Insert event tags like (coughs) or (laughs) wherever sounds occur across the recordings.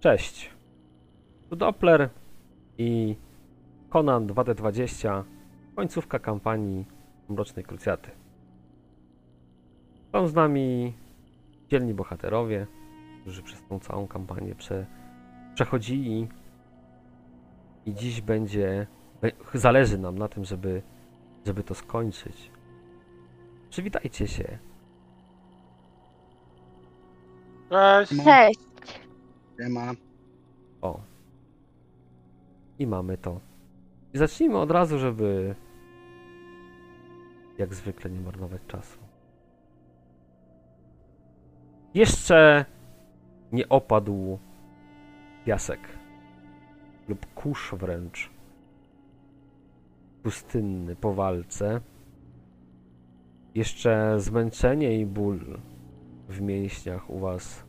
Cześć. Tu Doppler i Conan 2D20, końcówka kampanii Mrocznej Krucjaty. Są z nami dzielni bohaterowie, którzy przez tą całą kampanię prze, przechodzili i dziś będzie, zależy nam na tym, żeby, żeby to skończyć. Przywitajcie się. Cześć. Cześć. Nie ma. O. I mamy to. I zacznijmy od razu, żeby jak zwykle nie marnować czasu. Jeszcze nie opadł piasek lub kurz wręcz pustynny po walce. Jeszcze zmęczenie i ból w mięśniach u was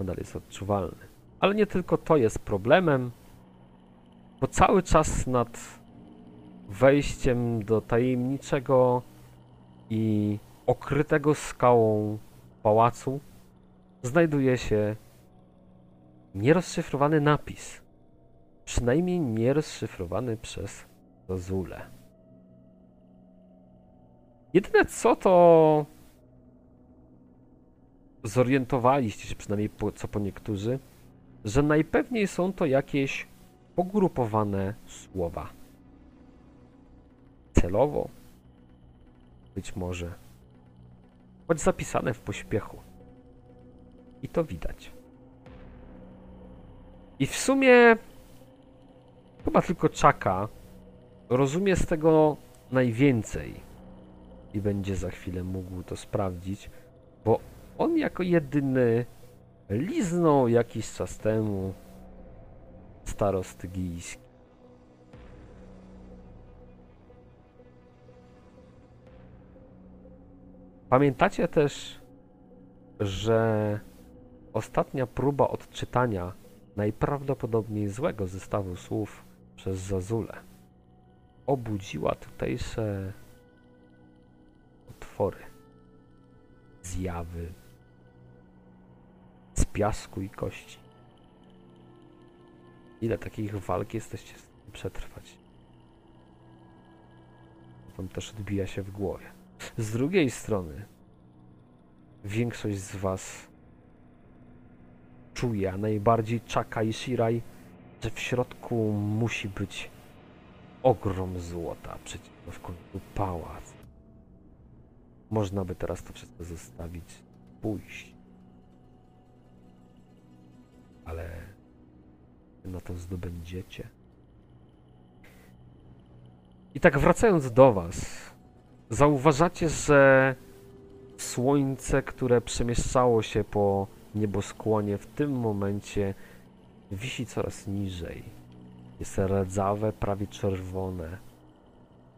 nadal jest odczuwalny. Ale nie tylko to jest problemem, bo cały czas nad wejściem do tajemniczego i okrytego skałą pałacu znajduje się nierozszyfrowany napis. Przynajmniej nierozszyfrowany przez Zazulę. Jedyne co to zorientowaliście się, przynajmniej po, co po niektórzy, że najpewniej są to jakieś pogrupowane słowa. Celowo, być może, choć zapisane w pośpiechu. I to widać. I w sumie chyba tylko Czaka rozumie z tego najwięcej i będzie za chwilę mógł to sprawdzić, bo on jako jedyny liznął jakiś czas temu starost gijski. Pamiętacie też, że ostatnia próba odczytania najprawdopodobniej złego zestawu słów przez Zazulę obudziła tutejsze otwory, zjawy, z piasku i kości. Ile takich walk jesteście przetrwać? Wam też odbija się w głowie. Z drugiej strony, większość z was czuje, a najbardziej Chaka i Shirai, że w środku musi być ogrom złota, przecież w końcu pałac. Można by teraz to wszystko zostawić, pójść. Ale na to zdobędziecie. I tak wracając do Was, zauważacie, że słońce, które przemieszczało się po nieboskłonie, w tym momencie wisi coraz niżej. Jest rdzawe, prawie czerwone.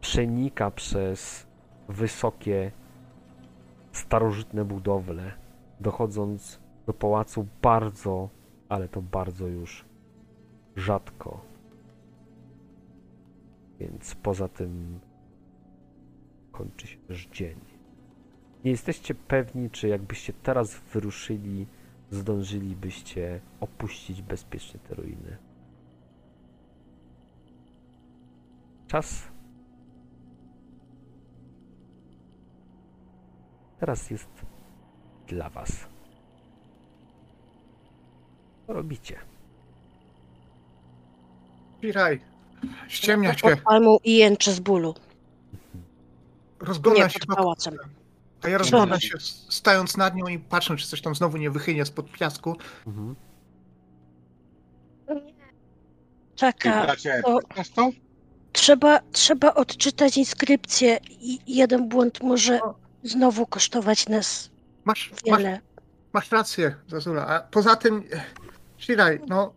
Przenika przez wysokie, starożytne budowle, dochodząc do pałacu bardzo, ale to bardzo już rzadko. Więc poza tym kończy się też dzień. Nie jesteście pewni, czy jakbyście teraz wyruszyli, zdążylibyście opuścić bezpiecznie te ruiny. Czas teraz jest dla was. Co robicie? Piraj. Ściemnia się. Pod palmą i jęczę z bólu. Rozgląda Nie, się. pod pałacem. A ja rozglądam się, stając nad nią i patrzę, czy coś tam znowu nie wychynie spod piasku. Mhm. Czeka, to- trzeba, trzeba odczytać inskrypcję i jeden błąd może znowu kosztować nas Masz, masz, wiele. masz rację, Zazula. A poza tym, Shiraj, no.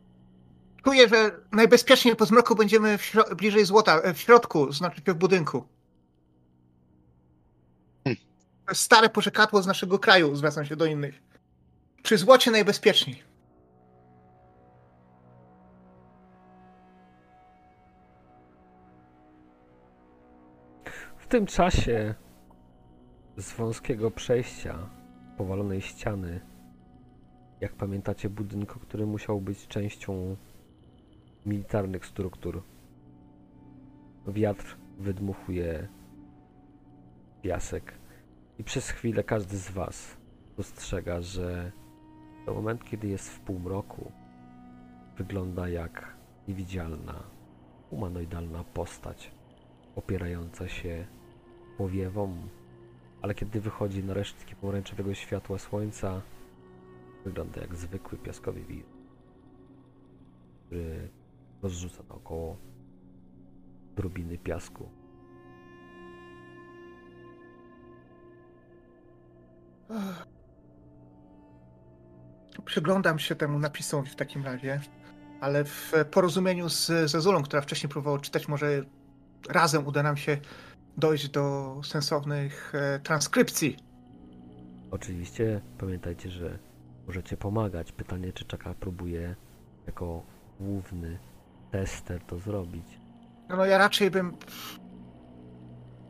Czuję, że najbezpieczniej po zmroku będziemy w śro- bliżej złota, e, w środku, znaczy w budynku. Hmm. Stare porzekadło z naszego kraju, zwracam się do innych. Przy złocie najbezpieczniej. W tym czasie z wąskiego przejścia powalonej ściany jak pamiętacie, budynku, który musiał być częścią militarnych struktur. Wiatr wydmuchuje piasek i przez chwilę każdy z Was dostrzega, że to moment, kiedy jest w półmroku, wygląda jak niewidzialna, humanoidalna postać opierająca się powiewom, ale kiedy wychodzi na resztki pomarańczowego światła słońca, wygląda jak zwykły piaskowy wir, który rozrzuca naokoło drobiny piasku. Przyglądam się temu napisowi w takim razie, ale w porozumieniu z Zezulą, która wcześniej próbowała czytać, może razem uda nam się dojść do sensownych e, transkrypcji. Oczywiście pamiętajcie, że możecie pomagać. Pytanie, czy Czaka próbuje jako główny tester to zrobić. No, no ja raczej bym.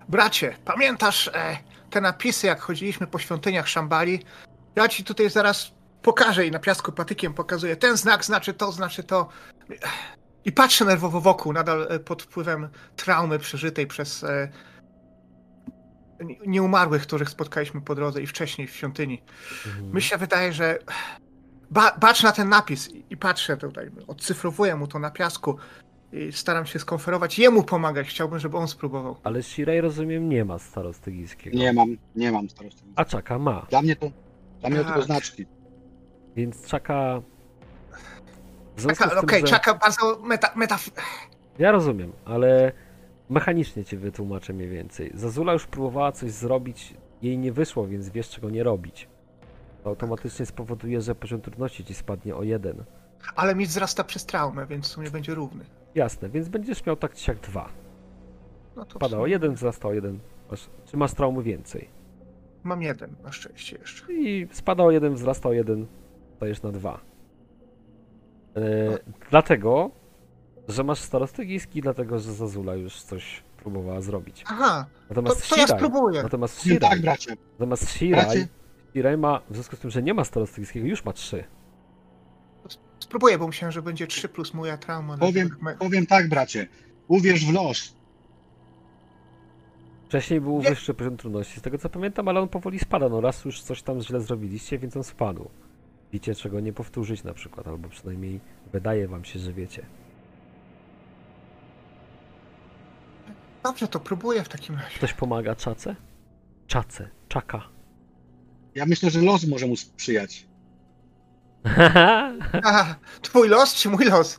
Bracie, pamiętasz e, te napisy, jak chodziliśmy po świątyniach Szambali? Ja ci tutaj zaraz pokażę i na piasku patykiem pokazuję. Ten znak znaczy to, znaczy to. I patrzę nerwowo wokół, nadal e, pod wpływem traumy przeżytej przez e, nieumarłych, których spotkaliśmy po drodze i wcześniej w świątyni. Mhm. Mi się wydaje, że ba, bacz na ten napis i, i patrzę tutaj, odcyfrowuję mu to na piasku i staram się skonferować, jemu pomagać. Chciałbym, żeby on spróbował. Ale Shirai rozumiem nie ma starostygijskiego. Nie mam, nie mam starości. A Czaka ma. Dla mnie to, dla mnie to tylko znaczki. Więc Czaka. Czaka, że... czaka bardzo meta, meta... Ja rozumiem, ale mechanicznie ci wytłumaczę mniej więcej. Zazula już próbowała coś zrobić, jej nie wyszło, więc wiesz czego nie robić. To automatycznie spowoduje, że poziom trudności ci spadnie o jeden. Ale mi wzrasta przez traumę, więc w sumie będzie równy. Jasne, więc będziesz miał tak czy jak dwa. No to o jeden, wzrasta o jeden. Masz, czy masz traumy więcej? Mam jeden, na szczęście jeszcze. I spada o jeden, wzrasta o jeden, stajesz na dwa. E, No. dlatego, że masz starostygijski, dlatego, że Zazula już coś próbowała zrobić. Aha, to, Natomiast to ja Shirai, spróbuję. natomiast Nie Shirai, tak, bracie. natomiast Shirai, Bracie, Shirai ma, w związku z tym, że nie ma starostygijskiego, już ma trzy. Spróbuję, bo myślałem, że będzie 3 plus moja trauma. powiem, Me- powiem tak, bracie. Uwierz w los. Wcześniej był Nie. wyższy poziom trudności, z tego co pamiętam, ale on powoli spada. No raz już coś tam źle zrobiliście, więc on spadł. Wiecie, czego nie powtórzyć na przykład, albo przynajmniej wydaje wam się, że wiecie. Dobrze, to próbuję w takim razie. Ktoś pomaga Czace? Czace, Czaka. Ja myślę, że los może mu sprzyjać. (laughs) Aha, twój los czy mój los? (laughs)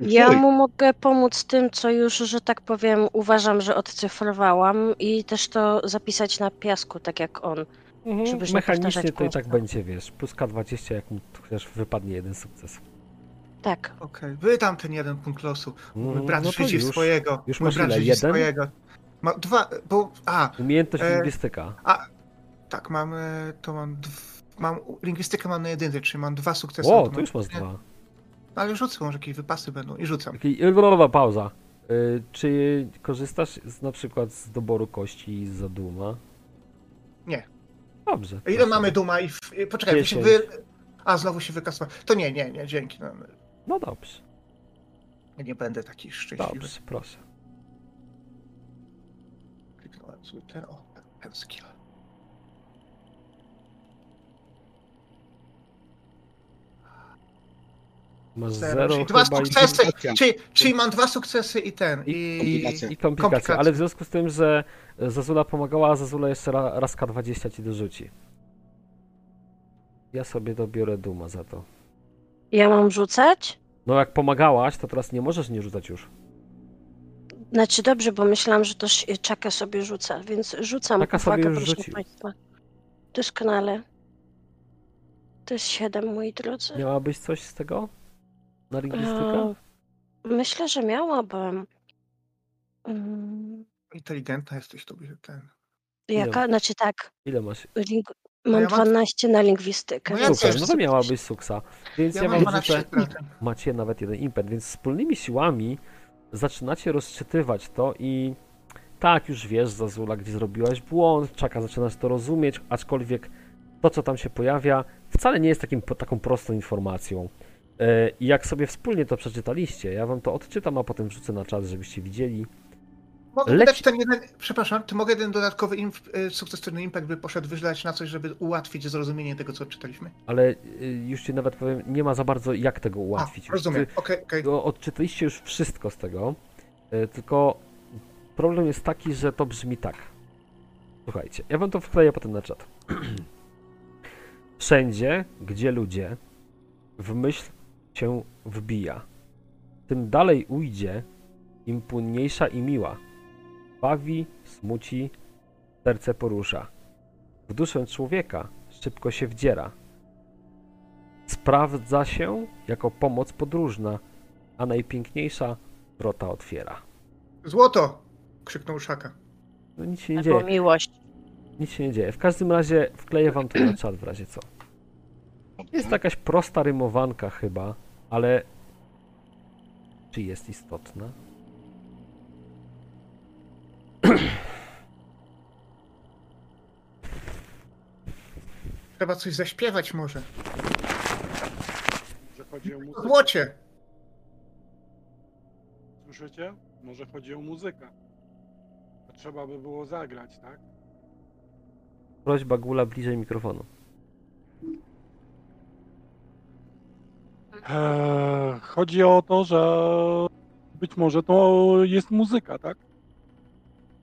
Ja Twój. mu mogę pomóc tym, co już, że tak powiem, uważam, że odcyfrowałam i też to zapisać na piasku, tak jak on. Mhm, Mechanicznie to i tak będzie, wiesz, plus K20, jak mu chociaż wypadnie jeden sukces. Tak. Okej, wydam ten jeden punkt losu. Mój Mm, brat no to już. swojego. już Mój masz brat ile? Jeden? swojego. Ma dwa, bo... A, Umiejętność E, lingwistyka. tak, mam... e, To mam... Dw, mam lingwistykę mam na jedynce, czyli mam dwa sukcesy. O, to automatycznie. już masz dwa. Ale rzucę, może jakieś wypasy będą i rzucam. Taki- Blablabla, pauza. Y, Czy korzystasz z, na przykład z doboru kości z zaduma? Nie. Dobrze. Ile mamy duma i... W, i- poczekaj, wy się Dziesięć. wy... A, znowu się wykasował. To nie, nie, nie, dzięki. No, No dobrze, nie będę taki szczęśliwy. dobrze, proszę. Kliknąłem sobie ten, o, ten skill. Masz Zero, zero czyli dwa sukcesy, czyli, czyli mam dwa sukcesy i ten, I- i... komplikacje. i komplikacje. komplikacje. Ale w związku z tym, że Zazula pomagała, Zazula jeszcze ra, raz K20 ci dorzuci. Ja sobie dobiorę duma za to. Ja mam rzucać? No jak pomagałaś, to teraz nie możesz nie rzucać już. Znaczy dobrze, bo myślałam, że to sz- czaka sobie rzuca, więc rzucam. Czaka sobie Uwaga, już proszę rzucił. Państwa. Doskonale. To jest siedem, moi drodzy. Miałabyś coś z tego? Na lingwistykę? E, myślę, że miałabym. Mm, Inteligentna jesteś tobie ten. Jaka? Znaczy tak, Ile masz? ling- mam ja mam- 12 na lingwistykę. No ja Super, też no to miałabyś suksa. Więc ja, Ja wam mam rzucę, 12 na ten. (laughs) macie nawet jeden impet, więc wspólnymi siłami zaczynacie rozczytywać to i tak, już wiesz, Zazula, gdzie zrobiłaś błąd, Czaka zaczynasz to rozumieć, aczkolwiek to, co tam się pojawia, wcale nie jest takim, po- taką prostą informacją. E, I jak sobie wspólnie to przeczytaliście, ja wam to odczytam, a potem wrzucę na czat, żebyście widzieli. Mogę Leci- ten jeden, przepraszam, to mogę jeden dodatkowy imp, y, sukcesywny impact by poszedł wyżlać na coś, żeby ułatwić zrozumienie tego, co czytaliśmy? Ale y, już ci nawet powiem, nie ma za bardzo jak tego ułatwić. A, rozumiem, okej, okej. to odczytaliście już wszystko z tego, y, tylko problem jest taki, że to brzmi tak. Słuchajcie, ja wam to wkleję potem na czat. (clears throat) Wszędzie, gdzie ludzie w myśl się wbija, tym dalej ujdzie, im płynniejsza i miła. Bawi, smuci, serce porusza. W duszę człowieka szybko się wdziera. Sprawdza się jako pomoc podróżna, a najpiękniejsza wrota otwiera. Złoto! krzyknął Szaka. No nic się nie Albo dzieje, miłość. nic się nie dzieje. W każdym razie wkleję wam to na czat w razie co. Jest jakaś prosta rymowanka chyba, ale czy jest istotna? Trzeba coś zaśpiewać może. Może chodzi o muzykę. złocie! Słyszycie? Może chodzi o muzykę. To trzeba by było zagrać, tak? Prośba Gula bliżej mikrofonu. Eee, chodzi o to, że być może to jest muzyka, tak?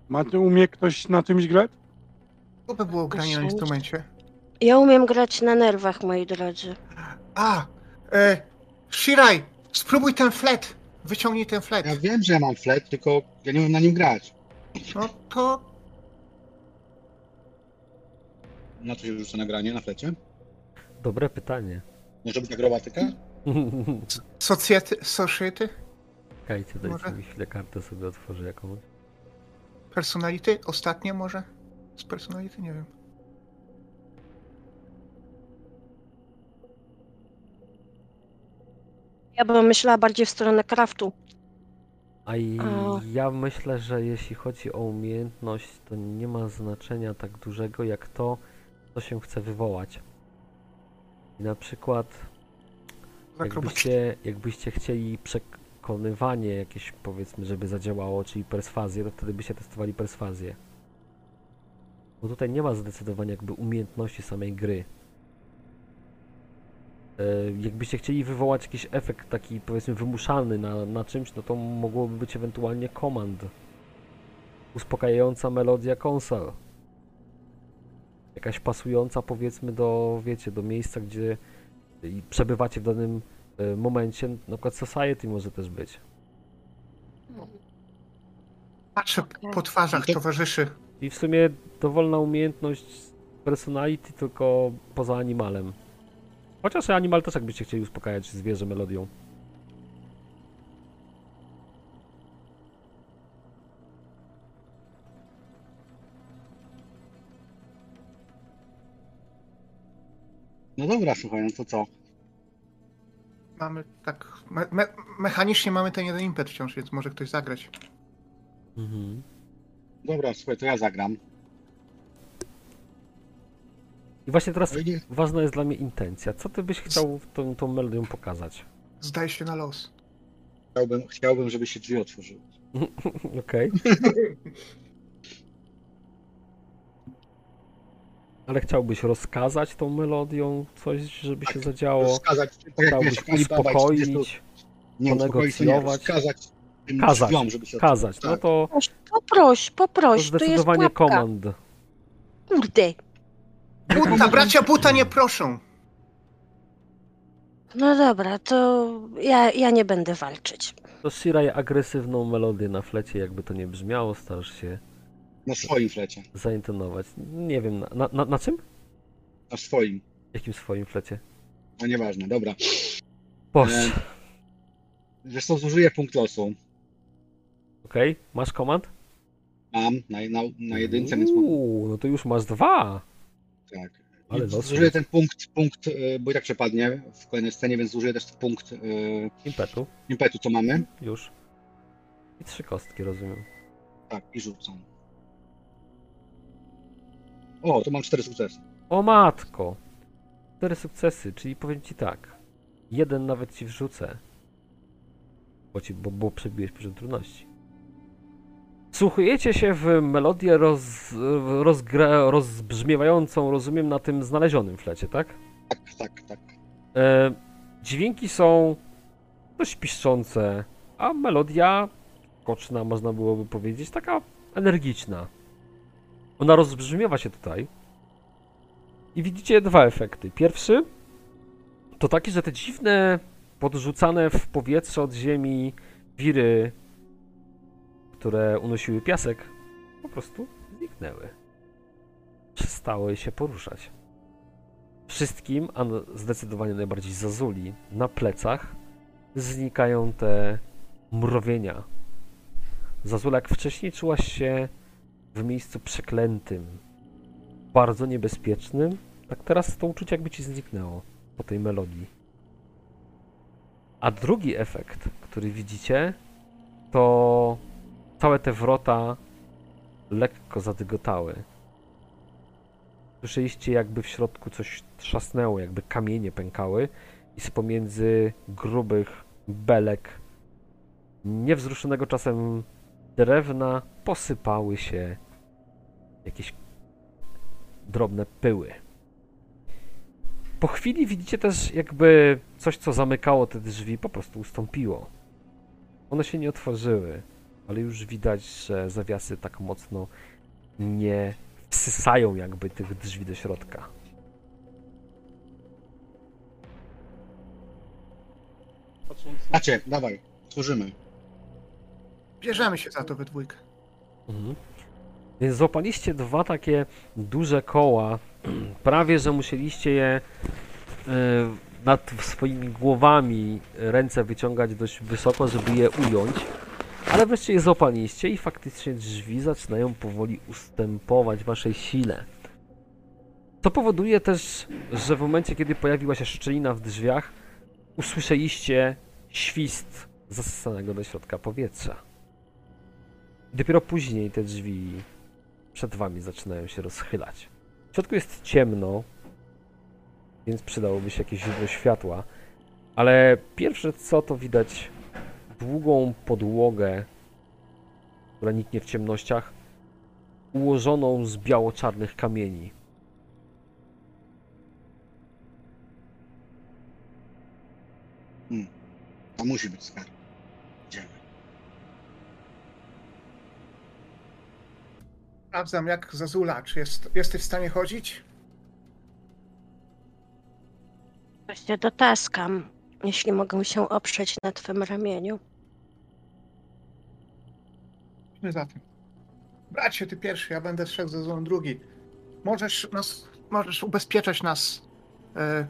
Ma, umie ktoś na czymś grać? Co by było granie na instrumencie? Ja umiem grać na nerwach, moi drodzy. A! E, Shirai! Spróbuj ten flet! Wyciągnij ten flet. Ja wiem, że ja mam flet, tylko ja nie umiem na nim grać. No to Na co się rzuca nagranie na flecie? Dobre pytanie. Może być akrobatyka? (laughs) socjety, society? Czekajcie, dajcie mi chwilę kartę sobie otworzę jakąś. Personality? Ostatnie może? Z personality? Nie wiem. Ja bym myślała bardziej w stronę craftu. A i A. ja myślę, że jeśli chodzi o umiejętność, to nie ma znaczenia tak dużego jak to, co się chce wywołać. I na przykład jakbyście, jakbyście chcieli przekonywanie jakieś powiedzmy, żeby zadziałało, czyli perswazję, to wtedy byście testowali perswazję. Bo tutaj nie ma zdecydowanie jakby umiejętności samej gry. E, Jakbyście chcieli wywołać jakiś efekt taki powiedzmy wymuszalny na, na czymś, no to mogłoby być ewentualnie komand. Uspokajająca melodia konsol. Jakaś pasująca powiedzmy do, wiecie, do miejsca, gdzie i przebywacie w danym e, momencie, na przykład Society może też być. Patrzę po twarzach to- towarzyszy. I w sumie dowolna umiejętność personality, tylko poza animalem. Chociaż animal też jakbyście chcieli uspokajać zwierzę melodią. No dobra, słuchaj, no to co? Mamy tak. Me, me, mechanicznie mamy ten jeden impet wciąż, więc może ktoś zagrać. Mhm. Dobra, słuchaj, to ja zagram. I właśnie teraz No nie- ważna jest dla mnie intencja. Co ty byś chciał tą, tą melodią pokazać? Zdaje się na los. Chciałbym, chciałbym, żeby się drzwi otworzyły. (laughs) Okej. (laughs) Ale chciałbyś rozkazać tą melodią coś, żeby się Tak, zadziało? Rozkazać, tak Chciałbyś 30 uspokoić? Nie, ponegocjować? rozkazać tym Kazać, drzwiom, żeby się Kazać, no Tak. to, Poproś, poproś, to poproś. To jest zdecydowanie pułapka. komand. Kurde. Buta, bracia buta nie proszą. No dobra, to ja, ja nie będę walczyć. To Shiraj agresywną melodię na flecie, jakby to nie brzmiało, starasz się Na swoim flecie. zaintonować. Nie wiem, na, na, na, na czym? Na swoim. Jakim swoim flecie? No nieważne, dobra. Boże. E, Wiesz co, zużyję punkt losu. Okej, masz komand? Mam na, na, na jedynce, więc mam, Uuu, no to już masz dwa. Tak. Ale zużyję ten punkt, punkt, e, bo i tak przepadnie w kolejnej scenie, więc zużyję też punkt e, Impetu, impetu, co mamy. już. I trzy kostki, rozumiem. Tak, i rzucam. O, to mam cztery sukcesy. O matko! Cztery sukcesy, czyli powiem ci tak. Jeden nawet ci wrzucę. Bo, ci, bo, bo przebiłeś poziom trudności. Wsłuchujecie się w melodię roz, rozgra, rozbrzmiewającą, rozumiem, na tym znalezionym flecie, tak? Tak, tak, tak. E, dźwięki są dość piszczące, a melodia koczna, można byłoby powiedzieć, taka energiczna. Ona rozbrzmiewa się tutaj i widzicie dwa efekty. Pierwszy to taki, że te dziwne, podrzucane w powietrze od ziemi wiry, które unosiły piasek, po prostu zniknęły. Przestały się poruszać. Wszystkim, a no- zdecydowanie najbardziej Zazuli, na plecach znikają te mrowienia. Zazula, jak wcześniej czułaś się w miejscu przeklętym, bardzo niebezpiecznym, tak teraz to uczucie jakby ci zniknęło po tej melodii. A drugi efekt, który widzicie, to całe te wrota lekko zadygotały. Słyszeliście, jakby w środku coś trzasnęło, jakby kamienie pękały i z pomiędzy grubych belek niewzruszonego czasem drewna posypały się jakieś drobne pyły. Po chwili widzicie też, jakby coś, co zamykało te drzwi, po prostu ustąpiło. One się nie otworzyły, ale już widać, że zawiasy tak mocno nie wsysają jakby tych drzwi do środka. Macie, dawaj, tworzymy. Bierzemy się za to we dwójkę. Mhm. Więc złapaliście dwa takie duże koła. (clears throat) Prawie, że musieliście je e, nad swoimi głowami ręce wyciągać dość wysoko, żeby je ująć. Ale wreszcie je złapaliście i faktycznie drzwi zaczynają powoli ustępować waszej sile. To powoduje też, że w momencie, kiedy pojawiła się szczelina w drzwiach, usłyszeliście świst zasysanego do środka powietrza. Dopiero później te drzwi przed wami zaczynają się rozchylać. W środku jest ciemno, więc przydałoby się jakieś źródło światła, ale pierwsze co to widać długą podłogę, która niknie w ciemnościach, ułożoną z biało-czarnych kamieni. A musi być skarb. Idziemy. Sprawdzam jak Zazula, czy jest, jesteś w stanie chodzić? Właśnie dotaskam, jeśli mogę się oprzeć na twym ramieniu. Idźmy za tym. Bracie, ty pierwszy, ja będę szedł za Zazulą drugi. Możesz nas, możesz ubezpieczać nas e,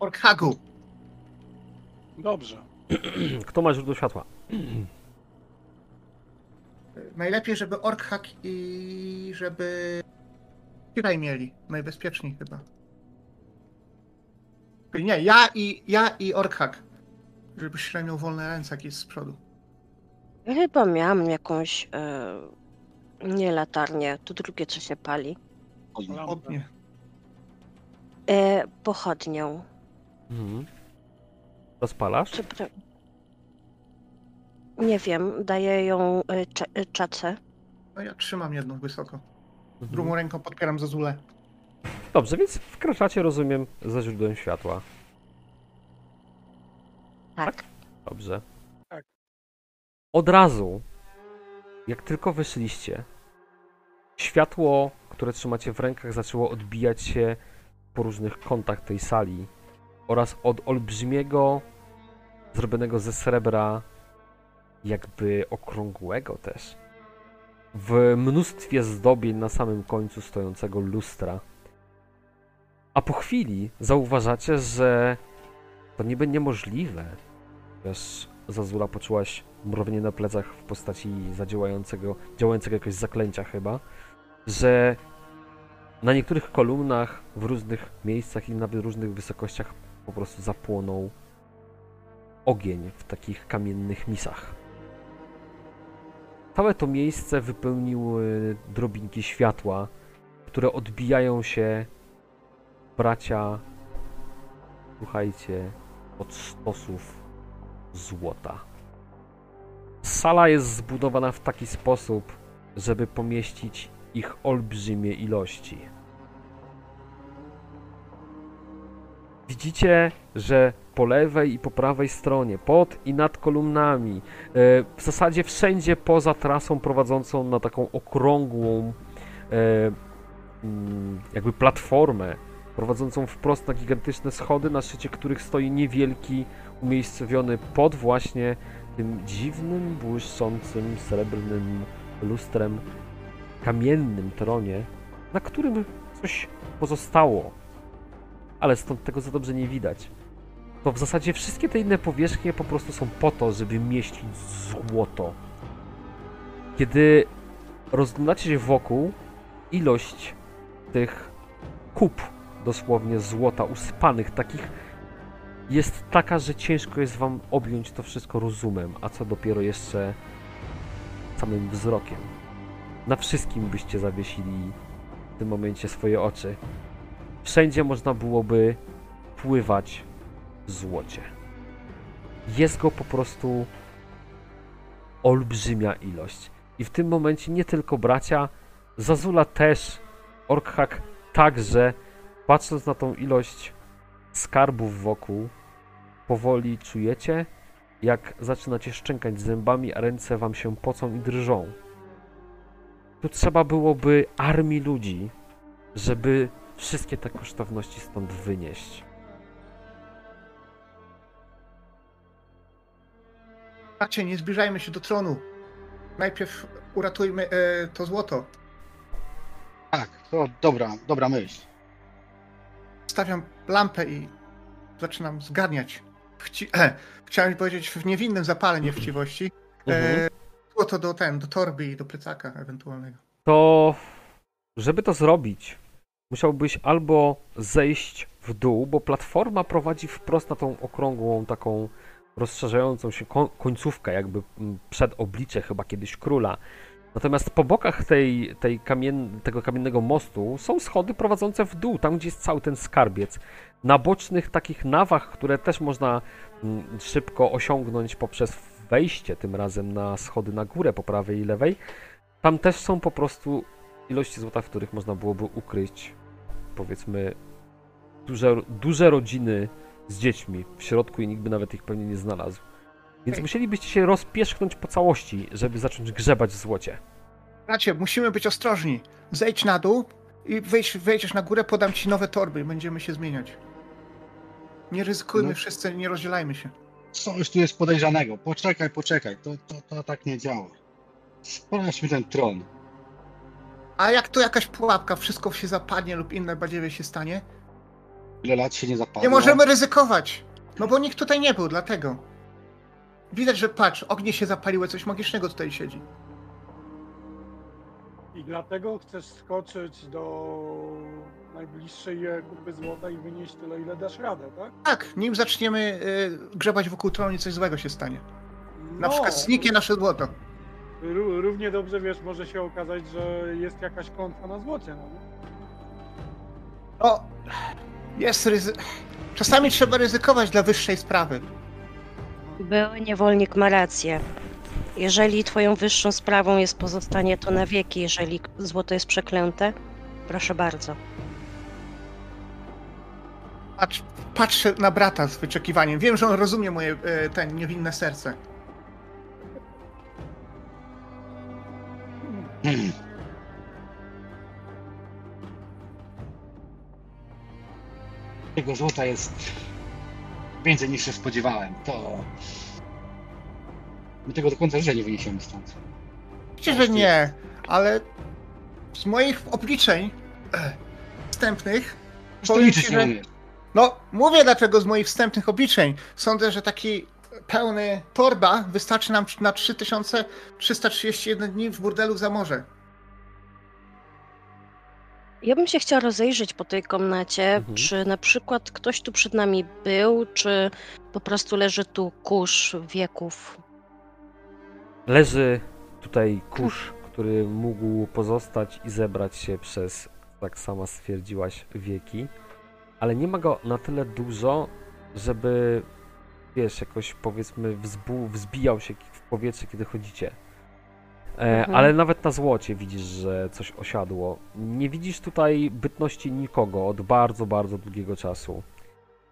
Orkhagu. Dobrze. (clears throat) Kto ma źródło światła? Najlepiej, żeby Orkhag i żeby Kiraj mieli. Najbezpieczniej chyba. Nie, ja i, ja i Orkhag. Żeby Kiraj miał wolne ręce, jak jest z przodu. Chyba miałam jakąś, e, nie latarnię, to drugie co się pali, Chodźmy. Lampę. Odnie. e, pochodnią. Mhm. Rozpalasz? Czy. Nie wiem, daję ją e, cze- e, czace. No ja trzymam jedną wysoko. Mhm. Drugą ręką podpieram Zazulę. Dobrze, więc wkraczacie, rozumiem, za źródłem światła. Tak. Dobrze. Tak. Od razu, jak tylko wyszliście, światło, które trzymacie w rękach, zaczęło odbijać się po różnych kątach tej sali oraz od olbrzymiego, zrobionego ze srebra, jakby okrągłego też, w mnóstwie zdobień na samym końcu stojącego lustra. A po chwili zauważacie, że to niby niemożliwe. Wiesz, Zazula poczułaś mrowienie na plecach w postaci zadziałającego, działającego jakoś zaklęcia chyba, że na niektórych kolumnach, w różnych miejscach i nawet różnych wysokościach po prostu zapłonął ogień w takich kamiennych misach. Całe to miejsce wypełniły drobinki światła, które odbijają się, bracia, słuchajcie, od stosów złota. Sala jest zbudowana w taki sposób, żeby pomieścić ich olbrzymie ilości. Widzicie, że po lewej i po prawej stronie, pod i nad kolumnami, e, w zasadzie wszędzie poza trasą prowadzącą na taką okrągłą, e, mm, jakby platformę, prowadzącą wprost na gigantyczne schody, na szczycie których stoi niewielki, umiejscowiony pod właśnie tym dziwnym, błyszczącym, srebrnym lustrem, kamiennym tronie, na którym coś pozostało, ale stąd tego za dobrze nie widać. To w zasadzie wszystkie te inne powierzchnie po prostu są po to, żeby mieścić złoto. Kiedy rozglądacie się wokół, ilość tych kup dosłownie złota uspanych, takich jest taka, że ciężko jest wam objąć to wszystko rozumem, a co dopiero jeszcze samym wzrokiem. Na wszystkim byście zawiesili w tym momencie swoje oczy. Wszędzie można byłoby pływać w złocie. Jest go po prostu olbrzymia ilość. I w tym momencie nie tylko bracia, Zazula też, Orkhak także, patrząc na tą ilość skarbów wokół, powoli czujecie, jak zaczynacie szczękać zębami, a ręce wam się pocą i drżą. Tu trzeba byłoby armii ludzi, żeby wszystkie te kosztowności stąd wynieść. Bracie, nie zbliżajmy się do tronu. Najpierw uratujmy e, to złoto. Tak, to dobra, dobra myśl. Stawiam lampę i zaczynam zgarniać. Chci... E, chciałem powiedzieć w niewinnym zapale niewściwości. Mhm. E, złoto do ten, do torby i do plecaka ewentualnego. to żeby to zrobić, musiałbyś albo zejść w dół, bo platforma prowadzi wprost na tą okrągłą, taką rozszerzającą się ko- końcówkę, jakby mm, przed oblicze chyba kiedyś króla. Natomiast po bokach tej, tej kamien, tego kamiennego mostu są schody prowadzące w dół, tam gdzie jest cały ten skarbiec. Na bocznych takich nawach, które też można mm, szybko osiągnąć poprzez wejście tym razem na schody na górę po prawej i lewej, tam też są po prostu ilości złota, w których można byłoby ukryć, powiedzmy, duże, duże rodziny z dziećmi w środku i nikt by nawet ich pewnie nie znalazł. Więc Okej. musielibyście się rozpierzchnąć po całości, żeby zacząć grzebać w złocie. Bracie, musimy być ostrożni. Zejdź na dół i wejdź, wejdziesz na górę, podam ci nowe torby i będziemy się zmieniać. Nie ryzykujmy No. wszyscy, nie rozdzielajmy się. Coś tu jest podejrzanego. Poczekaj, poczekaj. To, to, to tak nie działa. Sprawdźmy ten tron. A jak to jakaś pułapka, wszystko się zapadnie lub inne badziewie się stanie? Ile lat się nie zapadło? Nie możemy ryzykować. No bo nikt tutaj nie był, dlatego. Widać, że patrz, ognie się zapaliły, coś magicznego tutaj siedzi. I dlatego chcesz skoczyć do najbliższej kupy złota i wynieść tyle, ile dasz radę, tak? Tak, nim zaczniemy y, grzebać wokół tronu, coś złego się stanie. Na No, przykład zniknie nasze złoto. ró- Równie dobrze, wiesz, może się okazać, że jest jakaś klątwa na złocie, no? O, jest ryzy... Czasami trzeba ryzykować dla wyższej sprawy. Były niewolnik ma rację. Jeżeli twoją wyższą sprawą jest pozostanie to na wieki, jeżeli złoto jest przeklęte, proszę bardzo. Patrz, patrzę na brata z wyczekiwaniem. Wiem, że on rozumie moje e, ten niewinne serce. Hmm. Tego złota jest więcej niż się spodziewałem. To. My tego do końca życia nie wyniesiemy stąd. Oczywiście, że nie, ale z moich obliczeń (clears throat) wstępnych To Powiem ci, że-. No, mówię dlaczego z moich wstępnych obliczeń. Sądzę, że taki pełny torba wystarczy nam na 3331 dni w burdelu za morze. Ja bym się chciała rozejrzeć po tej komnacie, Mhm. czy na przykład ktoś tu przed nami był, czy po prostu leży tu kurz wieków. Leży tutaj kurz, który mógł pozostać i zebrać się przez, tak sama stwierdziłaś, wieki, ale nie ma go na tyle dużo, żeby, wiesz, jakoś powiedzmy wzbu- wzbijał się w powietrze, kiedy chodzicie. E, Mhm. ale nawet na złocie widzisz, że coś osiadło. Nie widzisz tutaj bytności nikogo od bardzo, bardzo długiego czasu.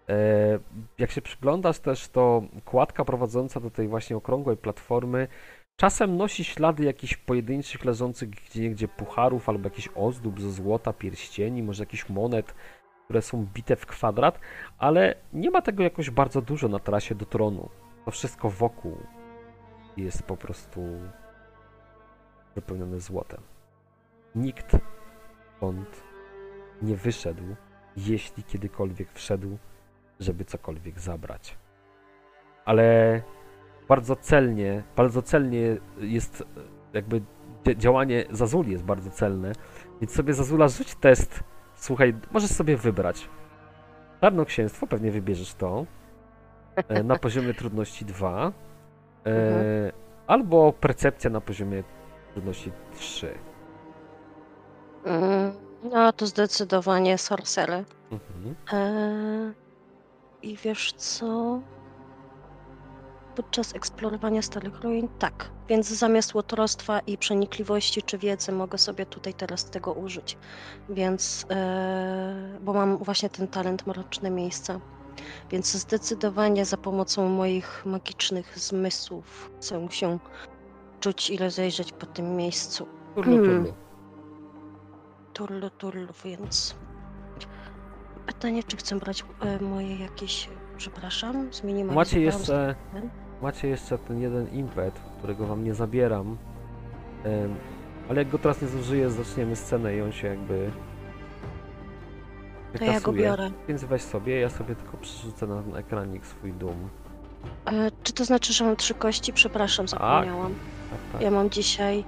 E, jak się przyglądasz też, to kładka prowadząca do tej właśnie okrągłej platformy czasem nosi ślady jakichś pojedynczych leżących gdzieniegdzie pucharów albo jakichś ozdób ze złota, pierścieni, może jakichś monet, które są bite w kwadrat, ale nie ma tego jakoś bardzo dużo na trasie do tronu. To wszystko wokół jest po prostu wypełnione złotem. Nikt stąd nie wyszedł, jeśli kiedykolwiek wszedł, żeby cokolwiek zabrać. Ale bardzo celnie, bardzo celnie jest jakby dzia- działanie Zazuli jest bardzo celne, więc sobie Zazula rzuć test. Słuchaj, możesz sobie wybrać. Czarnoksięstwo, pewnie wybierzesz to. e, Na poziomie trudności 2. e, Mhm. Albo percepcja na poziomie trudności 3. Mm, No to zdecydowanie sorcery. Mhm. Eee, I wiesz co? Podczas eksplorowania starych ruin? Tak. Więc zamiast łotrostwa i przenikliwości czy wiedzy mogę sobie tutaj teraz tego użyć. Więc, eee, bo mam właśnie ten talent mroczne miejsca. Więc zdecydowanie za pomocą moich magicznych zmysłów chcę się czuć i rozejrzeć po tym miejscu. Turlu, Hmm. turlu. Turlu, turlu, więc pytanie, czy chcę brać e, moje jakieś, przepraszam, zminimalizowałam Macie jeszcze, ten. macie jeszcze ten jeden impet, którego wam nie zabieram. Em, ale jak go teraz nie zużyję, zaczniemy scenę i on się jakby. To ja go biorę. Więc weź sobie, ja sobie tylko przerzucę na, ekranik swój dum. E, czy to znaczy, że mam trzy kości? Przepraszam, zapomniałam. Tak, tak. Ja mam dzisiaj,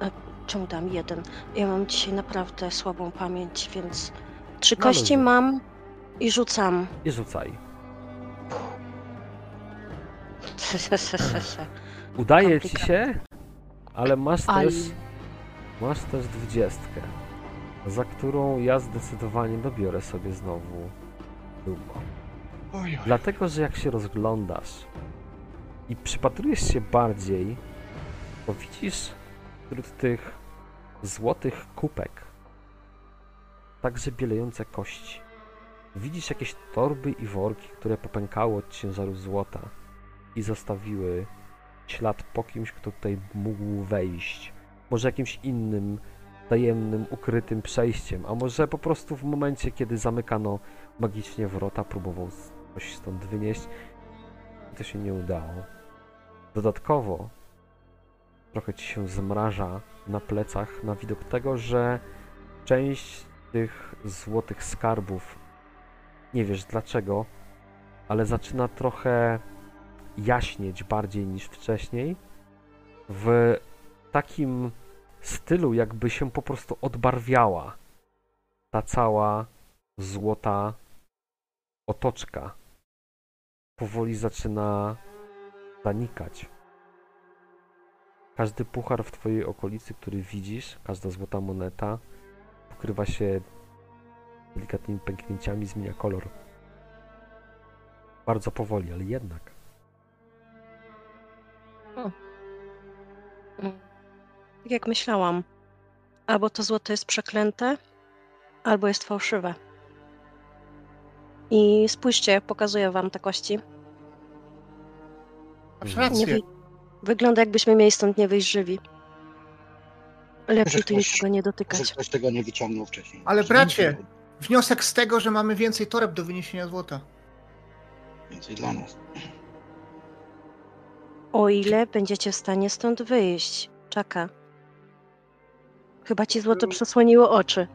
e, czemu dam jeden? Ja mam dzisiaj naprawdę słabą pamięć, więc trzy No kości ludzie. mam i rzucam. I rzucaj. (laughs) Udaje ci się, ale masz też. Masz też dwudziestkę, za którą ja zdecydowanie dobiorę sobie znowu oj. Dlatego, że jak się rozglądasz i przypatrujesz się bardziej, to widzisz wśród tych złotych kupek także bielejące kości. Widzisz jakieś torby i worki, które popękały od ciężaru złota i zostawiły ślad po kimś, kto tutaj mógł wejść. Może jakimś innym, tajemnym, ukrytym przejściem, a może po prostu w momencie, kiedy zamykano magicznie wrota, próbował coś stąd wynieść. I to się nie udało. Dodatkowo trochę ci się zmraża na plecach na widok tego, że część tych złotych skarbów, nie wiesz dlaczego, ale zaczyna trochę jaśnieć bardziej niż wcześniej. W takim stylu, jakby się po prostu odbarwiała ta cała złota otoczka powoli zaczyna zanikać. Każdy puchar w twojej okolicy, który widzisz, każda złota moneta pokrywa się delikatnymi pęknięciami, zmienia kolor. Bardzo powoli, ale jednak. Mm. Tak jak myślałam. Albo to złoto jest przeklęte, albo jest fałszywe. I spójrzcie, pokazuję wam te kości. Masz. Nie rację. wy... Wygląda jakbyśmy mieli stąd nie wyjść żywi. Lepiej tu niczego nie Że dotykać. ktoś tego nie wyciągnął wcześniej. Ale Że bracie! Wniosek z tego, że mamy więcej toreb do wyniesienia złota. Więcej dla nas. O ile będziecie w stanie stąd wyjść. Czeka. Chyba ci złoto przesłoniło oczy.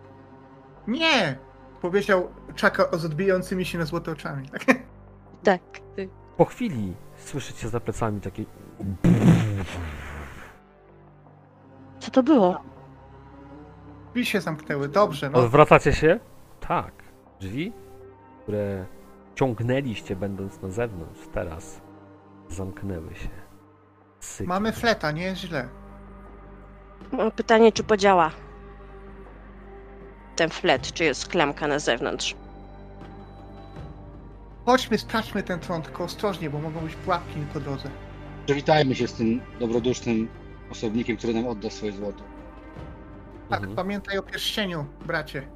Nie! Powiedział Czaka z odbijającymi się na złote oczami. Tak? (laughs) Tak. Po chwili słyszycie za plecami takie Co to było? Drzwi się zamknęły, dobrze, no. Odwracacie się? Tak. Drzwi, które ciągnęliście będąc na zewnątrz, teraz zamknęły się. Sykiem. Mamy fleta, nie jest źle. Mam pytanie, czy podziała ten flet, czy jest klamka na zewnątrz. Chodźmy, sprawdźmy ten tron, tylko ostrożnie, bo mogą być pułapki po drodze. Przywitajmy się z tym dobrodusznym osobnikiem, który nam odda swoje złoto. Tak, Mhm. pamiętaj o pierścieniu, bracie.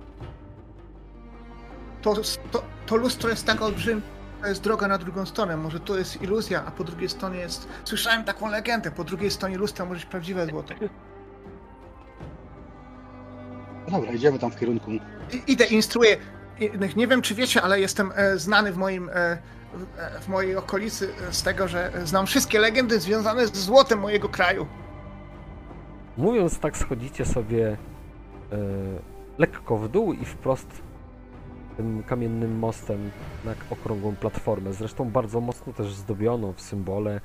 To, to, to lustro jest tak olbrzymie, to jest droga na drugą stronę. Może to jest iluzja, a po drugiej stronie jest... Słyszałem taką legendę, po drugiej stronie lustra może być prawdziwe złoto. No dobra, idziemy tam w kierunku. I, idę, instruuję innych. Nie wiem, czy wiecie, ale jestem e, znany w moim... E, w, mojej okolicy z tego, że znam wszystkie legendy związane z złotem mojego kraju. Mówiąc tak, schodzicie sobie e, lekko w dół i wprost tym kamiennym mostem na okrągłą platformę. Zresztą bardzo mocno też zdobioną w symbole,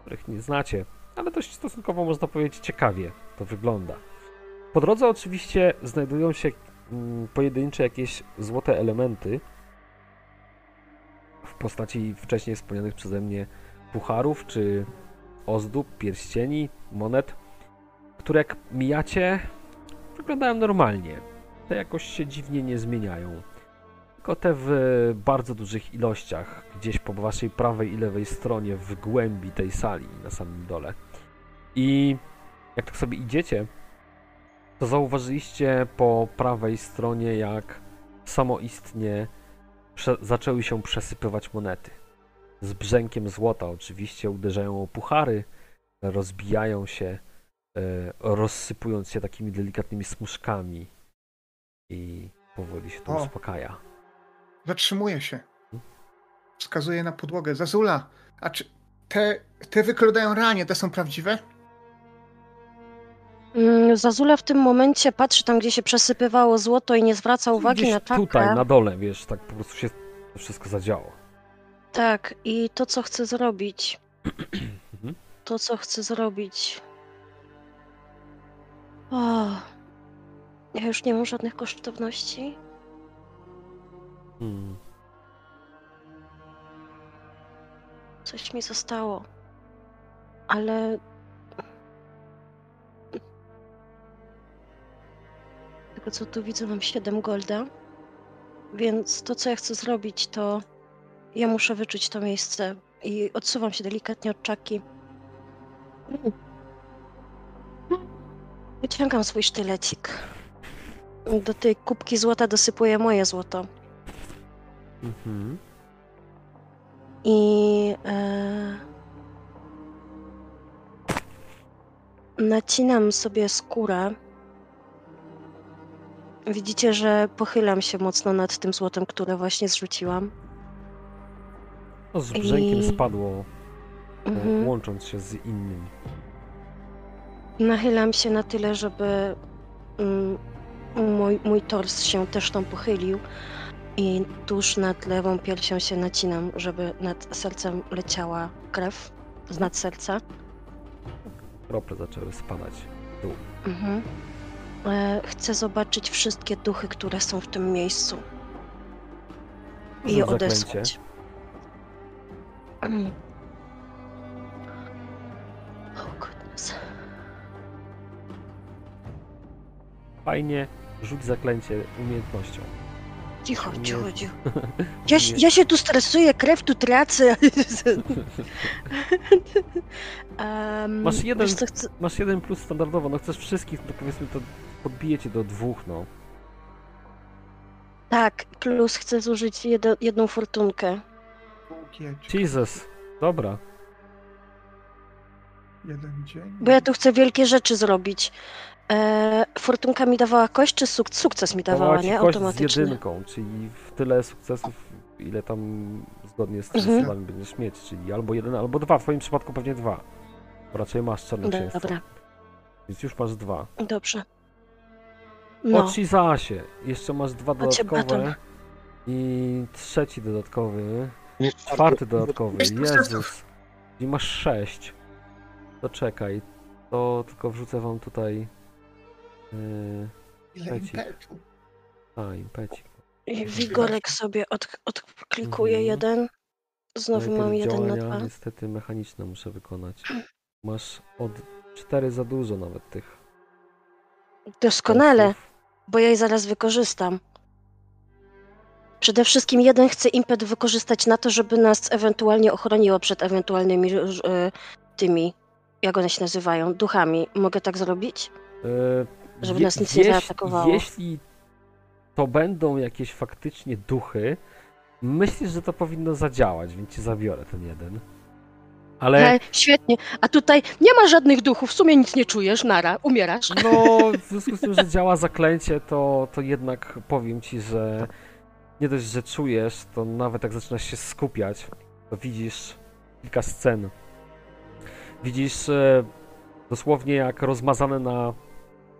których nie znacie, ale dość stosunkowo można powiedzieć ciekawie to wygląda. Po drodze oczywiście znajdują się mm, pojedyncze jakieś złote elementy postaci wcześniej wspomnianych przeze mnie pucharów czy ozdób, pierścieni, monet, które jak mijacie, wyglądają normalnie. Te jakoś się dziwnie nie zmieniają. Tylko te w bardzo dużych ilościach, gdzieś po waszej prawej i lewej stronie, w głębi tej sali, na samym dole. I jak tak sobie idziecie, to zauważyliście po prawej stronie, jak samoistnie prze- zaczęły się przesypywać monety. Z brzękiem złota oczywiście uderzają o puchary, rozbijają się, e, rozsypując się takimi delikatnymi smuszkami i powoli się to O. uspokaja. Zatrzymuje się. Wskazuje na podłogę. Zazula, a czy te, te wyglądają realnie, te są prawdziwe? Mm, Zazula w tym momencie patrzy tam, gdzie się przesypywało złoto i nie zwraca uwagi Gdzieś na czakrę. tutaj, na dole, wiesz, tak po prostu się wszystko zadziało. Tak, i to, co chcę zrobić, Mhm. to, co chcę zrobić. O, ja już nie mam żadnych kosztowności. Hmm. Coś mi zostało. Ale. Tego co tu widzę, mam 7 golda. Więc to, co ja chcę zrobić, to ja muszę wyczuć to miejsce i odsuwam się delikatnie od czaki. Wyciągam swój sztylecik. Do tej kubki złota dosypuję moje złoto. Mhm. I e, nacinam sobie skórę. Widzicie, że pochylam się mocno nad tym złotem, które właśnie zrzuciłam. No, z brzękiem I- spadło, e, Mhm. łącząc się z innym. Nachylam się na tyle, żeby mm, mój, mój tors się też tam pochylił. I tuż nad lewą piersią się nacinam, żeby nad sercem leciała krew z nad serca. Krople zaczęły spadać. w dół. Mhm. E, chcę zobaczyć wszystkie duchy, które są w tym miejscu. I je odesłać. (clears throat) Oh goodness. Fajnie, rzuć zaklęcie umiejętnością. Cicho, cicho, cicho. (laughs) Ja, ja się tu stresuję, krew tu tracę. um, (laughs) (laughs) Masz jeden- co. Masz jeden plus standardowo, no chcesz wszystkich, to powiedzmy to podbije cię do dwóch, no. Tak, plus chcę zużyć jedo, jedną fortunkę. Jesus, dobra. Jeden dzień. Bo ja tu chcę wielkie rzeczy zrobić. E, fortunka mi dawała kość, czy suk sukces mi dawała, Dawała ci nie? kość z Automatycznie. jedynką, czyli w tyle sukcesów, ile tam zgodnie z Mhm. będziesz mieć, czyli albo jeden, albo dwa, w twoim przypadku pewnie dwa. Bo raczej masz czarnoksięstwo. Dobra, Więc już masz dwa. dobrze. No. O Chizasie, jeszcze masz dwa dodatkowe i trzeci dodatkowy, Nie, czwarty dodatkowy, Jezus. I masz sześć. To czekaj, to tylko wrzucę wam tutaj... Yy, Ile impetu. a, impecik. i wigorek sobie od, odklikuję Mhm. jeden. Znowu mam jeden na dwa. niestety mechaniczne muszę wykonać. Masz od cztery za dużo nawet tych Doskonale, bo ja jej zaraz wykorzystam. Przede wszystkim jeden chce impet wykorzystać na to, żeby nas ewentualnie ochroniło przed ewentualnymi e, tymi, jak one się nazywają, duchami. Mogę tak zrobić? E, Żeby nas nic nie zaatakowało. Jeśli to będą jakieś faktycznie duchy, myślisz, że to powinno zadziałać, więc ci zabiorę ten jeden. Ale E, świetnie. A tutaj nie ma żadnych duchów, w sumie nic nie czujesz, nara, umierasz. no, w związku z tym, że działa zaklęcie, to, to jednak powiem ci, że nie dość, że czujesz, to nawet jak zaczynasz się skupiać, to widzisz kilka scen. Widzisz e, dosłownie jak rozmazane na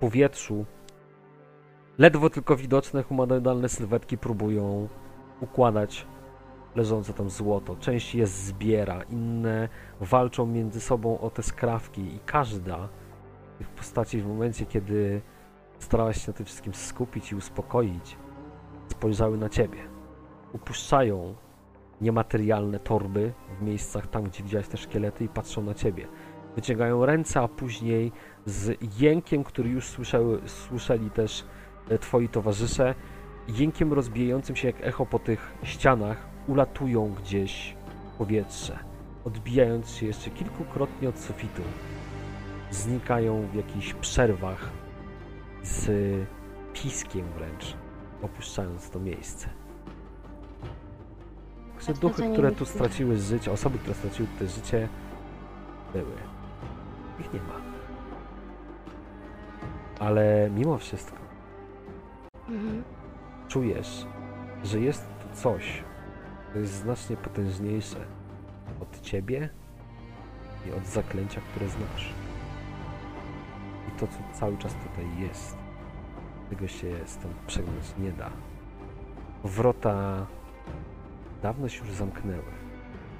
powietrzu, ledwo tylko widoczne humanoidalne sylwetki próbują układać leżące tam złoto. Część je zbiera, inne walczą między sobą o te skrawki i każda tych postaci w momencie, kiedy starałaś się na tym wszystkim skupić i uspokoić, spojrzały na ciebie. Upuszczają niematerialne torby w miejscach tam, gdzie widziałeś te szkielety i patrzą na ciebie. Wyciągają ręce, a później z jękiem, który już słyszały, słyszeli też e, twoi towarzysze, jękiem rozbijającym się jak echo po tych ścianach, ulatują gdzieś w powietrze, odbijając się jeszcze kilkukrotnie od sufitu. Znikają w jakichś przerwach z piskiem wręcz, opuszczając to miejsce. Także Tak, duchy, które tu straciły życie, osoby, które straciły tutaj życie, były. Ich nie ma. Ale mimo wszystko Mhm. czujesz, że jest tu coś, co jest znacznie potężniejsze od ciebie i od zaklęcia, które znasz. I to, co cały czas tutaj jest, tego się stąd przegnać nie da. Wrota dawno się już zamknęły.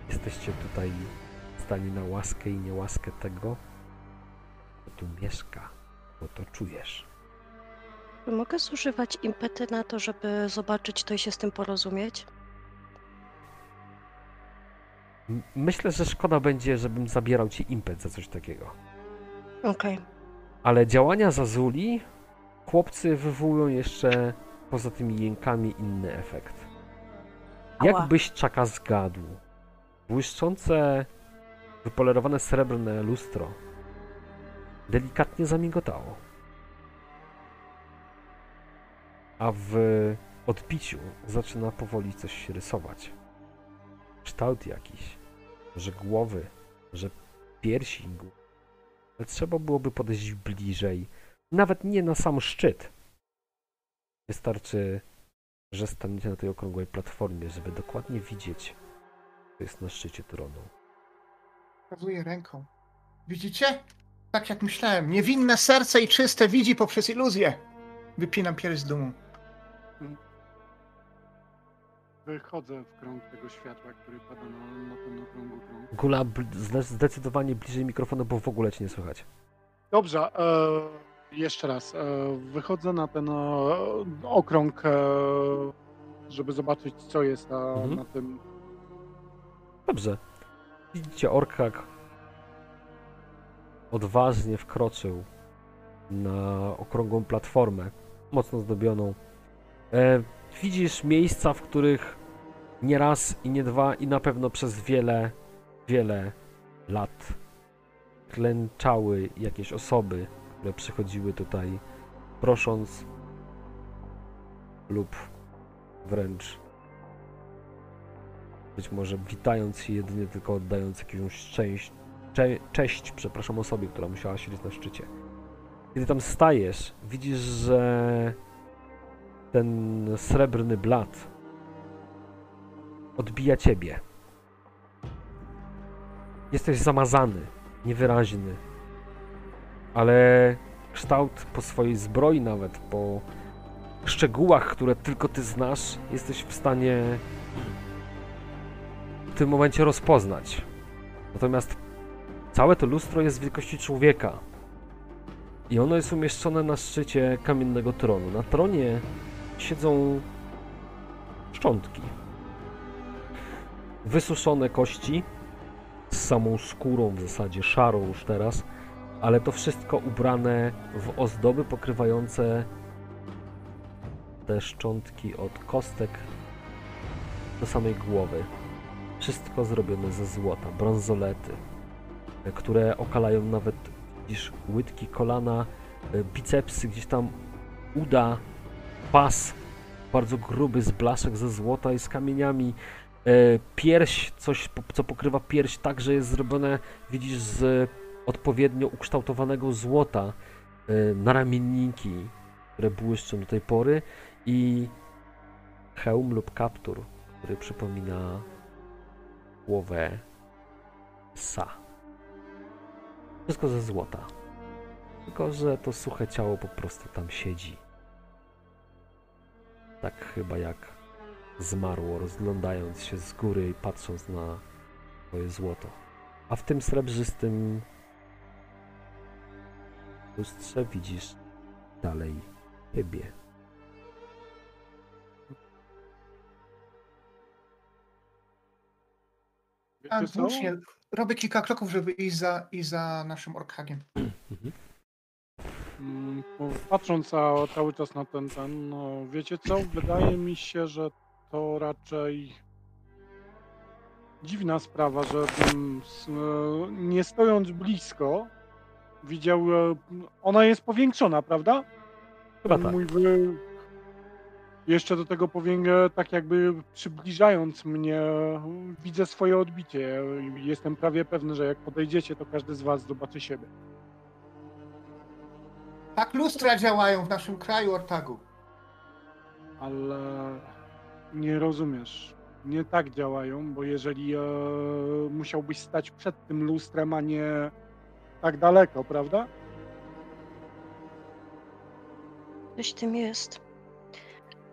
Jesteście tutaj zdani na łaskę i niełaskę tego, kto tu mieszka, bo to czujesz. Mogę zużywać impety na to, żeby zobaczyć to i się z tym porozumieć? Myślę, że szkoda będzie, żebym zabierał ci impet za coś takiego. Okej. Ale działania Zazuli chłopcy wywołują jeszcze poza tymi jękami inny efekt. Jakbyś czaka zgadł. Błyszczące, wypolerowane srebrne lustro delikatnie zamigotało. A w odbiciu zaczyna powoli coś rysować. Kształt jakiś, że głowy, że piersi, ale trzeba byłoby podejść bliżej. Nawet nie na sam szczyt. Wystarczy, że staniecie na tej okrągłej platformie, żeby dokładnie widzieć, co jest na szczycie tronu. Pokazuję ręką. Widzicie? Tak jak myślałem. Niewinne serce i czyste widzi poprzez iluzję. Wypinam pierś z dumą. Wychodzę w krąg tego światła, który pada na, na ten okrągły krąg. Gula bl- zdecydowanie bliżej mikrofonu, bo w ogóle cię nie słychać. Dobrze, e, jeszcze raz. E, wychodzę na ten e, okrąg, e, żeby zobaczyć, co jest na, Mhm. na tym. Dobrze. Widzicie orka, jak odważnie wkroczył na okrągłą platformę, mocno zdobioną. Widzisz miejsca, w których nie raz i nie dwa i na pewno przez wiele, wiele lat klęczały jakieś osoby, które przychodziły tutaj prosząc lub wręcz być może witając się jedynie tylko oddając jakąś część, cze, cześć, przepraszam, osobie, która musiała siedzieć na szczycie. Kiedy tam stajesz, widzisz, że ten srebrny blat odbija ciebie. Jesteś zamazany, niewyraźny, ale kształt po swojej zbroi nawet, po szczegółach, które tylko ty znasz, jesteś w stanie w tym momencie rozpoznać. Natomiast całe to lustro jest wielkości człowieka. I ono jest umieszczone na szczycie kamiennego tronu. Na tronie siedzą szczątki. Wysuszone kości z samą skórą w zasadzie, szarą już teraz. ale to wszystko ubrane w ozdoby pokrywające te szczątki od kostek do samej głowy. Wszystko zrobione ze złota, brązolety, które okalają nawet widzisz, łydki, kolana, bicepsy, gdzieś tam uda, pas bardzo gruby z blaszek ze złota i z kamieniami. E, Pierś, coś co pokrywa pierś, także jest zrobione, widzisz, z odpowiednio ukształtowanego złota. E, Naramienniki, które błyszczą do tej pory i hełm lub kaptur, który przypomina głowę psa. Wszystko ze złota. Tylko, że to suche ciało po prostu tam siedzi. Tak chyba jak zmarło, rozglądając się z góry i patrząc na swoje złoto. A w tym srebrzystym lustrze widzisz dalej siebie. A, słusznie. Robię kilka kroków, żeby iść za, iść za naszym orkhagiem. Mm, Patrząc ca, cały czas na ten, ten, no wiecie co? Wydaje mi się, że to raczej dziwna sprawa, że s- e, nie stojąc blisko, widział. e, Ona jest powiększona, prawda? Chyba tak. Mój wy... Jeszcze do tego powięgę, tak jakby przybliżając mnie, widzę swoje odbicie. Jestem prawie pewny, że jak podejdziecie, to każdy z was zobaczy siebie. Tak lustra działają w naszym kraju, Ortagu. Ale nie rozumiesz. Nie tak działają, bo jeżeli e, musiałbyś stać przed tym lustrem, a nie tak daleko, prawda? Coś tym jest.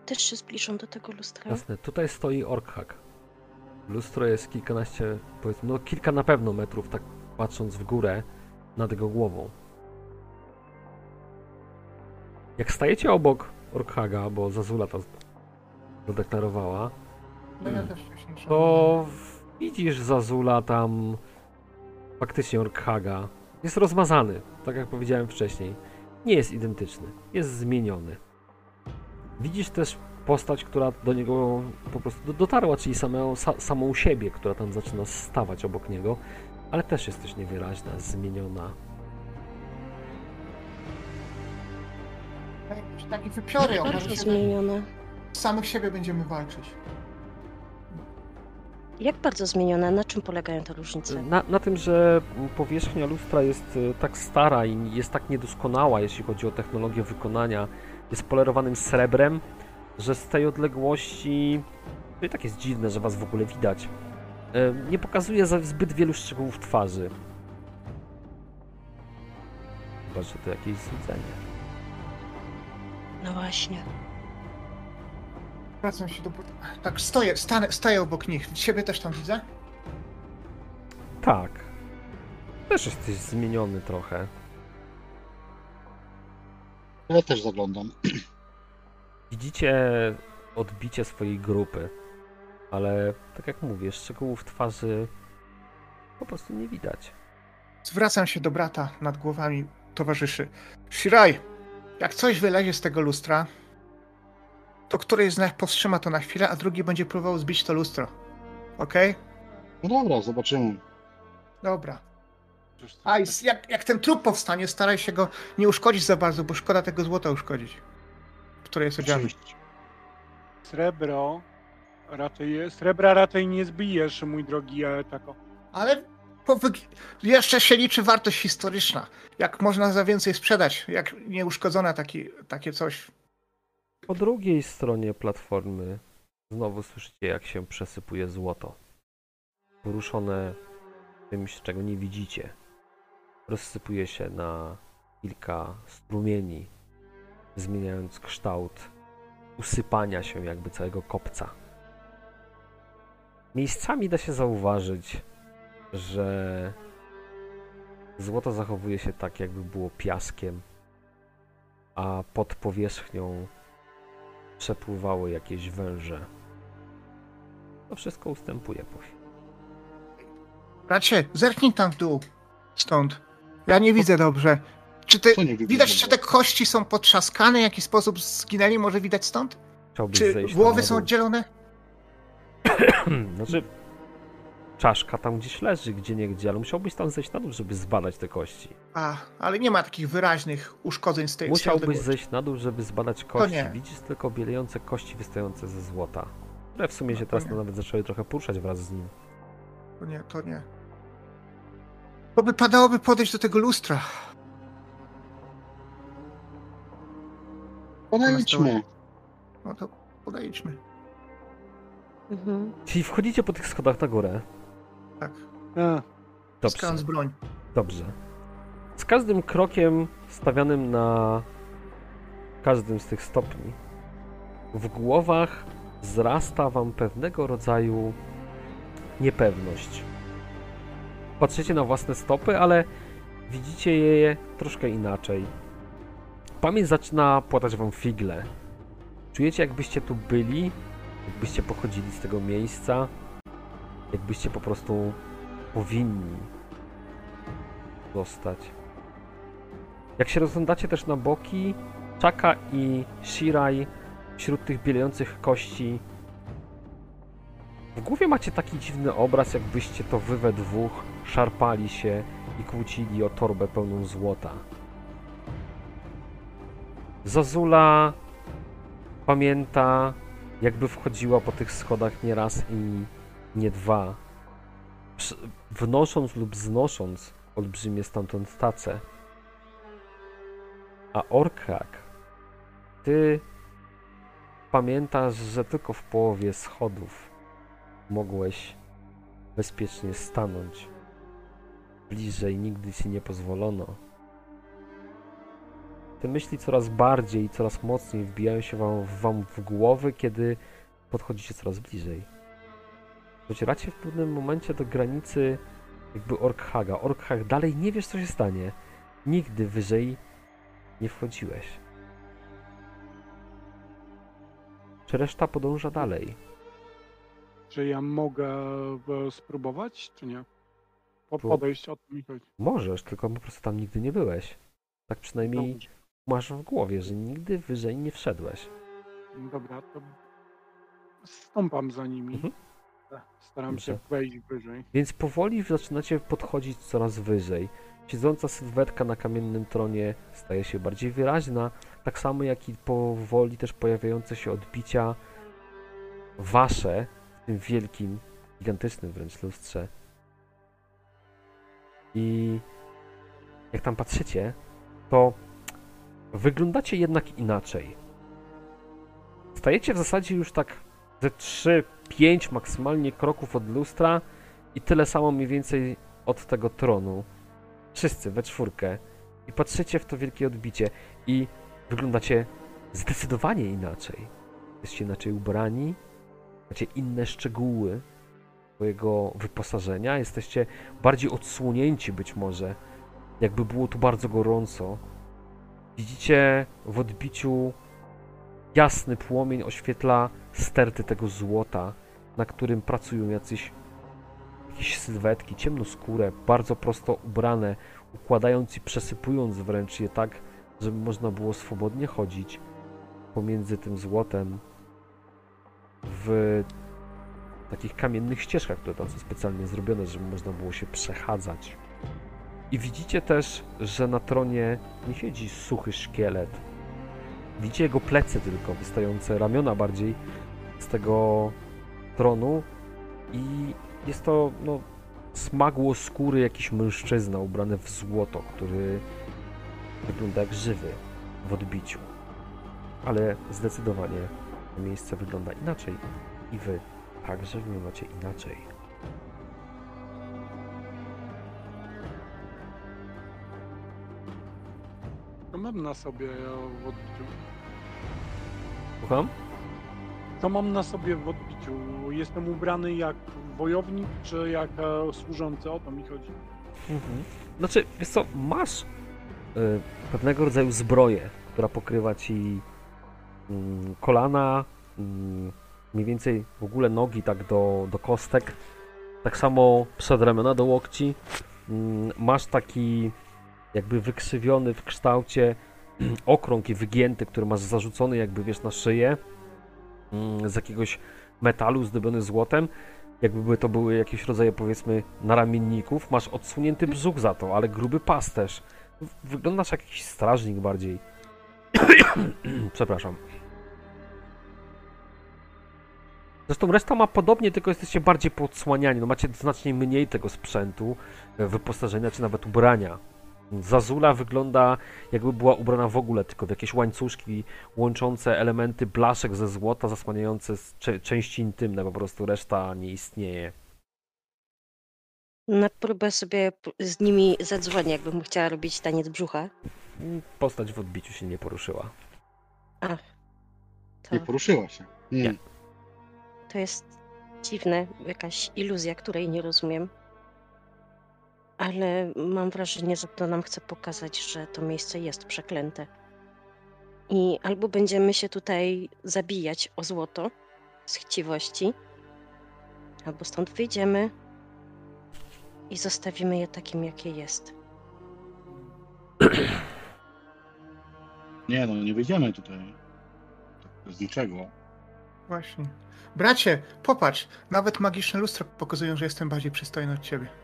Też się zbliżą do tego lustra. Jasne, tutaj stoi Orkhak. Lustro jest kilkanaście, powiedzmy, no kilka na pewno metrów, tak patrząc w górę nad jego głową. Jak stajecie obok Orkhaga, bo Zazula to zadeklarowała, No ja szedłem. to widzisz Zazula tam faktycznie Orkhaga. Jest rozmazany, tak jak powiedziałem wcześniej. Nie jest identyczny, jest zmieniony. Widzisz też postać, która do niego po prostu do- dotarła, czyli samą, sa, samą siebie, która tam zaczyna stawać obok niego, ale też jest też niewyraźna, zmieniona. Jakieś Takie wypiory, Bardzo się, że zmienione. samych siebie będziemy walczyć. Jak bardzo zmienione? Na czym polegają te różnice? Na, na tym, że powierzchnia lustra jest e, tak stara i jest tak niedoskonała, jeśli chodzi o technologię wykonania, jest polerowanym srebrem, że z tej odległości, to i tak jest dziwne, że was w ogóle widać, e, nie pokazuje za zbyt wielu szczegółów twarzy. Chyba, że to jakieś złudzenie. No właśnie. Wracam się do... Tak, stoję, stanę, stoję obok nich. Ciebie też tam widzę? Tak. Też jesteś zmieniony trochę. Ja też zaglądam. Widzicie odbicie swojej grupy, ale tak jak mówię, szczegółów twarzy po prostu nie widać. Zwracam się do brata nad głowami towarzyszy. Shiraj, jak coś wylezie z tego lustra, to któryś z nas powstrzyma to na chwilę, a drugi będzie próbował zbić to lustro. Okej? No dobra, zobaczymy. Dobra. A i jak, jak ten trup powstanie, staraj się go nie uszkodzić za bardzo, bo szkoda tego złota uszkodzić, które jest odziane. Srebro raczej, srebra raczej nie zbijesz, mój drogi Czako. Ale wyg- jeszcze się liczy wartość historyczna. Jak można za więcej sprzedać, jak nieuszkodzone taki, takie coś. Po drugiej stronie platformy znowu słyszycie, jak się przesypuje złoto. Poruszone czymś, czego nie widzicie. Rozsypuje się na kilka strumieni, zmieniając kształt usypania się jakby całego kopca. Miejscami da się zauważyć, że złoto zachowuje się tak, jakby było piaskiem, a pod powierzchnią przepływały jakieś węże. To wszystko ustępuje po chwili. Bracie, zerknij tam w dół. Stąd. Ja nie widzę dobrze. Czy ty, widać, dobrze? czy te kości są potrzaskane, w jaki sposób zginęli, może widać stąd? Chciałbyś Czy zejść głowy są oddzielone? (clears throat) Znaczy, czaszka tam gdzieś leży, gdzie nie gdzie, ale musiałbyś tam zejść na dół, żeby zbadać te kości. A, ale nie ma takich wyraźnych uszkodzeń z tej Musiałbyś zejść na dół, żeby zbadać kości. nie. Widzisz tylko bielejące kości wystające ze złota. Które w sumie No się teraz nie. nawet zaczęły trochę poruszać wraz z nim. To nie, to nie. To by padałoby podejść do tego lustra. Podejdźmy. No to podejdźmy. Mhm. Czyli wchodzicie po tych schodach na górę. Tak. E, Dobrze. Broń. Dobrze. Z każdym krokiem stawianym na każdym z tych stopni, w głowach wzrasta wam pewnego rodzaju niepewność. Patrzycie na własne stopy, ale widzicie je troszkę inaczej. Pamięć zaczyna płatać wam figle. Czujecie, jakbyście tu byli, jakbyście pochodzili z tego miejsca, jakbyście po prostu powinni zostać. Jak się rozglądacie też na boki, Chaka i Shirai wśród tych bielejących kości w głowie macie taki dziwny obraz, jakbyście to wy we dwóch szarpali się i kłócili o torbę pełną złota. Zazula pamięta, jakby wchodziła po tych schodach nie raz i nie dwa, wnosząc lub znosząc olbrzymie stamtąd tace. A Orkrak, ty pamiętasz, że tylko w połowie schodów mogłeś bezpiecznie stanąć. Bliżej nigdy ci nie pozwolono. Te myśli coraz bardziej i coraz mocniej wbijają się wam, wam w głowy, kiedy podchodzicie coraz bliżej. Docieracie w pewnym momencie do granicy jakby Orkhaga. Orkhag dalej nie wiesz co się stanie. Nigdy wyżej nie wchodziłeś. Czy reszta podąża dalej? czy ja mogę e, spróbować, czy nie? Podejść, o to mi chodzi. Możesz, tylko po prostu tam nigdy nie byłeś. Tak przynajmniej Dobrze. masz w głowie, że nigdy wyżej nie wszedłeś. Dobra, to stąpam za nimi. Mhm. Staram się wejść wyżej. Więc powoli zaczynacie podchodzić coraz wyżej. Siedząca sylwetka na kamiennym tronie staje się bardziej wyraźna, tak samo jak i powoli też pojawiające się odbicia wasze w tym wielkim, gigantycznym wręcz lustrze. I jak tam patrzycie, to wyglądacie jednak inaczej. Stajecie w zasadzie już tak ze 3-5 maksymalnie kroków od lustra i tyle samo mniej więcej od tego tronu. Wszyscy we czwórkę. I patrzycie w to wielkie odbicie i wyglądacie zdecydowanie inaczej. Jesteście inaczej ubrani, macie inne szczegóły swojego wyposażenia, jesteście bardziej odsłonięci być może, jakby było tu bardzo gorąco. Widzicie w odbiciu jasny płomień oświetla sterty tego złota, na którym pracują jacyś jakieś sylwetki, ciemnoskóre, bardzo prosto ubrane, układając i przesypując wręcz je tak, żeby można było swobodnie chodzić pomiędzy tym złotem w takich kamiennych ścieżkach, które tam są specjalnie zrobione, żeby można było się przechadzać. I widzicie też, że na tronie nie siedzi suchy szkielet. Widzicie jego plecy tylko, wystające ramiona bardziej z tego tronu i jest to no, smagło skóry jakiś mężczyzna ubrany w złoto, który wygląda jak żywy w odbiciu. Ale zdecydowanie miejsce wygląda inaczej i wy także wyglądacie inaczej. Mam na sobie w odbiciu? Słucham? Co mam na sobie w odbiciu? Jestem ubrany jak wojownik, czy jak e, służący? O to mi chodzi. Mhm. Znaczy, wiesz co, masz y, pewnego rodzaju zbroję, która pokrywa ci mm, kolana, mm, mniej więcej w ogóle nogi tak do, do kostek, tak samo przedramiona do łokci. Mm, masz taki jakby wykrzywiony w kształcie (clears throat) okrąg i wygięty, który masz zarzucony jakby wiesz na szyję mm, z jakiegoś metalu zdobiony złotem. Jakby to były jakieś rodzaje powiedzmy naramienników. Masz odsunięty brzuch za to, ale gruby pas też. W- Wyglądasz jak jakiś strażnik bardziej. (clears throat) Przepraszam. Zresztą reszta ma podobnie, tylko jesteście bardziej podsłaniani. No macie znacznie mniej tego sprzętu, e, wyposażenia czy nawet ubrania. Zazula wygląda jakby była ubrana w ogóle tylko w jakieś łańcuszki łączące elementy blaszek ze złota, zasłaniające części intymne, po prostu reszta nie istnieje. Na próbę sobie z nimi zadzwonię, jakbym chciała robić taniec brzucha. Postać w odbiciu się nie poruszyła. To, Nie poruszyła się. Nie. Nie. to jest dziwne, jakaś iluzja, której nie rozumiem. Ale mam wrażenie, że to nam chce pokazać, że to miejsce jest przeklęte. I albo będziemy się tutaj zabijać o złoto z chciwości, albo stąd wyjdziemy i zostawimy je takim, jakie jest. Nie no, nie wyjdziemy tutaj. Z niczego. Właśnie. Bracie, popatrz, nawet magiczne lustra pokazują, że jestem bardziej przystojny od ciebie.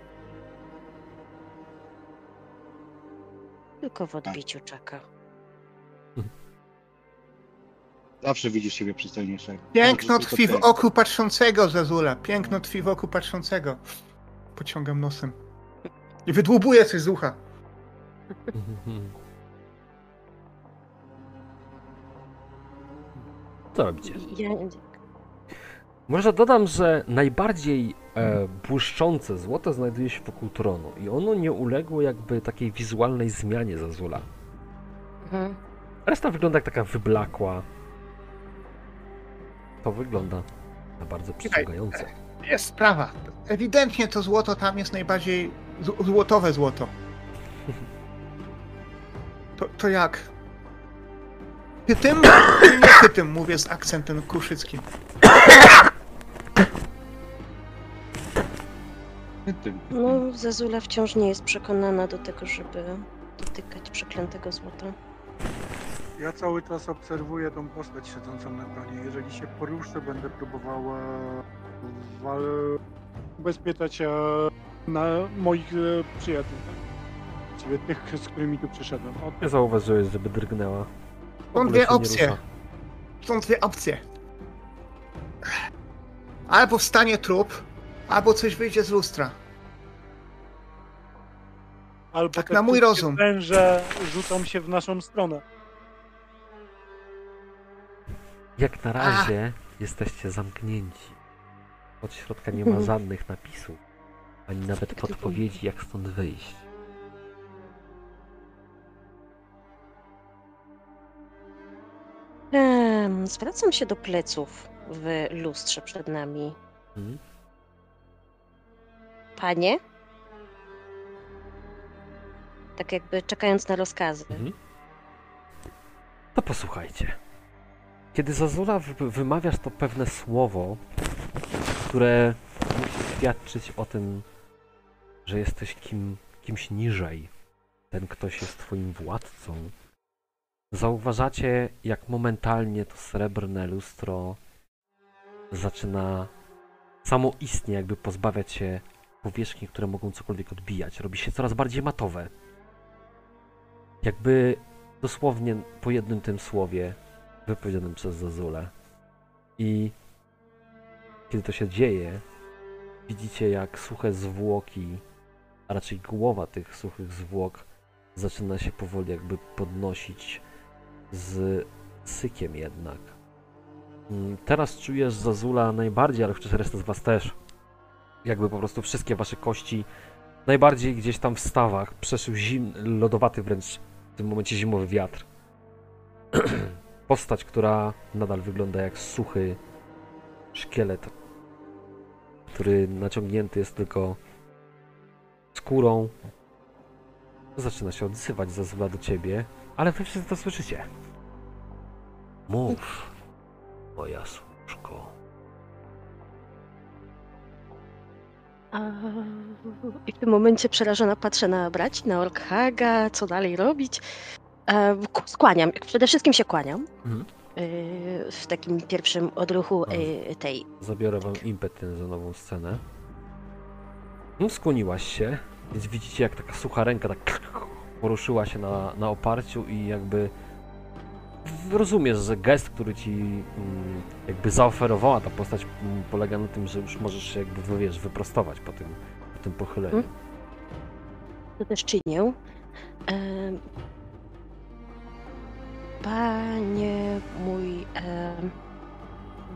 Tylko w odbiciu czeka. Zawsze widzisz siebie przystojniejszego. Piękno Może tkwi w ty. oku patrzącego, Zazula. Piękno tkwi w oku patrzącego. Pociągam nosem. I wydłubuję coś z ucha. Co robicie? Ja, Może dodam, że najbardziej e, błyszczące złoto znajduje się wokół tronu i ono nie uległo jakby takiej wizualnej zmianie Zazula. mhm. Reszta wygląda jak taka wyblakła. To wygląda na bardzo przyciągające. Jest sprawa. Ewidentnie to złoto tam jest najbardziej z- złotowe złoto. (laughs) To, to jak? Ty tym, czy nie ty tym, mówię z akcentem kruszyckim. (coughs) No, Zazula wciąż nie jest przekonana do tego, żeby dotykać przeklętego złota. Ja cały czas obserwuję tą postać siedzącą na tronie. Jeżeli się poruszę, będę próbował e, wal- ubezpieczać e, na moich e, przyjaciół. tak? Właściwie tych, z którymi tu przyszedłem. O, Nie zauważyłeś, żeby drgnęła. W Są ogóle dwie się nie opcje. rusza. Są dwie opcje. Albo wstanie trup, albo coś wyjdzie z lustra. albo Tak na mój rozum. Węże rzucą się w naszą stronę. Jak na razie jesteście zamknięci. Od środka nie ma Mhm. żadnych napisów, ani nawet podpowiedzi, jak stąd wyjść. Zwracam się do pleców w lustrze przed nami. Mhm. Panie? Tak jakby czekając na rozkazy. Mhm. To posłuchajcie. Kiedy Zazula wy- wymawiasz to pewne słowo, które musi świadczyć o tym, że jesteś kim, kimś niżej. Ten ktoś jest twoim władcą. Zauważacie, jak momentalnie to srebrne lustro zaczyna samoistnie jakby pozbawiać się powierzchni, które mogą cokolwiek odbijać. Robi się coraz bardziej matowe. Jakby dosłownie po jednym tym słowie wypowiedzianym przez Zazulę. I kiedy to się dzieje, widzicie jak suche zwłoki, a raczej głowa tych suchych zwłok zaczyna się powoli jakby podnosić z sykiem jednak. Mm, Teraz czujesz Zazula najbardziej, ale przecież reszta z was też. Jakby po prostu wszystkie wasze kości najbardziej gdzieś tam w stawach przeszył zim, lodowaty wręcz w tym momencie zimowy wiatr. (clears throat) Postać, która nadal wygląda jak suchy szkielet, który naciągnięty jest tylko skórą. Zaczyna się odzywać zazula do ciebie, ale wy wszyscy to słyszycie. Mów, moja służko. I w tym momencie przerażona patrzę na braci, na Orkhaga, co dalej robić. E, Skłaniam, przede wszystkim się kłaniam. Mhm. e, W takim pierwszym odruchu e, tej. Zabiorę wam impet za nową scenę. No, skłoniłaś się, więc widzicie jak taka sucha ręka tak poruszyła się na, na oparciu i jakby rozumiesz, że gest, który ci mm, jakby zaoferowała ta postać mm, polega na tym, że już możesz się jakby wiesz, wyprostować po tym, po tym pochyleniu. Mhm. To też czynię. Panie mój,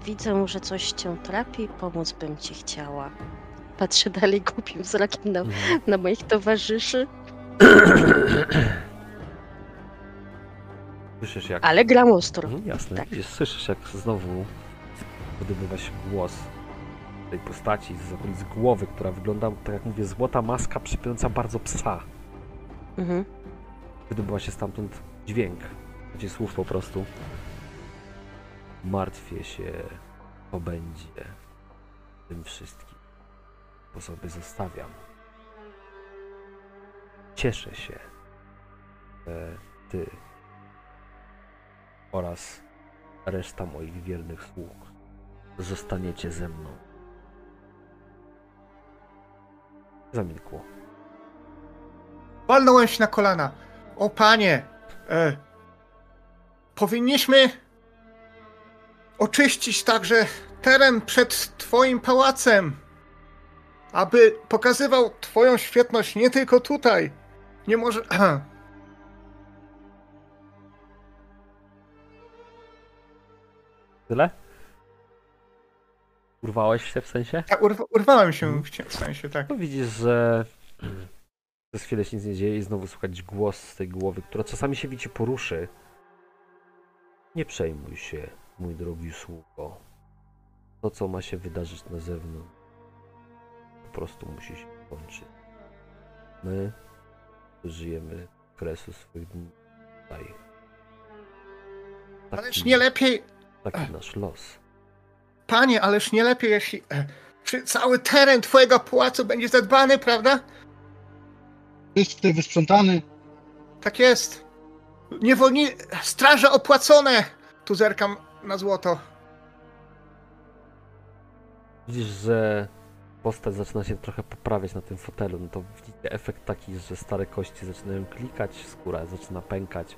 widzę, że coś cię trapi, pomóc bym ci chciała. Patrzę dalej głupim wzrokiem na, Mhm. na moich towarzyszy, (clears throat) Słyszysz jak ale gram ostro. Mhm, jasne. Tak. Widzisz, słyszysz jak znowu wydobywa się głos tej postaci z okolic głowy, która wygląda, tak jak mówię, złota maska przypominająca bardzo psa. Mhm. Wydobywa się stamtąd dźwięk, gdzie słów po prostu. Martwię się, co będzie tym wszystkim. Po sobie zostawiam. Cieszę się, że ty oraz reszta moich wiernych sług zostaniecie ze mną. Zamilkło. Walnąłem się na kolana. O panie, e, powinniśmy oczyścić także teren przed twoim pałacem, aby pokazywał twoją świetność nie tylko tutaj. Nie może... (clears throat) Tyle? Urwałeś się w sensie? Ja urwa, urwałem się w w sensie, tak. No widzisz, że (clears throat) przez chwilę się nic nie dzieje i znowu słychać głos z tej głowy, która czasami się widzicie poruszy. Nie przejmuj się, mój drogi sługo. To, co ma się wydarzyć na zewnątrz, po prostu musi się kończyć. My żyjemy kresu swoich dni tutaj. Ależ nie lepiej, taki nasz los. panie, ależ nie lepiej, jeśli e, czy cały teren twojego pałacu będzie zadbany, prawda? Czysty, wysprzątany. Tak jest. Niewolni... Straże opłacone! Tu zerkam na złoto. Widzisz, że postać zaczyna się trochę poprawiać na tym fotelu, no to widzicie efekt taki, że stare kości zaczynają klikać, skóra zaczyna pękać.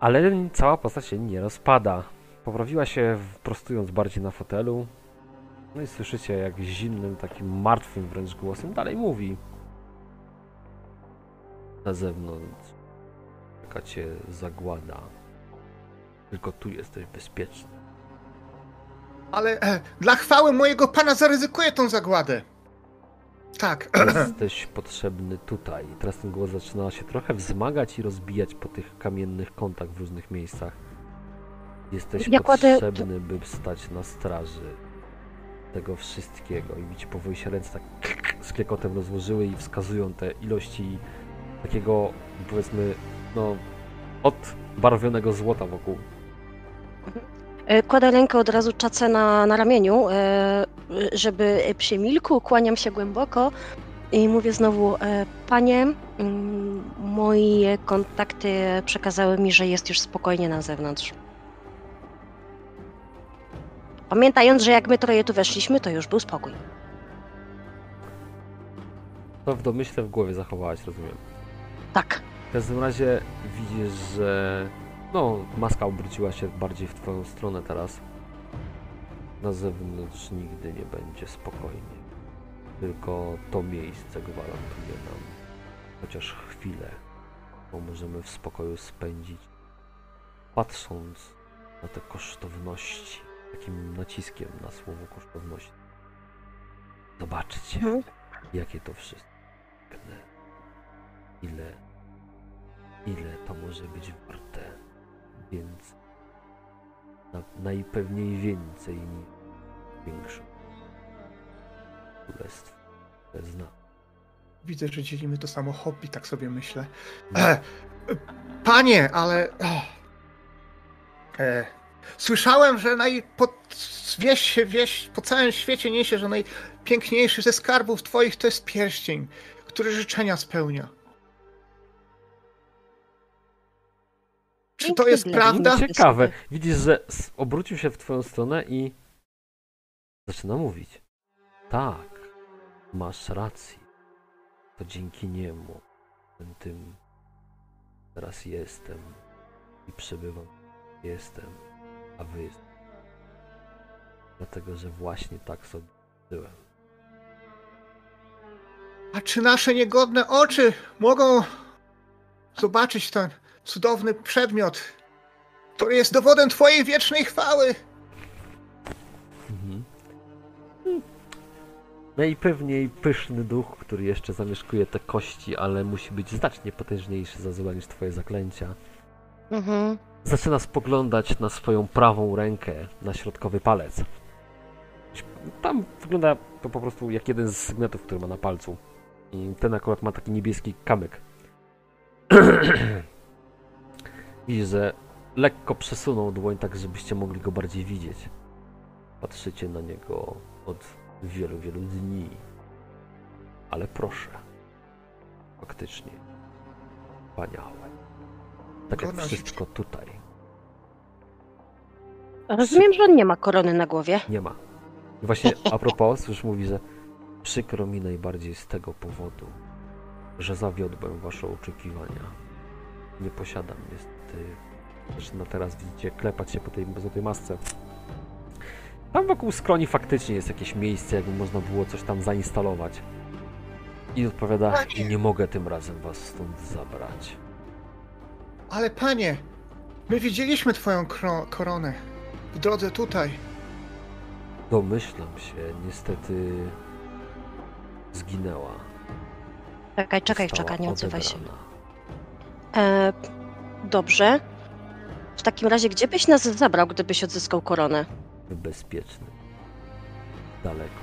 Ale cała postać się nie rozpada. Poprawiła się prostując bardziej na fotelu. No i słyszycie jak zimnym, takim martwym wręcz głosem dalej mówi. Na zewnątrz czeka cię zagłada. Tylko tu jesteś bezpieczny. Ale e, dla chwały mojego pana zaryzykuję tą zagładę. Tak. (clears throat) Jesteś potrzebny tutaj. Teraz ten głos zaczyna się trochę wzmagać i rozbijać po tych kamiennych kątach w różnych miejscach. Jesteś Ja kładę- potrzebny, by stać na straży tego wszystkiego. I widzicie, powoli się ręce tak z kliekotem rozłożyły i wskazują te ilości takiego, powiedzmy, no, odbarwionego złota wokół. E, Kładę rękę od razu czace na, na ramieniu, e, żeby przymilkł, kłaniam się głęboko i mówię znowu, e, panie, mm, moje kontakty przekazały mi, że jest już spokojnie na zewnątrz. Pamiętając, że jak my troje tu weszliśmy, to już był spokój. To w domyśle w głowie zachowałaś, rozumiem. Tak. W każdym razie widzisz, że no, maska obróciła się bardziej w twoją stronę teraz. Na zewnątrz nigdy nie będzie spokojnie. Tylko to miejsce gwarantuje nam chociaż chwilę, bo możemy w spokoju spędzić, patrząc na te kosztowności, takim naciskiem na słowo kosztowności. Zobaczcie, Mhm. jakie to wszystko. Ile ile to może być warte. Więc na, najpewniej więcej niż większą królestwo, które zna. Widzę, że dzielimy to samo hobby, tak sobie myślę. E, panie, ale. E, Słyszałem, że naj... po... wieś, wieś po całym świecie niesie, że najpiękniejszy ze skarbów twoich to jest pierścień, który życzenia spełnia. Czy to jest prawda? Ciekawe. Widzisz, że obrócił się w twoją stronę i zaczyna mówić. Tak, masz rację. To dzięki niemu ten tym teraz jestem i przebywam. Jestem, a wy jest. Dlatego, że właśnie tak sobie byłem. A czy nasze niegodne oczy mogą zobaczyć ten cudowny przedmiot, który jest dowodem twojej wiecznej chwały? Mhm. Najpewniej pyszny duch, który jeszcze zamieszkuje te kości, ale musi być znacznie potężniejszy za zła niż twoje zaklęcia. Mhm. Zaczyna spoglądać na swoją prawą rękę, na środkowy palec. Tam wygląda to po prostu jak jeden z sygnetów, który ma na palcu. I ten akurat ma taki niebieski kamyk. (clears throat) Widzisz, że lekko przesunął dłoń tak, żebyście mogli go bardziej widzieć. Patrzycie na niego od wielu, wielu dni. Ale proszę. Faktycznie. Wspaniałe. Tak jak wszystko tutaj. Rozumiem, że on nie ma korony na głowie. Nie ma. I właśnie a propos, już mówi, że przykro mi najbardziej z tego powodu, że zawiodłem wasze oczekiwania. Nie posiadam niestety. Zaczyna teraz, widzicie, klepać się po tej, po tej masce. Tam wokół skroni faktycznie jest jakieś miejsce, jakby można było coś tam zainstalować. I odpowiada, Panie! nie mogę tym razem was stąd zabrać. Ale panie, my widzieliśmy twoją kro- koronę w drodze tutaj. Domyślam się, niestety zginęła. Czekaj, czekaj, Została czekaj, nie odzywaj się. E, dobrze. W takim razie, gdzie byś nas zabrał, gdybyś odzyskał koronę? bezpieczny. Daleko.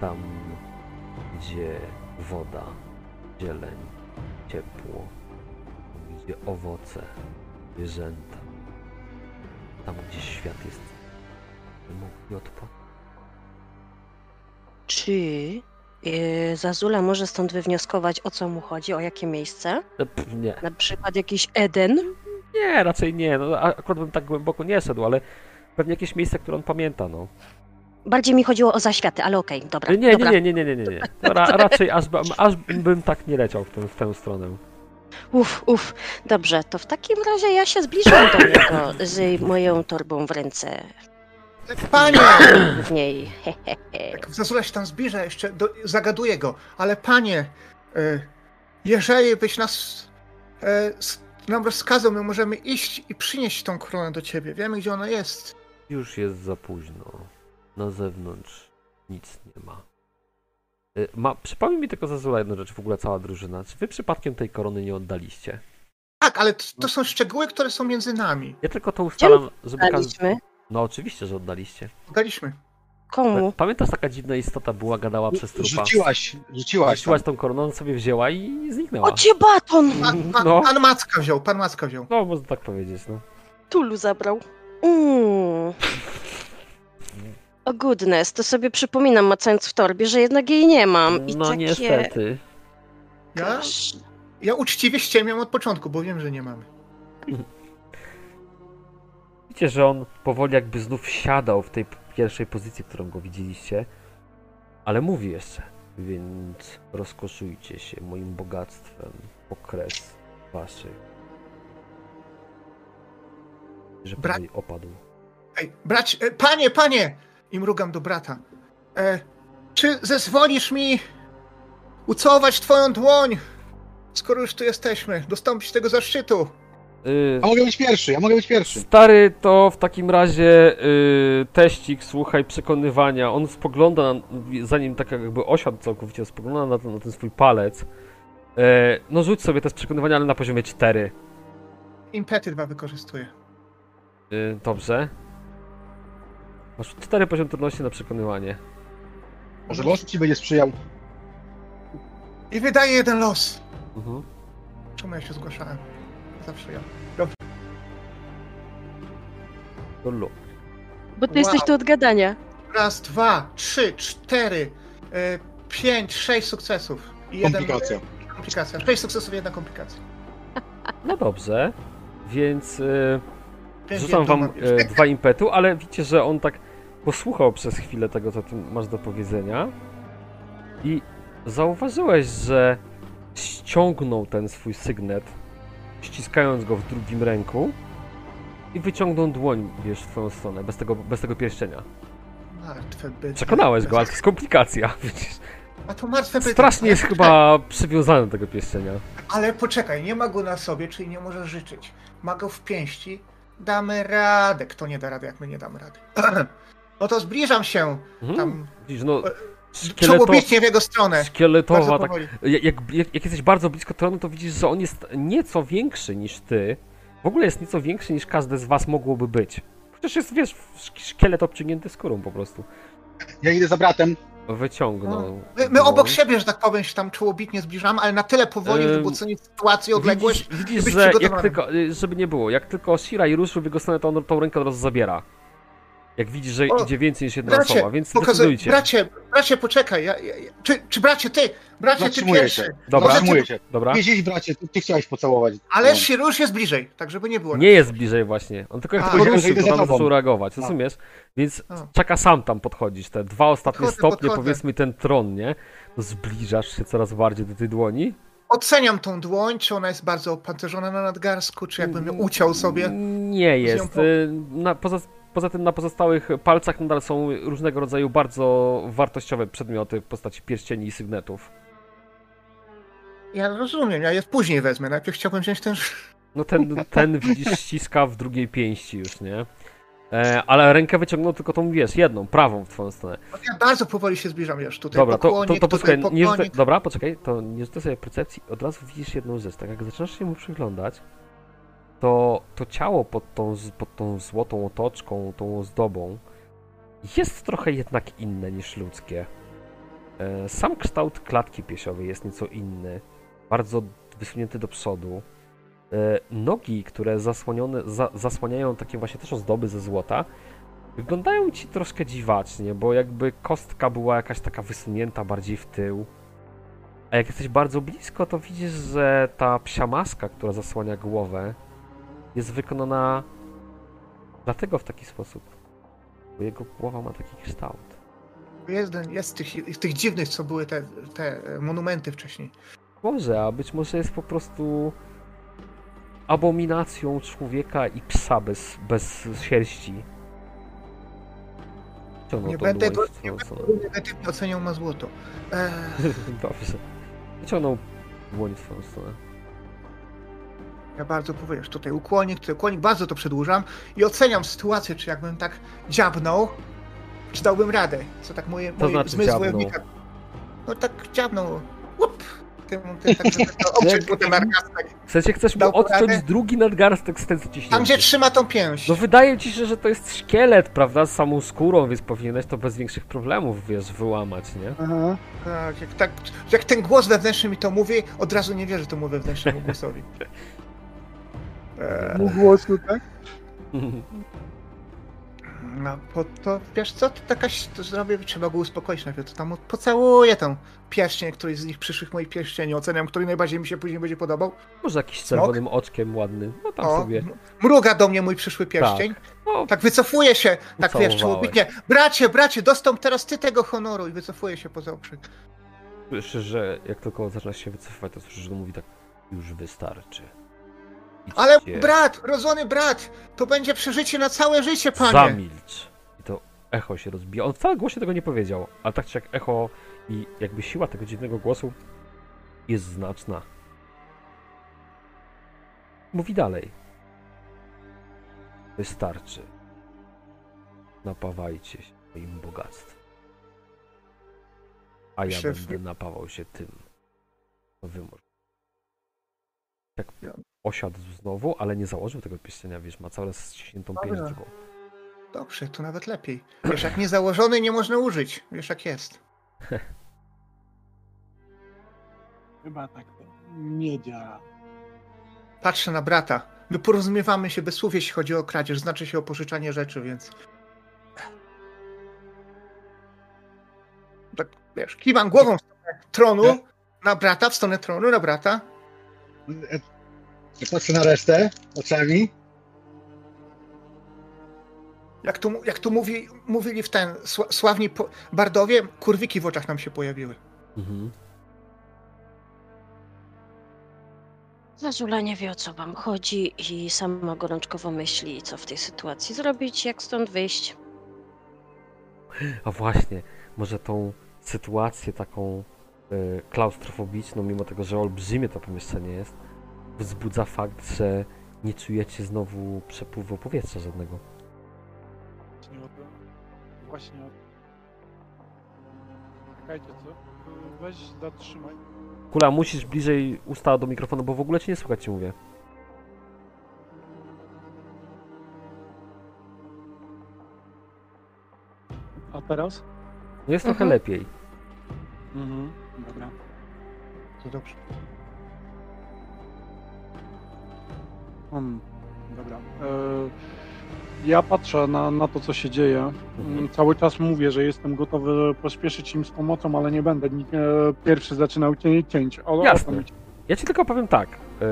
Tam, gdzie woda, zieleń, ciepło, gdzie owoce, zwierzęta. Tam, gdzie świat jest mógł odpocząć. Czy e, Zazula może stąd wywnioskować, o co mu chodzi, o jakie miejsce? E, pff, Nie, Na przykład jakiś Eden? nie, raczej nie. No, akurat bym tak głęboko nie szedł, ale pewnie jakieś miejsce, które on pamięta, no. Bardziej mi chodziło o zaświaty, ale okej, dobra. Nie, nie, dobra. nie, nie, nie, nie, nie, nie. (laughs) No, ra, raczej aż, aż bym tak nie leciał w tę, w tę stronę. Uf, uf, dobrze, to w takim razie ja się zbliżam do niego z moją torbą w ręce. Panie! W niej. Jak Zazula się tam zbliża, jeszcze do, zagaduje go. Ale panie, e, jeżeli byś nas e, nam rozkazał, my możemy iść i przynieść tą koronę do ciebie. Wiemy, gdzie ona jest. Już jest za późno. Na zewnątrz nic nie ma. Y, Ma, przypomnij mi tylko Zazula jedną rzecz, w ogóle cała drużyna. Czy wy przypadkiem tej korony nie oddaliście? Tak, ale to, to są szczegóły, które są między nami. Ja tylko to ustalam, żeby każdy... Daliśmy. No oczywiście, że oddaliście. Daliśmy. Komu? Pamiętasz, taka dziwna istota była, gadała przez trupa? Rzuciłaś, rzuciłaś. Rzuciłaś tą koroną, on sobie wzięła i zniknęła. O cię baton! Pan, pan, (laughs) No. pan Macka wziął, pan Macka wziął. No, można tak powiedzieć, no. Tulu zabrał. Mm. O goodness, to sobie przypominam macając w torbie, że jednak jej nie mam. I No takie... niestety. Ja, ja uczciwie ściemiam od początku, bo wiem, że nie mamy. Widzicie, że on powoli jakby znów siadał w tej pierwszej pozycji, którą go widzieliście, ale mówi jeszcze, więc rozkoszujcie się moim bogactwem po kres waszych. Że Bra- opadł. Ej, brać, e, panie, panie! I mrugam do brata. E, czy zezwolisz mi ucałować twoją dłoń, skoro już tu jesteśmy, dostąpić tego zaszczytu? Y, Ja mogę być pierwszy, ja mogę być pierwszy. Stary, to w takim razie y, teścik, słuchaj, przekonywania. On spogląda, na, zanim tak jakby osiadł całkowicie, spogląda na ten, na ten swój palec. E, no rzuć sobie te przekonywania, ale na poziomie 4. Impety dwa wykorzystuję. Y, dobrze. Masz 4 poziom trudności na przekonywanie. Może los ci będzie sprzyjał. I wydaje jeden los. Mhm. Czemu ja się zgłaszałem? Zawsze ja. Dobrze. To luk. Bo ty jesteś Wow. tu od gadania. Raz, dwa, trzy, cztery, e, pięć, sześć sukcesów. I jeden Komplikacja. komplikacja. Sześć sukcesów, jedna komplikacja. (laughs) No dobrze, więc y, Więc rzucam wam y, dwa impetu, ale widzicie, że on tak posłuchał przez chwilę tego, co ty masz do powiedzenia i zauważyłeś, że ściągnął ten swój sygnet, ściskając go w drugim ręku i wyciągnął dłoń, wiesz, w twoją stronę, bez tego, bez tego pierścienia. Martwe byty. Przekonałeś go, ale to jest komplikacja, (laughs) widzisz. A to martwe byty. Strasznie jest chyba przywiązany do tego pierścienia. Ale poczekaj, nie ma go na sobie, czyli nie może życzyć. Ma go w pięści. Damy radę. Kto nie da rady, jak my nie damy rady? (clears throat) No to zbliżam się Mhm. tam Widzisz, no, e, szkieleto, czołobitnie w jego stronę. Szkieletowa, tak. Jak, jak, jak jesteś bardzo blisko tronu, to widzisz, że on jest nieco większy niż ty. W ogóle jest nieco większy niż każdy z was mogłoby być. Chociaż jest, wiesz, szk- szkielet obciągnięty skórą po prostu. Ja idę za bratem. Wyciągnął. My, my obok dłoń. siebie, że tak powiem, się tam czołobitnie zbliżamy, ale na tyle powoli, żeby ocenić sytuację, odległość. Widzisz, widzisz że jak tylko, y, żeby nie było, jak tylko Shirai ruszył w jego stronę, to on tą rękę od razu zabiera. Jak widzisz, że O, idzie więcej niż jedna Bracie, osoba, więc pokazuj, decydujcie. bracie, bracie, poczekaj. Ja, ja, ja- czy, czy bracie, ty, bracie, ty pierwszy. się. Dobra. Zatrzymuję się. Dobra? Idź, bracie, ty, ty chciałeś pocałować. Ale No. się już jest bliżej, tak żeby nie było. Nie jest bliżej właśnie. On tylko jak A, tylko że ruszył, idę to tam zaczął reagować, A. rozumiesz? Więc A. czeka sam tam podchodzisz, te dwa ostatnie Podchodzę, stopnie, podchodzę. powiedzmy ten tron, nie? Zbliżasz się coraz bardziej do tej dłoni. Oceniam tą dłoń, czy ona jest bardzo opancerzona na nadgarstku, czy jakbym ją uciął sobie. Nie jest. po- Y, Na, poza, poza tym na pozostałych palcach nadal są różnego rodzaju bardzo wartościowe przedmioty w postaci pierścieni i sygnetów. Ja rozumiem, ja je później wezmę. Najpierw chciałbym wziąć ten. No ten, ten widzisz ściska w drugiej pięści już, nie? E, ale rękę wyciągnął tylko tą, wiesz, jedną, prawą w twoją stronę. Ja bardzo powoli się zbliżam już. Tutaj Dobra, to, to, pokłonik, to tutaj posłuchaj, nie pokłonik. dobra, poczekaj, to nie rzucaj sobie percepcji, od razu widzisz jedną rzecz, tak jak zaczynasz się mu przyglądać, to to ciało pod tą, pod tą złotą otoczką, tą ozdobą, jest trochę jednak inne niż ludzkie. E, Sam kształt klatki piersiowej jest nieco inny, bardzo wysunięty do przodu. E, Nogi, które zasłonione, za, zasłaniają takie właśnie też ozdoby ze złota, wyglądają ci troszkę dziwacznie, bo jakby kostka była jakaś taka wysunięta bardziej w tył. A jak jesteś bardzo blisko, to widzisz, że ta psia maska, która zasłania głowę, jest wykonana dlatego w taki sposób, bo jego głowa ma taki kształt. Jest, jest tych, tych dziwnych, co były te, te monumenty wcześniej. Może, a być może jest po prostu abominacją człowieka i psa bez, bez sierści. Ciągnął Nie będę go- twoją stronę. Negatywnie oceniał na złoto. (laughs) Eee, Dobrze. Wyciągnął dłoń w twoją stronę. Ja bardzo powiesz, tutaj ukłonik, tutaj ukłonik, bardzo to przedłużam i oceniam sytuację, czy jakbym tak dziabnął, czy dałbym radę. Co tak moje, To moje znaczy zmysł dziabnął? wojownika. No tak dziabnął. Łup! Tym, tym, tak, to ten nadgarstek. W sensie chcesz mu odciąć radę? drugi nadgarstek z ten ciśnięcia. Tam, gdzie trzyma tą pięść. No wydaje ci się, że to jest szkielet, prawda, z samą skórą, więc powinieneś to bez większych problemów, wiesz, wyłamać, nie? Aha. Tak, jak, tak, jak ten głos wewnętrzny mi to mówi, od razu nie wierzę temu wewnętrznemu głosowi. (laughs) Eee, Mu głosu, tak? (laughs) no, po to, wiesz co, to jakaś, to zrobię, trzeba go uspokoić najpierw, to tam pocałuję tą pierścień, któryś z nich przyszłych moich pierścieni, oceniam, który najbardziej mi się później będzie podobał. Może jakiś Smok? czerwonym oczkiem ładny, no tam O, sobie. mruga do mnie mój przyszły pierścień. No, Tak wycofuje się, tak wiesz, człowieknie. Bracie, bracie, dostąp teraz ty tego honoru i wycofuje się poza okrzyk. słyszysz, że jak tylko zaczynasz się wycofywać, to słyszysz, że mówi tak, już wystarczy. Ale brat, rodzony brat, to będzie przeżycie na całe życie, panie. zamilcz. I to echo się rozbija. On w całym głosie tego nie powiedział, ale tak czy jak echo i jakby siła tego dziwnego głosu jest znaczna. Mówi dalej. Wystarczy. Napawajcie się moim bogactwem. A ja Szef- będę napawał się tym, co wy możecie. Tak Ja- osiadł znowu, ale nie założył tego pierścienia, wiesz, ma cały czas ściśniętą drugą. Dobrze, to nawet lepiej. Wiesz, jak nie założony, nie można użyć. Wiesz, jak jest. (laughs) Chyba tak to nie działa. Patrzę na brata. my porozumiewamy się bez słów, jeśli chodzi o kradzież, znaczy się o pożyczanie rzeczy, więc... Tak, wiesz, kiwam głową w stronę tronu, na brata, w stronę tronu, na brata. E, Patrzę na resztę oczami. Jak tu, jak tu mówi, mówili w ten, sła- sławni po, bardowie, kurwiki w oczach nam się pojawiły. Mhm. Zazula nie wie o co wam chodzi i sama gorączkowo myśli, co w tej sytuacji zrobić, jak stąd wyjść. A właśnie, może tą sytuację taką y, klaustrofobiczną, mimo tego, że olbrzymie to pomieszczenie jest, wzbudza fakt, że nie czujecie znowu przepływu powietrza żadnego. Właśnie o to. Właśnie o. Czekajcie, co? Weź zatrzymaj. Kula, musisz bliżej usta do mikrofonu, bo w ogóle cię nie słychać, ci mówię. A teraz? No jest trochę Mhm. lepiej. Mhm. Dobra. To dobrze. Hmm. Dobra. E, ja patrzę na, na to, co się dzieje. Mhm. Mm, Cały czas mówię, że jestem gotowy pośpieszyć im z pomocą, ale nie będę e, pierwszy zaczynał cię cięć. O, o Jasne. mi- Ja ci tylko powiem tak, yy,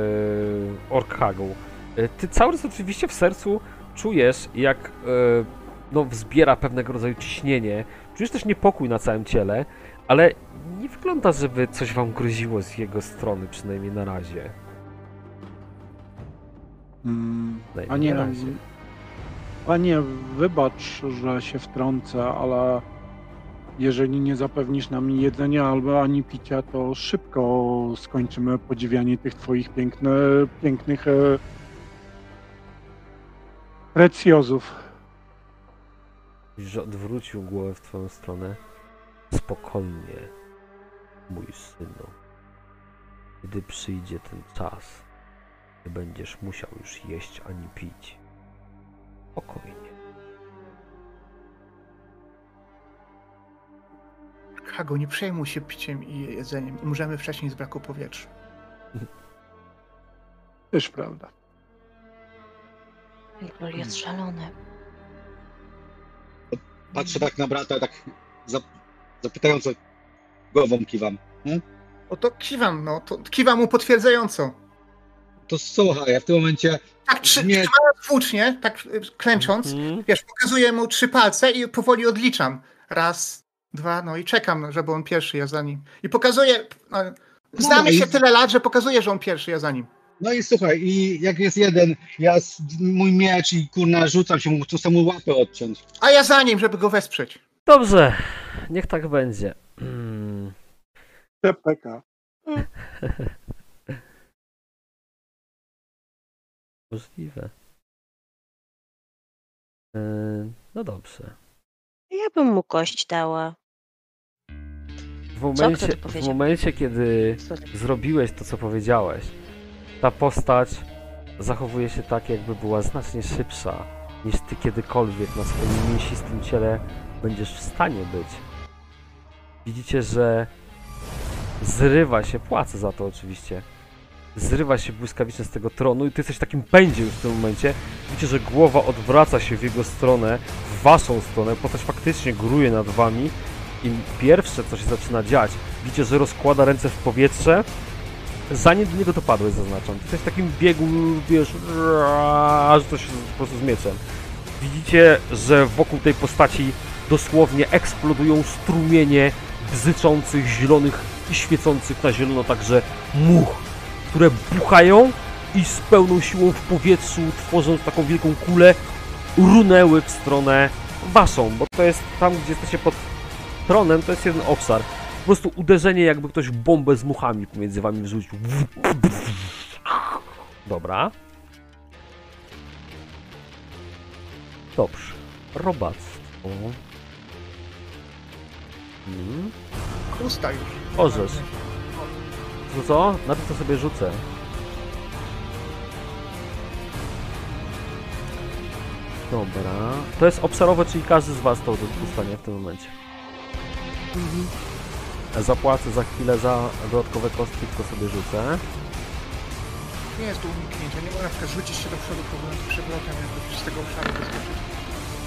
Orkhagą. Yy, ty cały czas oczywiście w sercu czujesz, jak yy, no, wzbiera pewnego rodzaju ciśnienie. Czujesz też niepokój na całym ciele, ale nie wygląda, żeby coś wam groziło z jego strony, przynajmniej na razie. Mm, na razie. panie, wybacz, że się wtrącę, ale jeżeli nie zapewnisz nam jedzenia albo ani picia, to szybko skończymy podziwianie tych twoich piękne, pięknych e, precjozów. Że odwrócił głowę w twoją stronę. Spokojnie, mój synu. Gdy przyjdzie ten czas, nie będziesz musiał już jeść ani pić. Spokojnie. Kago, nie przejmuj się piciem i jedzeniem. Umrzemy wcześniej z braku powietrza. (laughs) Też prawda. Król jest szalony. Patrzę tak na brata, tak zap, zapytająco głową kiwam. O to kiwam, no, to kiwam mu potwierdzająco. To słuchaj, ja w tym momencie Tak trzy, Nie. trzymając włócznie, tak y, klęcząc, Mhm. wiesz, pokazuję mu trzy palce i powoli odliczam. Raz, dwa, no i czekam, no, żeby on pierwszy, ja za nim. I pokazuję, no, znamy i- się tyle lat, że pokazuję, że on pierwszy, ja za nim. No i słuchaj, i jak jest jeden, ja z, mój miecz i kurna rzucam się, mu mu łapę odciąć. A ja za nim, żeby go wesprzeć. Dobrze, niech tak będzie. Mm. TPK. (laughs) Możliwe. Yy, no dobrze. Ja bym mu kość dała. W Kto momencie, w powiedział? momencie, kiedy Sorry. zrobiłeś to, co powiedziałeś, ta postać zachowuje się tak, jakby była znacznie szybsza niż ty kiedykolwiek na swoim mięsistym ciele będziesz w stanie być. Widzicie, że zrywa się, płacę za to oczywiście, zrywa się błyskawicznie z tego tronu i ty jesteś w takim pędzie już w tym momencie. Widzicie, że głowa odwraca się w jego stronę, w waszą stronę, postać faktycznie gruje nad wami i pierwsze, co się zaczyna dziać, widzicie, że rozkłada ręce w powietrze, zanim do niego dopadłeś, zaznaczam. Ty jesteś w takim biegu, wiesz, aż coś po prostu z mieczem. Widzicie, że wokół tej postaci dosłownie eksplodują strumienie bzyczących, zielonych i świecących na zielono także much, które buchają i z pełną siłą w powietrzu, tworząc taką wielką kulę, runęły w stronę waszą, bo to jest tam, gdzie jesteście pod tronem, to jest jeden obszar. Po prostu uderzenie, jakby ktoś bombę z muchami pomiędzy wami wrzucił. Dobra. Dobrze. Robactwo. Hmm. Usta już. Orzesz. Co, co? Na to sobie rzucę. Dobra. To jest obszarowe, czyli każdy z was to dostanie w tym momencie. Zapłacę za chwilę za dodatkowe kostki, tylko sobie rzucę. nie jest do uniknięcia. Nie można na przykład rzucić się do przodu próbując przewrotem jakoś z tego obszaru wyskoczyć.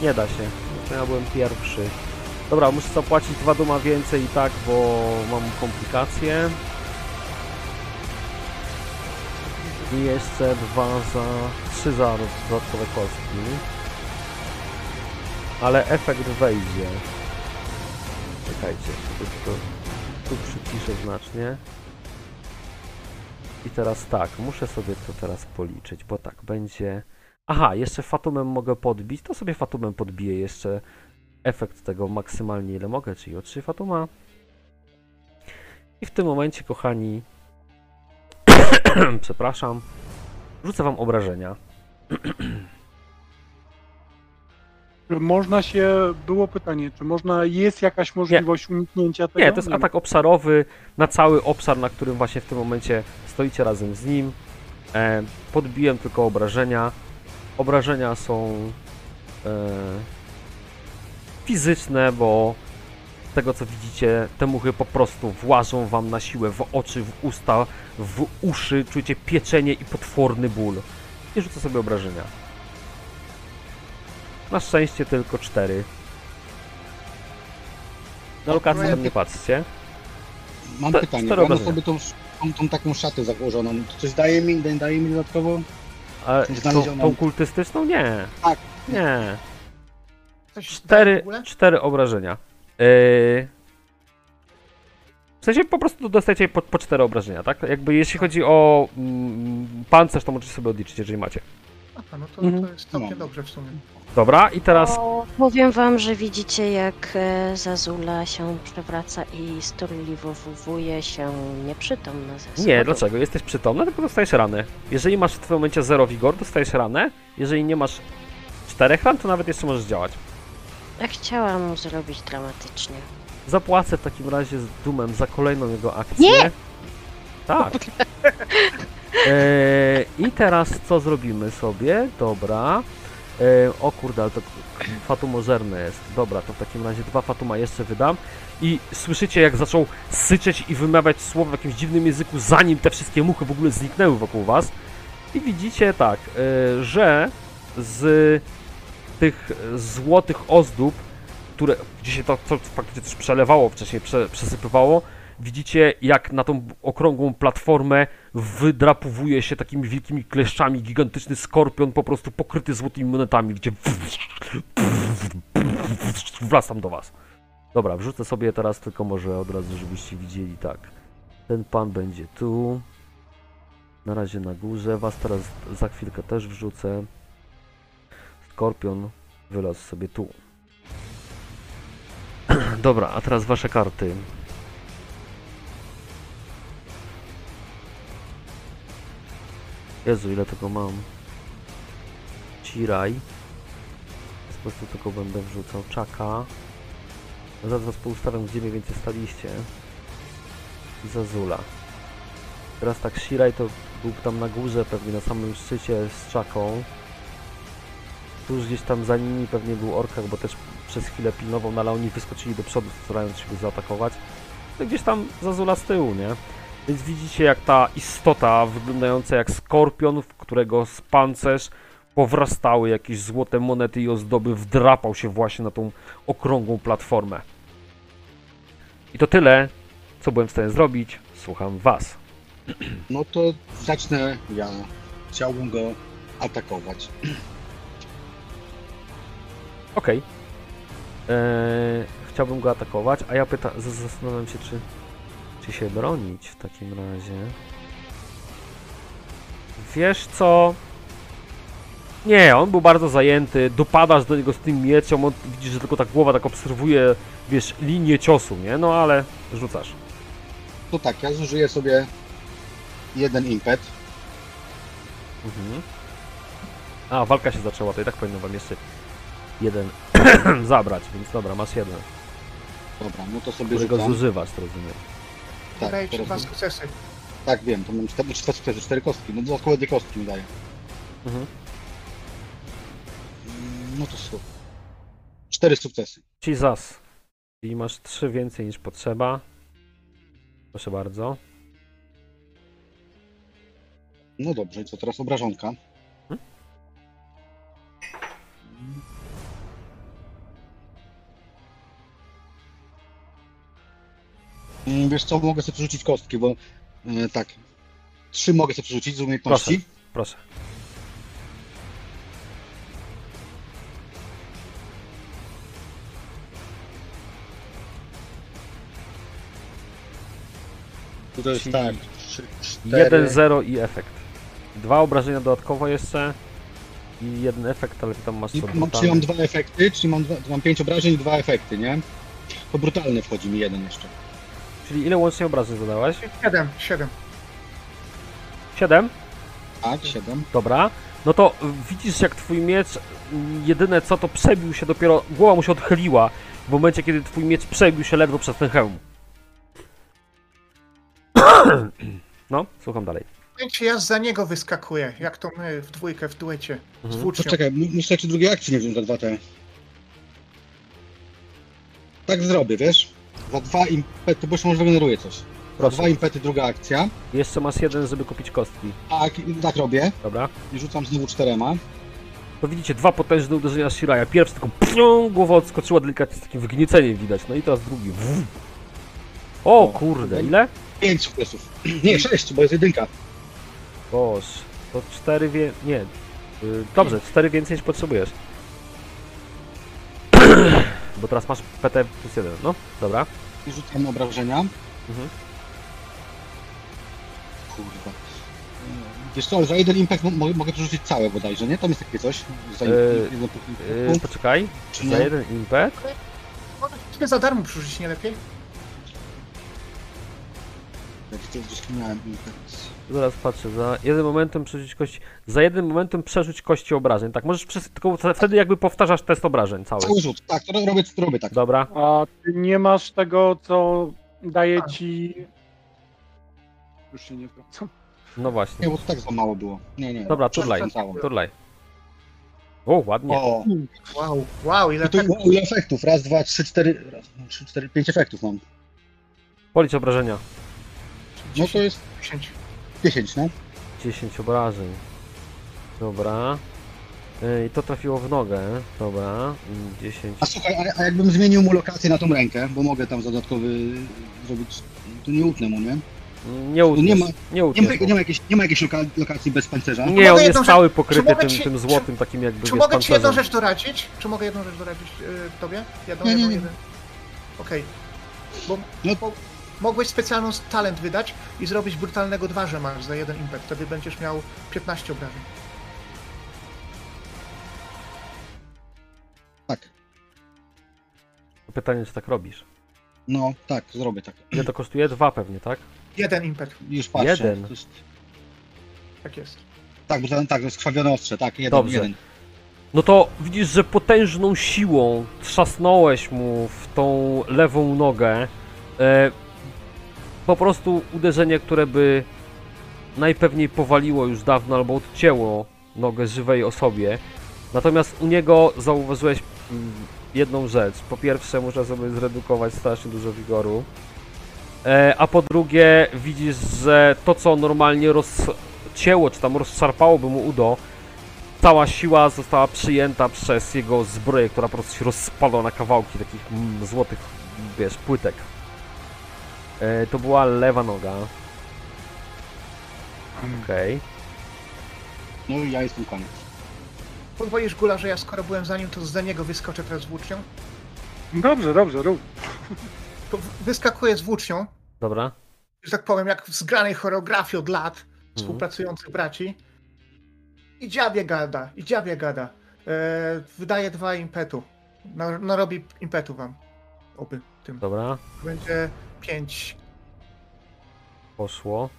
Nie da się. To ja byłem pierwszy. Dobra, muszę zapłacić dwa duma więcej i tak, bo mam komplikacje. I jeszcze dwa za... trzy za dodatkowe kostki. Ale efekt wejdzie. Czekajcie, tu, tu, przyciszę znacznie. I teraz tak, muszę sobie to teraz policzyć, bo tak będzie... Aha, jeszcze fatumem mogę podbić, to sobie fatumem podbiję jeszcze efekt tego maksymalnie ile mogę, czyli o 3 fatuma. I w tym momencie, kochani, (clears throat) przepraszam, rzucę wam obrażenia. Czy można się, było pytanie, czy można, jest jakaś możliwość uniknięcia tego? Nie, to jest atak obszarowy na cały obszar, na którym właśnie w tym momencie stoicie razem z nim. E, podbiłem tylko obrażenia. Obrażenia są e, fizyczne, bo z tego co widzicie, te muchy po prostu włażą wam na siłę w oczy, w usta, w uszy, czujecie pieczenie i potworny ból. I rzucę sobie obrażenia. Na szczęście tylko cztery. Na lokację tam nie patrzcie. Mam Te- pytanie, mam sobie tą, tą, tą taką szatę założoną. To coś daje mi, daje mi dodatkowo? Ale tą, tą kultystyczną? Nie. Tak. Nie. Coś Cztery, cztery obrażenia. Yy... W sensie po prostu dostajecie po, po cztery obrażenia, tak? Jakby jeśli chodzi o mm, pancerz, to możecie sobie odliczyć, jeżeli macie. Aha, no to, Mhm. to jest całkiem No. dobrze w sumie. Dobra, i teraz O, powiem wam, że widzicie jak e, Zazula się przewraca i storliwowuje się nieprzytomna ze Nie, dlaczego? Jesteś przytomny, tylko dostajesz ranę. Jeżeli masz w tym momencie 0 wigor, dostajesz ranę. Jeżeli nie masz 4 ran, to nawet jeszcze możesz działać. Ja chciałam zrobić dramatycznie. Zapłacę w takim razie z Dumem za kolejną jego akcję. Nie! Tak. E, I teraz co zrobimy sobie? Dobra. E, o kurde, ale to fatumozerne jest. Dobra, to w takim razie dwa fatuma jeszcze wydam. I słyszycie jak zaczął syczeć i wymawiać słowa w jakimś dziwnym języku, zanim te wszystkie muchy w ogóle zniknęły wokół was. I widzicie tak, e, że z tych złotych ozdób, które gdzie się to co faktycznie też przelewało wcześniej, prze, przesypywało, widzicie jak na tą okrągłą platformę wydrapowuje się takimi wielkimi kleszczami gigantyczny skorpion po prostu pokryty złotymi monetami, gdzie wracam do was. Dobra, wrzucę sobie teraz tylko może od razu, żebyście widzieli tak. Ten pan będzie tu. Na razie na górze. Was teraz za chwilkę też wrzucę. Skorpion wylazł sobie tu. (clears throat) Dobra, a teraz wasze karty. Jezu, ile tego mam. Ciraj. Po prostu tylko będę wrzucał czaka. Zaraz was poustawiam, gdzie mniej więcej staliście. Zazula. Teraz tak, Shiraj to był tam na górze, pewnie na samym szczycie z czaką. Tuż gdzieś tam za nimi pewnie był orkach, bo też przez chwilę pilnował, no ale oni wyskoczyli do przodu, starając się go zaatakować. No gdzieś tam Zazula z tyłu, nie? Więc widzicie jak ta istota wyglądająca jak skorpion, w którego z pancerz powrastały jakieś złote monety i ozdoby, wdrapał się właśnie na tą okrągłą platformę. I to tyle, co byłem w stanie zrobić. Słucham was. No to zacznę ja. Chciałbym go atakować. Okej. Eee, chciałbym go atakować, a ja pytam, z- zastanawiam się, czy, czy się bronić w takim razie. Wiesz co? Nie, on był bardzo zajęty, dopadasz do niego z tym mieczem, on widzisz, że tylko ta głowa tak obserwuje, wiesz, linię ciosu, nie? No ale rzucasz. To tak, ja zużyję sobie jeden impet. Mhm. A, walka się zaczęła, to i tak powinno wam jeszcze jeden (clears throat) zabrać, więc dobra, masz jeden, Dobra, no to sobie którego rzucam. zużywasz, to rozumiem. Tak, Daje ci teraz- dwa sukcesy. tak wiem, to mam cztery, cztery, cztery, cztery kostki. No dodatkowe dwie kostki mi daje. Mhm. Mm, No to są cztery sukcesy. Jesus. I masz trzy więcej niż potrzeba. Proszę bardzo. No dobrze, i co teraz obrażonka? Wiesz co, mogę sobie przerzucić kostki, bo e, tak. Trzy mogę sobie przerzucić z umiejętności. Proszę. To jest tak. Trzy, cztery. 1, 0 i efekt. Dwa obrażenia dodatkowo jeszcze i jeden efekt, ale tam masz mam, czyli mam dwa efekty, czyli mam, dwa, mam pięć obrażeń i dwa efekty, nie? To brutalny wchodzi mi jeden jeszcze. Czyli ile łącznie obrażeń zadałeś? Siedem, siedem. 7? Tak, siedem. Dobra. No to widzisz jak twój miecz jedyne co to przebił się dopiero, głowa mu się odchyliła w momencie kiedy twój miecz przebił się ledwo przez ten hełm. No, słucham dalej. Ja za niego wyskakuję, jak to my w dwójkę, w duecie. Z Mhm. włócznią. Poczekaj, m- muszę jeszcze drugiej akcji nie wziąć za dwa te. Tak zrobię, wiesz? Za dwa impety, bo jeszcze może wygeneruję coś. Proszę. dwa impety druga akcja. Jeszcze masz jeden, żeby kupić kostki. Tak, tak robię. Dobra. I rzucam znowu czterema. To widzicie dwa potężne uderzenia Shiraya. Pierwszy tylko pfią, głowa odskoczyła delikatnie z takim wygnieceniem widać. No i teraz drugi. O kurde, ile? Pięć sukcesów. (clears throat) Nie, sześć, bo jest jedynka. Boż, to cztery wie... nie. Y, Dobrze, cztery więcej niż potrzebujesz. (clears throat) Bo teraz masz PT plus jeden, no. Dobra. I rzucam obrażenia. Mhm. Kurwa. Wiesz co, ale za jeden impact mo- mogę, mogę przerzucić całe bodajże, nie? Tam jest takie coś. Za Eee, jeden punkt Yy, poczekaj. Czy Za nie? jeden impet. Może sobie za darmo przerzucić, nie lepiej? Jak to gdzieś miałem impact. Zaraz patrzę. Za jeden momentem przerzuć kości. Za jeden momentem przerzuć kości obrażeń. Tak, możesz przez... tylko wtedy jakby powtarzasz test obrażeń cały. Cały rzut, tak, to robię, to robię tak. Dobra. A ty nie masz tego, co daje ci... Już się nie wracam. No właśnie. Nie, bo to tak za mało było. Nie, nie. Dobra, turlaj. Cało. Turlaj. O, ładnie. O, Wow, wow, ile i to tego. ile efektów? Raz, dwa, trzy, cztery, raz, dwa, trzy, cztery, pięć efektów mam. Policz obrażenia. No to jest 10. 10, no. 10 obrażeń. Dobra. Yy, I to trafiło w nogę. Dobra. Mm, 10. A słuchaj, a, a jakbym zmienił mu lokację na tą rękę, bo mogę tam za dodatkowy zrobić, to nie utnę mu, nie? Nie utniesz. nie ma- Nie Nie ma, nie ma, jakiejś, nie ma jakiejś loka, lokacji bez pancerza? Nie, Mogę on jest rzecz- cały czy pokryty tym, ci- tym czy- złotym takim jakby Czy wiesz, mogę ci jedną pancerzem. rzecz doradzić? Czy mogę jedną rzecz doradzić yy, tobie? Jedną, Nie, nie, jedną, nie. jeden. Okej. Bo, No. bo mogłeś specjalną talent wydać i zrobić brutalnego dwa, że masz za jeden impact. Wtedy będziesz miał 15 obrażeń. Tak. Pytanie, czy tak robisz. No, tak, zrobię tak. Ile to kosztuje? Dwa pewnie, tak? Jeden impact. Już patrzę. Jeden. Jest, Tak jest. tak, bo to, tak, to jest krwawione ostrze, tak, jeden, Dobrze. jeden. No to widzisz, że potężną siłą trzasnąłeś mu w tą lewą nogę. E, po prostu uderzenie, które by najpewniej powaliło już dawno albo odcięło nogę żywej osobie. Natomiast u niego zauważyłeś mm, jedną rzecz. Po pierwsze, muszę sobie zredukować strasznie dużo wigoru. E, a po drugie, widzisz, że to co normalnie rozcięło, czy tam rozszarpałoby mu udo, cała siła została przyjęta przez jego zbroję, która po prostu się rozpadła na kawałki takich mm, złotych, wiesz, płytek. E, to była lewa noga. Okej. No i ja jestem koniec. Pozwolisz Gula, że ja skoro byłem za nim, to za niego wyskoczę teraz z włócznią? Dobrze, dobrze, rób. To w- wyskakuję z włócznią, Dobra. że tak powiem, jak w zgranej choreografii od lat współpracujących braci. I dziabie gada, i dziabie gada. E, wydaje dwa impetu. No, no robi impetu wam. Oby tym. Dobra. Będzie pięć. Poszło.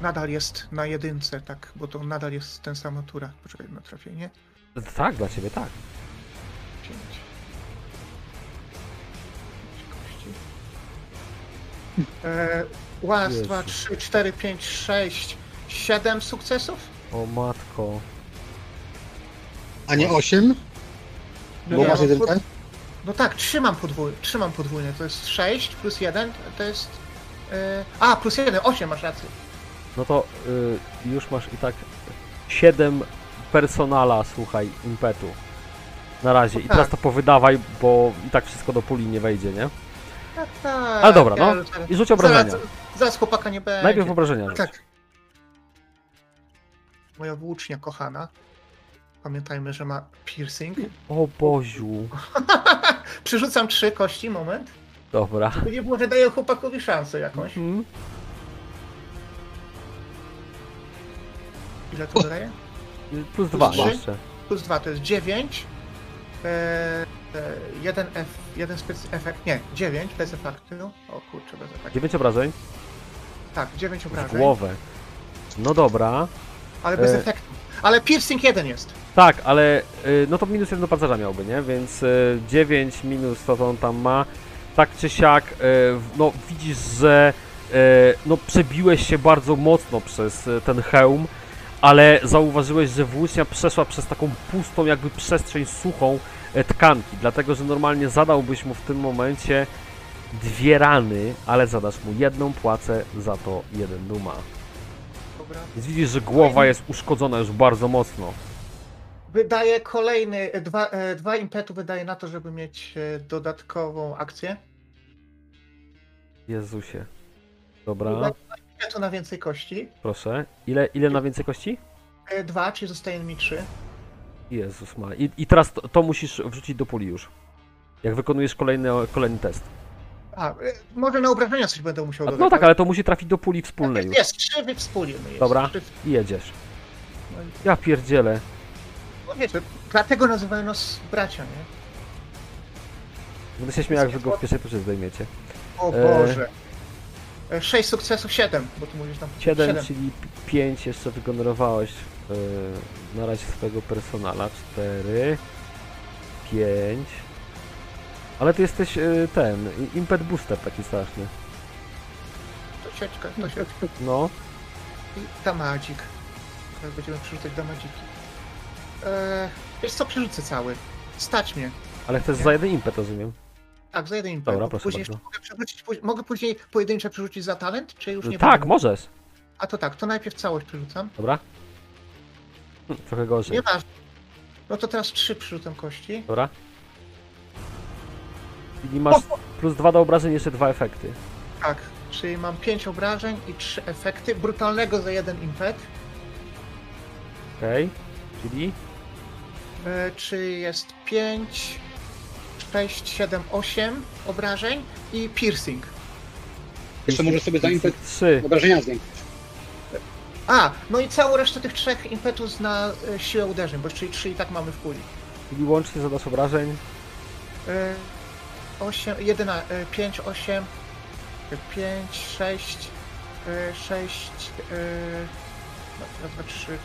Nadal jest na jedynce, tak, bo to nadal jest ten sama tura. Poczekaj na trafienie. Tak, dla ciebie tak. Pięć. Pięć kości. E, raz, dwa, trzy, cztery, pięć, sześć, siedem sukcesów? O matko. A nie osiem? No Bo nie, masz no, jedynkę? No tak, trzymam podwójnie, trzymam podwójnie, to jest 6 plus 1, to jest... e, a, plus 1, 8 masz rację. No to y, już masz i tak 7 personala, słuchaj, impetu. Na razie. I No teraz tak. to powydawaj, bo i tak wszystko do puli nie wejdzie, nie? Tak, tak. Ale dobra, no. I rzuć obrażenia. Zaraz, zaraz chłopaka nie będzie. Najpierw obrażenia rzuć. Tak. Moja włócznia kochana. Pamiętajmy, że ma piercing. O Boziu. (laughs) Przerzucam trzy kości, moment. Dobra. Nie było, że daję chłopakowi szansę jakąś. Mhm. Ile to daje? Plus dwa trzy? jeszcze. Plus dwa to jest 9. E, e, jeden F, jeden spec efekt, nie, 9 bez efektu. O kurczę, bez efektu. 9 obrażeń Tak, 9 w obrażeń, głowę. No dobra. ale bez E. efektu. Ale piercing jeden jest. Tak, ale y, no to minus 1 do pancerza miałby, nie? Więc y, 9 minus to, co on tam ma. Tak czy siak, y, no widzisz, że y, no przebiłeś się bardzo mocno przez y, ten hełm, ale zauważyłeś, że włócznia przeszła przez taką pustą jakby przestrzeń suchą e, tkanki, dlatego że normalnie zadałbyś mu w tym momencie dwie rany, ale zadasz mu jedną płacę, za to jeden duma. Więc widzisz, że głowa jest uszkodzona już bardzo mocno. Wydaje kolejny, e, dwa, e, dwa impetu wydaje na to, żeby mieć e, dodatkową akcję. Jezusie. Dobra, Impetu na więcej kości. proszę. Ile, ile na więcej kości? Dwa, czyli zostaje mi trzy. Jezus ma. I, i teraz to, to musisz wrzucić do puli już. Jak wykonujesz kolejny, kolejny test. A, może na obrażenia coś będę musiał A, dodać. no tak, ale to musi trafić do puli wspólnej już. Jest, trzy wy wspólnie jest. Dobra. Trzy, I jedziesz. no Ja pierdzielę. No wiecie, dlatego nazywają nas bracia, nie? Będę się śmiał, jak wy go w pierwszej turze zdejmiecie. O E. Boże. E, Sześć sukcesów, siedem, bo tu mówisz tam 7, siedem. czyli 5 jeszcze wygenerowałeś yy, na razie swojego personala. 4, 5. Ale ty jesteś yy, ten, impet booster taki straszny. To sieczka, to sieczka. No. I damadzik. Teraz będziemy przerzucać damadziki. Eee, wiesz co, przerzucę cały. Stać mnie. Ale chcesz za jeden impet, rozumiem. Tak, za jeden impet. Dobra, proszę później bardzo. mogę, przerzucić, mogę później pojedyncze przerzucić za talent, czy już nie tak, możesz. A to tak, to najpierw całość przerzucam. Dobra. Hm, Trochę gorzej. Nieważne. No to teraz trzy przerzucam kości. Dobra. Czyli masz plus 2 do obrażeń, jeszcze dwa efekty. Tak, czyli mam pięć obrażeń i trzy efekty. Brutalnego za jeden impet. Okej. Czyli E, czy jest 5, 6, 7, 8 obrażeń i piercing. Jeszcze możesz sobie za impet 3. obrażenia zwiększyć. A, no i całą resztę tych trzech impetus na e, siłę uderzeń, bo czyli 3 i tak mamy w puli. Czyli łącznie zadasz obrażeń. E, 8, 11, 5, 8, 5, 6, 6, no, raz, dwa, trzy,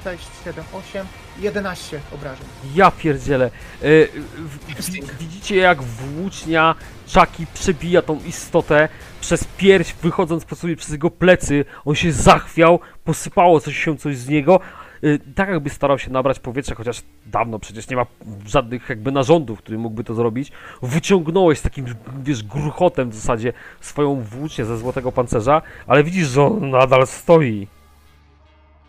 cztery, pięć, sześć, siedem, osiem, 11 obrażeń. Ja pierdzielę. Y, w- w- Widzicie jak włócznia Czaki przebija tą istotę przez pierś, wychodząc po sobie przez jego plecy. On się zachwiał, posypało coś się coś z niego. Y, Tak jakby starał się nabrać powietrza, chociaż dawno przecież nie ma żadnych jakby narządów, który mógłby to zrobić. Wyciągnąłeś z takim, wiesz, gruchotem w zasadzie swoją włócznię ze złotego pancerza, ale widzisz, że on nadal stoi.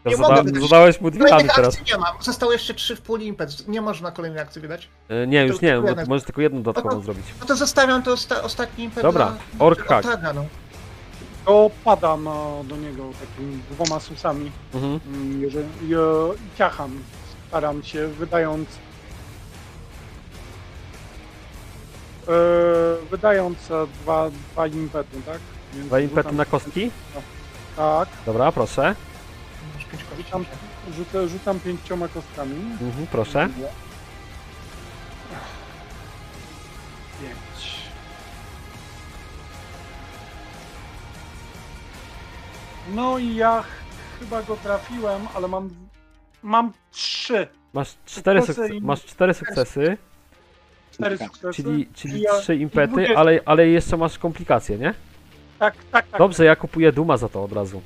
Nie Zada- mogę wydać- zadałeś mu dwie Kolejnych teraz. akcji nie mam, zostało jeszcze 3 w puli impet. Nie można kolejnej akcji wydać. E, Nie, już nie, bo możesz tylko jedną dodatkową No to- zrobić. No to zostawiam to osta- ostatni impet Dobra, dla... ork hack. Otaga, no. To padam do niego takimi dwoma susami Mhm. mm, jeżeli, i, e, i ciacham. Staram się, wydając e, wydając e, dwa, dwa impetu, tak? Więc Dwa impety rzucam- na kostki? Tak, Dobra, proszę. Pięć kości. rzucam, rzucę, rzucam pięcioma kostkami. Mhm, proszę. Pięć. No i ja ch- chyba go trafiłem, ale mam, mam trzy, Masz cztery, Sukcesy sukce- i- masz cztery sukcesy, cztery Tak. sukcesy. czyli, czyli Ja- trzy impety, ale, ale jeszcze masz komplikacje, nie? Tak, tak, tak. Dobrze, ja kupuję Duma za to od razu.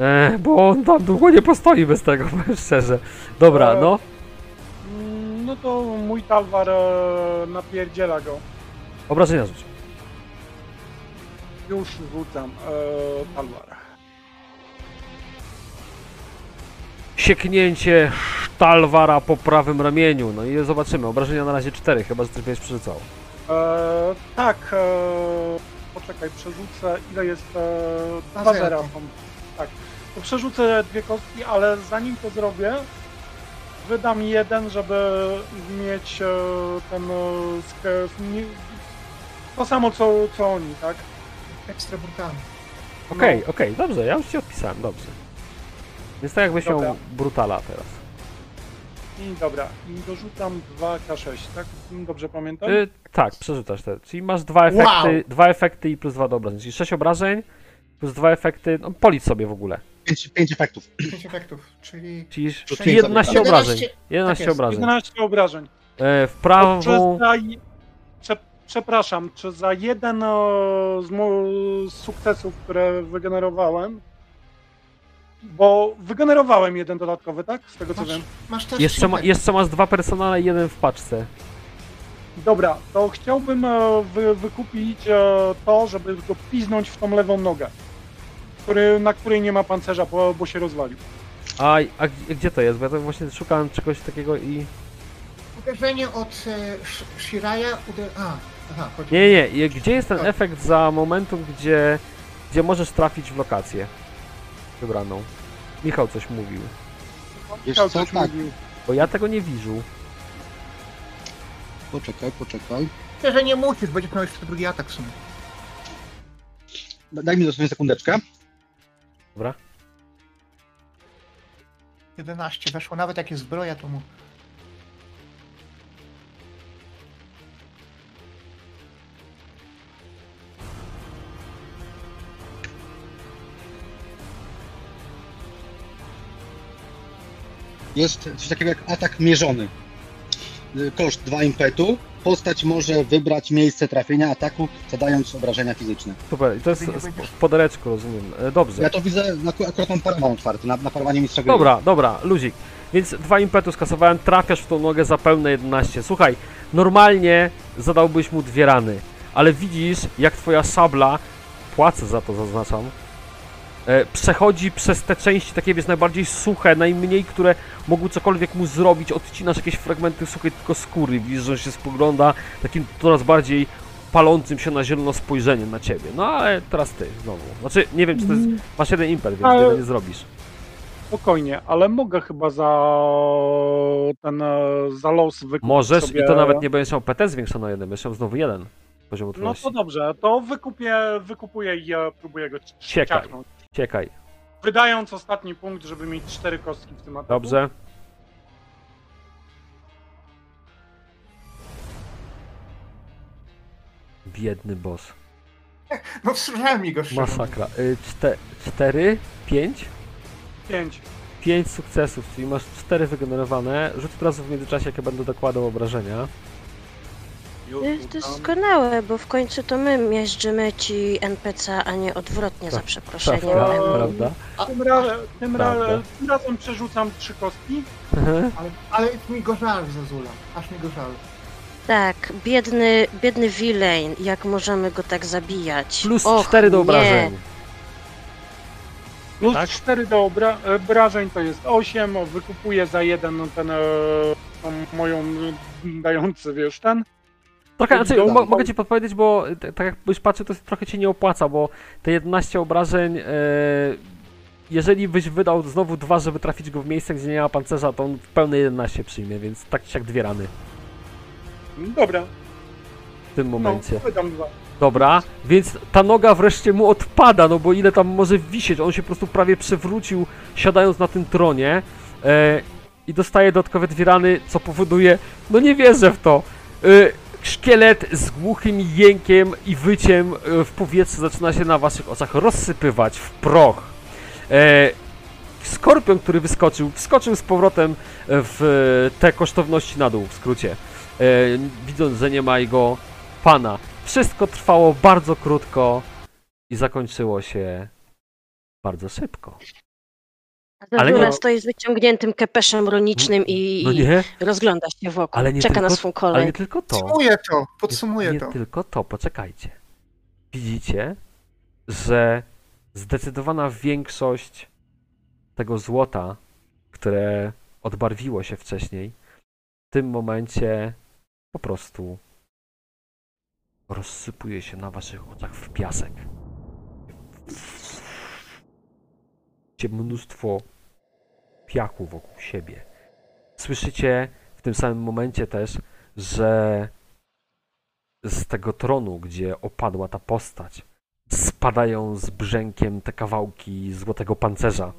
E, bo on tam długo nie postoi bez tego, (laughs) powiem szczerze. Dobra, E, no. Mm, No to mój talwar e, napierdziela go. Obrażenia rzuć. Już rzucam. E, Talwar. Sieknięcie sztalwara po prawym ramieniu. No i zobaczymy. Obrażenia na razie 4, chyba że będziesz przerzucał. E, tak, e, poczekaj, przerzucę. Ile jest? E, Dwa dwa zera. zera są. To przerzucę dwie kostki, ale zanim to zrobię, wydam jeden, żeby mieć e, ten. E, to samo co, co oni, tak? Ekstra brutalny. Okej, okej, dobrze, ja już ci odpisałem, dobrze. Więc tak jakbyś Dobra. miał brutala teraz. I dobra, i dorzucam 2K6, tak? Dobrze pamiętam? Y, tak, przerzucasz te. Czyli masz dwa efekty, Wow. dwa efekty i plus dwa do obrażeń. Czyli 6 obrażeń, plus dwa efekty. No policz sobie w ogóle. Pięć, pięć efektów. 5 efektów, czyli Czyli Plus czyli pięć 11 zamyka. obrażeń. 11 11 tak obrażeń. 11 obrażeń. E, w Prze, przepraszam, czy za jeden o, z, mo- z sukcesów, które wygenerowałem, bo wygenerowałem jeden dodatkowy, tak? Z tego co masz, wiem. masz też Jeszcze, ma, jeszcze masz dwa personale i jeden w paczce. Dobra, to chciałbym e, wy, wykupić e, to, żeby go piznąć w tą lewą nogę, który, na której nie ma pancerza, bo, bo się rozwalił. A, a gdzie- to jest? Bo ja to właśnie szukałem czegoś takiego i. Uderzenie od e, Sh- Shiraya. Uder... A, aha, chodzi Nie, nie, nie. Gdzie jest ten Tak. efekt za momentum, gdzie, gdzie możesz trafić w lokację wybraną? Michał coś mówił. Wiesz Michał co, coś tak. mówił. Bo ja tego nie widzę. Poczekaj, poczekaj. Myślę, że nie musisz, będziesz miał jeszcze drugi atak w sumie. Daj mi dosłownie sekundeczkę. Dobra. 11 weszło, nawet jak jest zbroja, to mu... Jest coś takiego jak atak mierzony. Y, Koszt 2 impetu. Postać może wybrać miejsce trafienia ataku, zadając obrażenia fizyczne. Super, i to jest w podereczku, rozumiem. E, Dobrze. Ja to widzę, aku- akurat mam parawan otwarty, na, na parawanie mistrza gry. Dobra, dobra, luzik. Więc dwa impetu skasowałem, trafiasz w tą nogę za pełne 11. Słuchaj, normalnie zadałbyś mu dwie rany, ale widzisz, jak twoja szabla, płacę za to, zaznaczam, przechodzi przez te części takie, wiesz, najbardziej suche, najmniej, które mogły cokolwiek mu zrobić, odcinasz jakieś fragmenty suchej tylko skóry, widzisz, że on się spogląda takim coraz bardziej palącym się na zielono spojrzeniem na ciebie. No ale teraz ty, znowu. Znaczy, nie wiem, czy to jest, masz jeden impet, więc Ale- wiele nie zrobisz. Spokojnie, ale mogę chyba za ten e, za los wykupić Możesz sobie... i to nawet nie będziesz miał PT zwiększono jeden, będziesz miał znowu jeden No to dobrze, to wykupię, wykupuję i ja próbuję go ci- Ciekaj. Wydając ostatni punkt, żeby mieć cztery kostki w tym ataku. Dobrze. Biedny boss. (laughs) No wstrzymałem mi go szczerze. Masakra. Y, czte, cztery, pięć? Pięć. Pięć sukcesów, czyli masz cztery wygenerowane. Rzuć od razu w międzyczasie, jak ja będę dokładał obrażenia. Już Y, To doskonałe, bo w końcu to my miażdżymy ci NPC, a nie odwrotnie za Tak, przeproszeniem. Prawda? Eee, Prawda? Tym, ra tym, ra Prawda. tym razem przerzucam trzy kostki. Ale, ale mi go żal, Zazula. Aż mi go żal. Tak, biedny, biedny villain, jak możemy go tak zabijać? Plus Och, cztery do nie. obrażeń. Plus Tak? cztery do obra obrażeń to jest osiem. o, Wykupuję za jeden no, ten e, tą moją e, dający, wiesz, ten. Trochę, znaczy, mogę ci podpowiedzieć, bo t- tak jak byś patrzył, to trochę ci nie opłaca, bo te 11 obrażeń, e, jeżeli byś wydał znowu dwa, żeby trafić go w miejsce, gdzie nie ma pancerza, to on w pełne 11 przyjmie, więc tak jak dwie rany Dobra, w tym momencie. no, dwa. Dobra, więc ta noga wreszcie mu odpada, no bo ile tam może wisieć, on się po prostu prawie przewrócił, siadając na tym tronie e, i dostaje dodatkowe dwie rany, co powoduje, no nie wierzę w to. E, szkielet z głuchym jękiem i wyciem e, w powietrzu zaczyna się na waszych oczach rozsypywać w proch. E, skorpion, który wyskoczył, wskoczył z powrotem w te kosztowności na dół, w skrócie. E, widząc, że nie ma jego pana. Wszystko trwało bardzo krótko i zakończyło się bardzo szybko. Ale Ale nie- stoi z wyciągniętym kepeszem runicznym i, No i nie, rozgląda się wokół. Ale nie Czeka tylko- na swą ale kolej. nie tylko to. Podsumuję to, podsumuję nie to. tylko to, poczekajcie. Widzicie, że zdecydowana większość tego złota, które odbarwiło się wcześniej, w tym momencie po prostu rozsypuje się na waszych oczach w piasek. Macie mnóstwo piachu wokół siebie. Słyszycie w tym samym momencie też, że z tego tronu, gdzie opadła ta postać, spadają z brzękiem te kawałki złotego pancerza,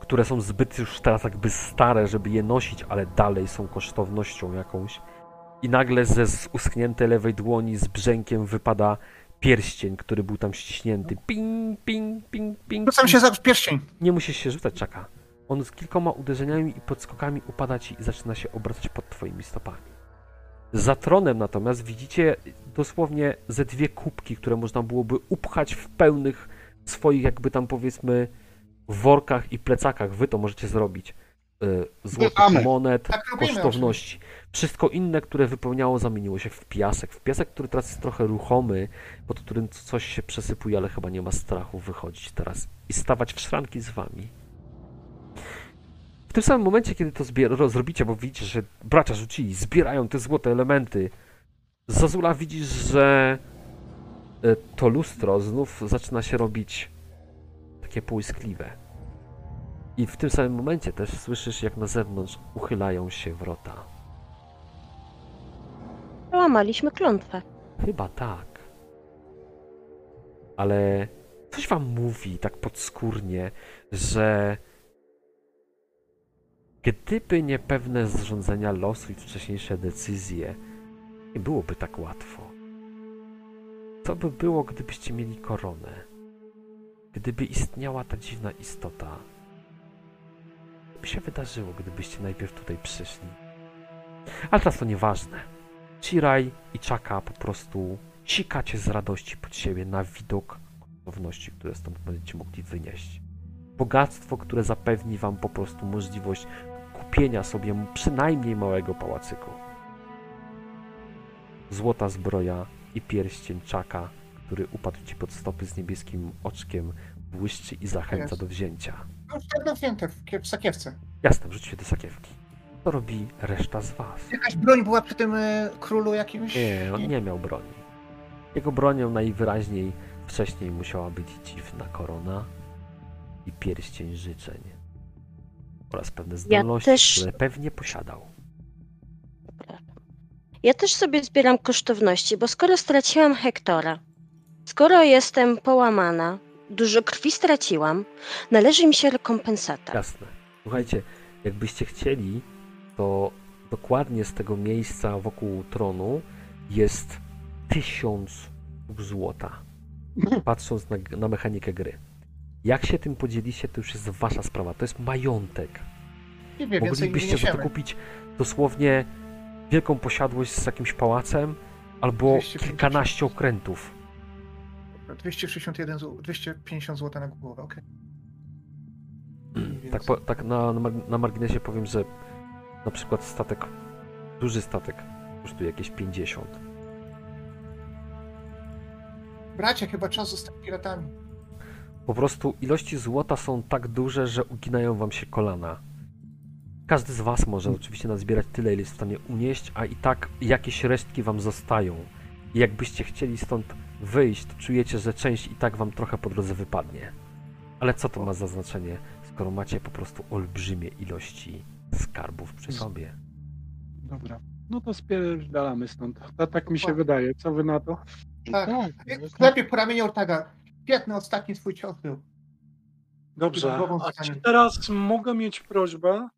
które są zbyt już teraz jakby stare, żeby je nosić, ale dalej są kosztownością jakąś. I nagle ze uschniętej lewej dłoni z brzękiem wypada pierścień, który był tam ściśnięty. Ping, ping, ping, ping. Rzucam się za pierścień. Nie musisz się rzucać, czaka. On z kilkoma uderzeniami i podskokami upada ci i zaczyna się obracać pod twoimi stopami. Za tronem natomiast widzicie dosłownie ze dwie kubki, które można byłoby upchać w pełnych swoich jakby tam powiedzmy workach i plecakach. Wy to możecie zrobić. Y, Złotych Mamy. monet, Tak kosztowności. Wszystko inne, które wypełniało, zamieniło się w piasek. W piasek, który teraz jest trochę ruchomy, pod którym coś się przesypuje, ale chyba nie ma strachu wychodzić teraz i stawać w szranki z wami. W tym samym momencie, kiedy to zbier- zrobicie, bo widzicie, że bracia rzucili, zbierają te złote elementy, Zazula widzisz, że y, to lustro znów zaczyna się robić takie półskliwe. I w tym samym momencie też słyszysz, jak na zewnątrz uchylają się wrota. Łamaliśmy klątwę. Chyba tak. Ale coś wam mówi tak podskórnie, że gdyby nie pewne zrządzenia losu i wcześniejsze decyzje, nie byłoby tak łatwo. Co by było, gdybyście mieli koronę? Gdyby istniała ta dziwna istota? By się wydarzyło, gdybyście najpierw tutaj przyszli? Ale teraz to nieważne. Chiraj i Chaka po prostu sikacie z radości pod siebie na widok kosztowności, które stąd będziecie mogli wynieść. Bogactwo, które zapewni wam po prostu możliwość kupienia sobie przynajmniej małego pałacyku. Złota zbroja i pierścień Chaka, który upadł ci pod stopy z niebieskim oczkiem, błyszczy i zachęca do wzięcia. Jedno wzięte w, kie- w sakiewce. Jasne, wrzućcie do sakiewki. To robi reszta z was. Jakaś broń była przy tym e, królu jakimś? Nie, on nie miał broni. Jego bronią najwyraźniej wcześniej musiała być dziwna korona i pierścień życzeń. Oraz pewne zdolności, też- które pewnie posiadał. Ja też sobie zbieram kosztowności, bo skoro straciłam Hektora, skoro jestem połamana, dużo krwi straciłam, należy mi się rekompensata. Jasne. Słuchajcie, jakbyście chcieli, to dokładnie z tego miejsca wokół tronu jest tysiąc złota. Patrząc na, na mechanikę gry. Jak się tym podzielicie, to już jest wasza sprawa. To jest majątek. Nie wiem, Moglibyście za to kupić dosłownie wielką posiadłość z jakimś pałacem albo 250. kilkanaście okrętów. 261 zł, 250 zł na głowę, okej. Tak, po, tak na, na mar- na marginesie powiem, że na przykład statek, duży statek kosztuje jakieś 50. Bracie, chyba czas zostać piratami. Po prostu ilości złota są tak duże, że uginają wam się kolana. Każdy z was może oczywiście nazbierać tyle, ile jest w stanie unieść, a i tak jakieś resztki wam zostają. I jakbyście chcieli stąd wyjść, to czujecie, że część i tak wam trochę po drodze wypadnie. Ale co to ma za znaczenie, skoro macie po prostu olbrzymie ilości skarbów przy sobie? Dobra. No to spierdalamy stąd. Ta, tak mi się wydaje. Co wy na to? Tak. Tak, Lepiej po ramieniu Ortaga. Świetny ostatni twój cios był. Dobrze. A czy teraz mogę mieć prośbę?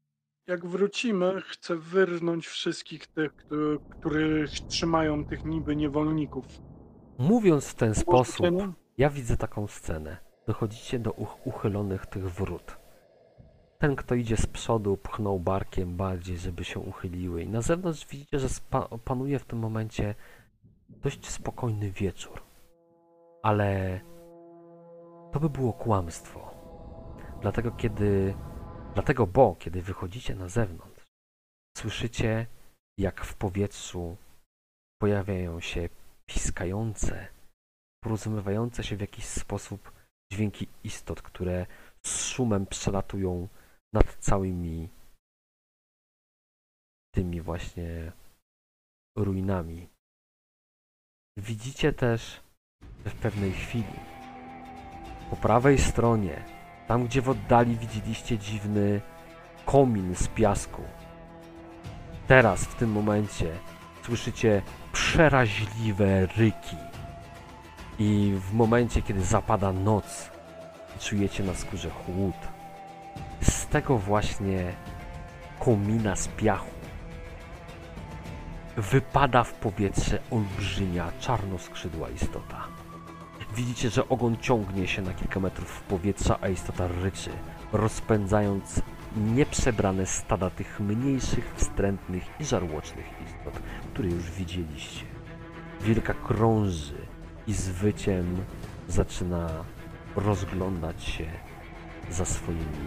Jak wrócimy, chcę wyrnąć wszystkich tych, którzy- których trzymają tych niby niewolników. Mówiąc w ten sposób? Ja widzę taką scenę. Dochodzicie do uch uchylonych tych wrót. Ten, kto idzie z przodu, pchnął barkiem bardziej, żeby się uchyliły. I na zewnątrz widzicie, że panuje w tym momencie dość spokojny wieczór. Ale to by było kłamstwo. Dlatego, kiedy. Dlatego, bo kiedy wychodzicie na zewnątrz, słyszycie, jak w powietrzu pojawiają się piskające porozumiewające się w jakiś sposób dźwięki istot, które z szumem przelatują nad całymi tymi właśnie ruinami. Widzicie też, że w pewnej chwili po prawej stronie, tam gdzie w oddali widzieliście dziwny komin z piasku, teraz w tym momencie słyszycie przeraźliwe ryki. I w momencie, kiedy zapada noc, czujecie na skórze chłód. Z tego właśnie komina z piachu wypada w powietrze olbrzymia, czarnoskrzydła istota. Widzicie, że ogon ciągnie się na kilka metrów w powietrza, a istota ryczy, rozpędzając nieprzebrane stada tych mniejszych, wstrętnych i żarłocznych istot, które już widzieliście. Wilka krąży i z wyciem zaczyna rozglądać się za swoimi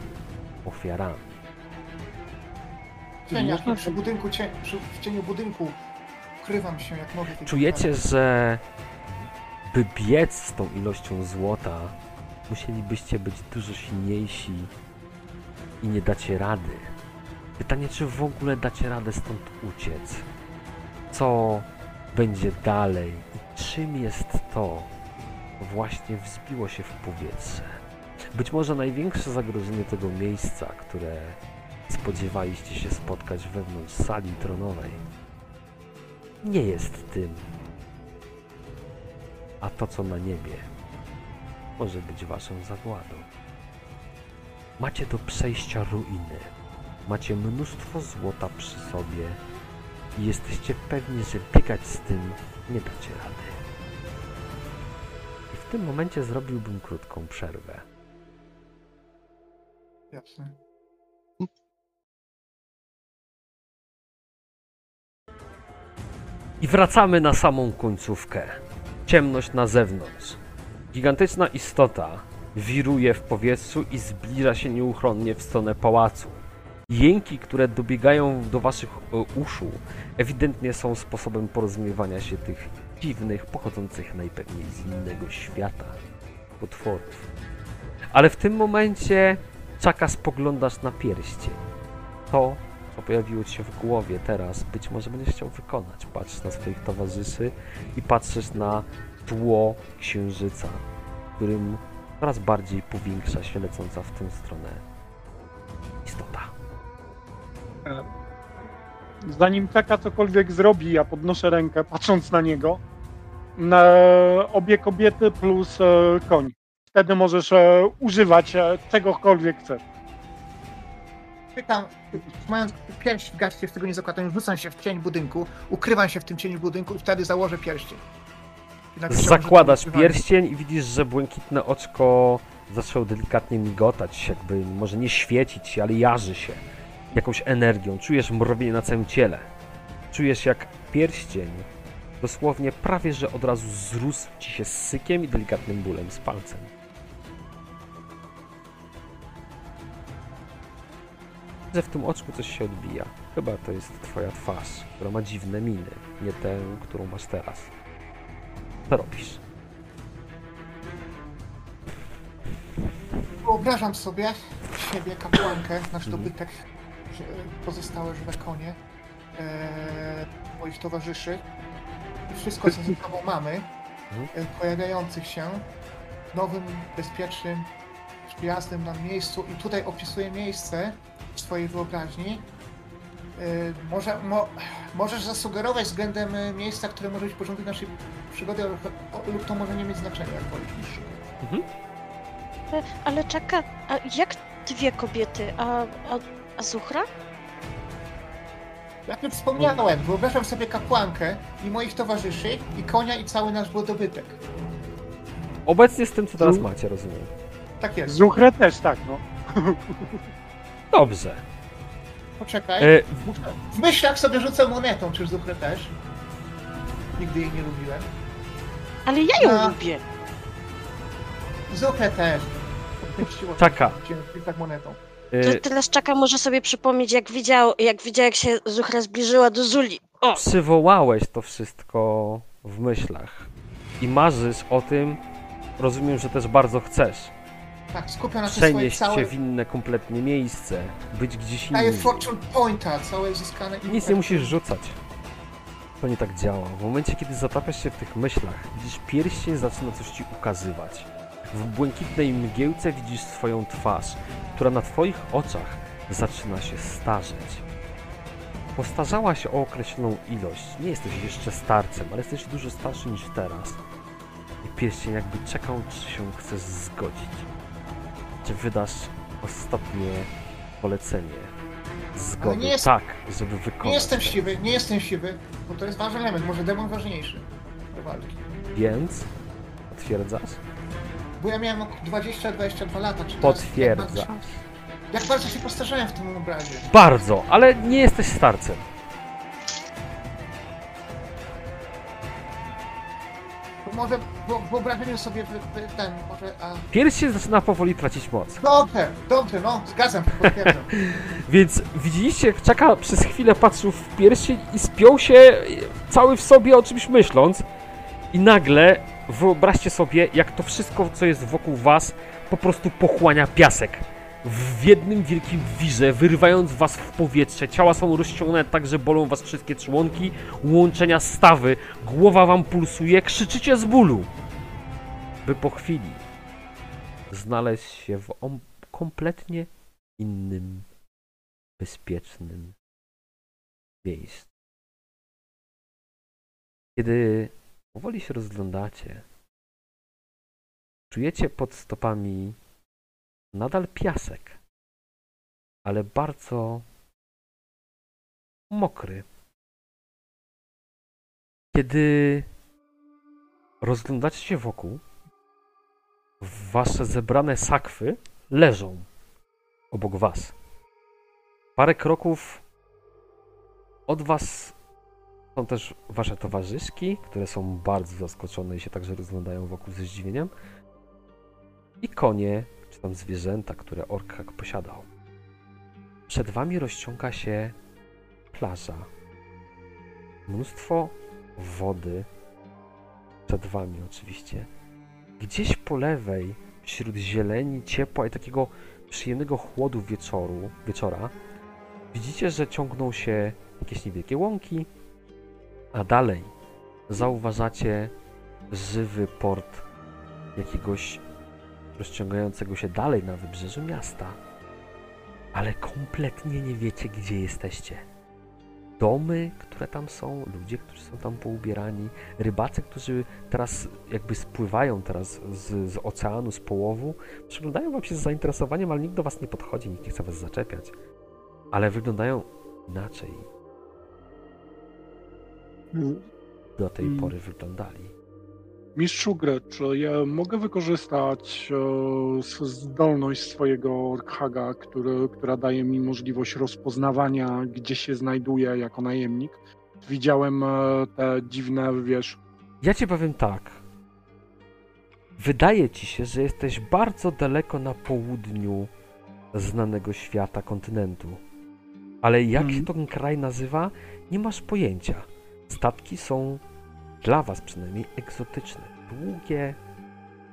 ofiarami. Cieniach, nie, przy budynku, cie, przy, w cieniu budynku ukrywam się jak mogę. Czujecie, że by biec z tą ilością złota, musielibyście być dużo silniejsi i nie dacie rady. Pytanie, czy w ogóle dacie radę stąd uciec? Co będzie dalej i czym jest to, właśnie wzbiło się w powietrze? Być może największe zagrożenie tego miejsca, które spodziewaliście się spotkać wewnątrz sali tronowej, nie jest tym, a to, co na niebie, może być waszą zagładą. Macie do przejścia ruiny, macie mnóstwo złota przy sobie i jesteście pewni, że biegać z tym nie dacie rady. I w tym momencie zrobiłbym krótką przerwę. Jasne. I wracamy na samą końcówkę. Ciemność na zewnątrz. Gigantyczna istota wiruje w powietrzu i zbliża się nieuchronnie w stronę pałacu. Jęki, które dobiegają do waszych e, uszu, ewidentnie są sposobem porozumiewania się tych dziwnych, pochodzących najpewniej z innego świata potworów. Ale w tym momencie czaka spoglądasz na pierścień. To, co pojawiło ci się w głowie teraz, być może będziesz chciał wykonać. Patrzysz na swoich towarzyszy i patrzysz na tło księżyca, którym coraz bardziej powiększa się lecąca w tę stronę istota. Zanim Czeka cokolwiek zrobi, ja podnoszę rękę, patrząc na niego. Na obie kobiety plus e, koń. Wtedy możesz e, używać e, czegokolwiek chcesz. Pytam, mając pierś w garści, z tego nie zakładam, rzucam się w cień budynku, ukrywam się w tym cieniu budynku i wtedy założę pierścień. Zakładasz pierścień i widzisz, że błękitne oczko zaczęło delikatnie migotać, jakby może nie świecić się, ale jarzy się jakąś energią. Czujesz mrowienie na całym ciele. Czujesz jak pierścień dosłownie prawie, że od razu zrósł ci się z sykiem i delikatnym bólem z palcem. Że w tym oczku coś się odbija. Chyba to jest twoja twarz, która ma dziwne miny, nie tę, którą masz teraz. Robisz? Wyobrażam sobie siebie, kapłankę, nasz dobytek, że- pozostałe żywe konie, e, moich towarzyszy. I Wszystko, co ze sobą mamy, Mhm. e, pojawiających się w nowym, bezpiecznym, przyjaznym nam miejscu. I tutaj opisuję miejsce w swojej wyobraźni. E, Może, mo, możesz zasugerować względem e, miejsca, które może być porządek naszej przygody, lub- to może nie mieć znaczenia, jak wolisz. mistrzu. E, Ale czeka, a jak dwie kobiety? A, a, a Zuchra? Jak już wspomniałem, wyobrażam sobie kapłankę i moich towarzyszy, i konia, i cały nasz dobytek. Obecnie z tym, co teraz macie, rozumiem. Tak jest. Zuchrę też tak, no. Dobrze. Poczekaj. E, W myślach sobie rzucę monetą, czy Zuchrę też. Nigdy jej nie lubiłem. Ale ja ją A. lubię. Zuchrę też. W myślach monetą. To y, teraz czeka może sobie przypomnieć, jak widział, jak widział, jak się Zuchra zbliżyła do Zuli. O! przywołałeś to wszystko w myślach. i marzysz o tym, rozumiem, że też bardzo chcesz. Tak, skupia na te swoje Przenieść całe... się w inne kompletnie miejsce, być gdzieś Daje indziej. fortune pointa, całe zyskane... Nic nie musisz rzucać. To nie tak działa. W momencie, kiedy zatapiasz się w tych myślach, widzisz pierścień zaczyna coś ci ukazywać. W błękitnej mgiełce widzisz swoją twarz, która na twoich oczach zaczyna się starzeć. Postarzała się o określoną ilość. Nie jesteś jeszcze starcem, ale jesteś dużo starszy niż teraz. I pierścień jakby czekał, czy się chcesz zgodzić. Czy wydasz ostatnie polecenie. Zgody, nie jest- tak, żeby wykonać. Nie jestem siwy, nie jestem siwy, bo to jest ważny element, może demon ważniejszy do walki. Więc potwierdzasz? Bo ja miałem około 20-22 lata, czy Potwierdzasz. Jak bardzo, jak bardzo się postarzałem w tym obrazie. Bardzo, ale nie jesteś starcem. Może wyobrazimy sobie wy- wy- ten, może... A... Pierścień zaczyna powoli tracić moc. Dobrze, dobrze, no, zgadzam się, potwierdzam. (laughs) Więc widzieliście, jak Czaka przez chwilę patrzył w pierścień i spiął się cały w sobie o czymś myśląc. I nagle wyobraźcie sobie, jak to wszystko, co jest wokół was, po prostu pochłania piasek. W jednym wielkim wirze, wyrywając was w powietrze. Ciała są rozciągnięte tak, że bolą was wszystkie członki, łączenia stawy, głowa wam pulsuje, krzyczycie z bólu. By po chwili znaleźć się w om- kompletnie innym bezpiecznym miejscu. Kiedy powoli się rozglądacie, czujecie pod stopami nadal piasek, ale bardzo mokry. Kiedy rozglądacie się wokół, wasze zebrane sakwy leżą obok was. Parę kroków od was są też wasze towarzyszki, które są bardzo zaskoczone i się także rozglądają wokół ze zdziwieniem. I konie, tam zwierzęta, które Orkhak posiadał. Przed wami rozciąga się plaża. Mnóstwo wody. Przed wami oczywiście. Gdzieś po lewej, wśród zieleni, ciepła i takiego przyjemnego chłodu wieczoru, wieczora, widzicie, że ciągną się jakieś niewielkie łąki, a dalej zauważacie żywy port jakiegoś rozciągającego się dalej na wybrzeżu miasta. Ale kompletnie nie wiecie, gdzie jesteście. Domy, które tam są, ludzie, którzy są tam poubierani, rybacy, którzy teraz jakby spływają teraz z, z oceanu, z połowu, przyglądają wam się z zainteresowaniem, ale nikt do was nie podchodzi, nikt nie chce was zaczepiać. Ale wyglądają inaczej. Do tej Mm. pory wyglądali. Mistrzu gry, czy ja mogę wykorzystać e, zdolność swojego Orkhaga, który, która daje mi możliwość rozpoznawania, gdzie się znajduję jako najemnik? Widziałem e, te dziwne, wiesz, Ja ci powiem tak. Wydaje ci się, że jesteś bardzo daleko na południu znanego świata, kontynentu. Ale jak Mhm. się ten kraj nazywa, nie masz pojęcia. Statki są dla was przynajmniej egzotyczne. Długie,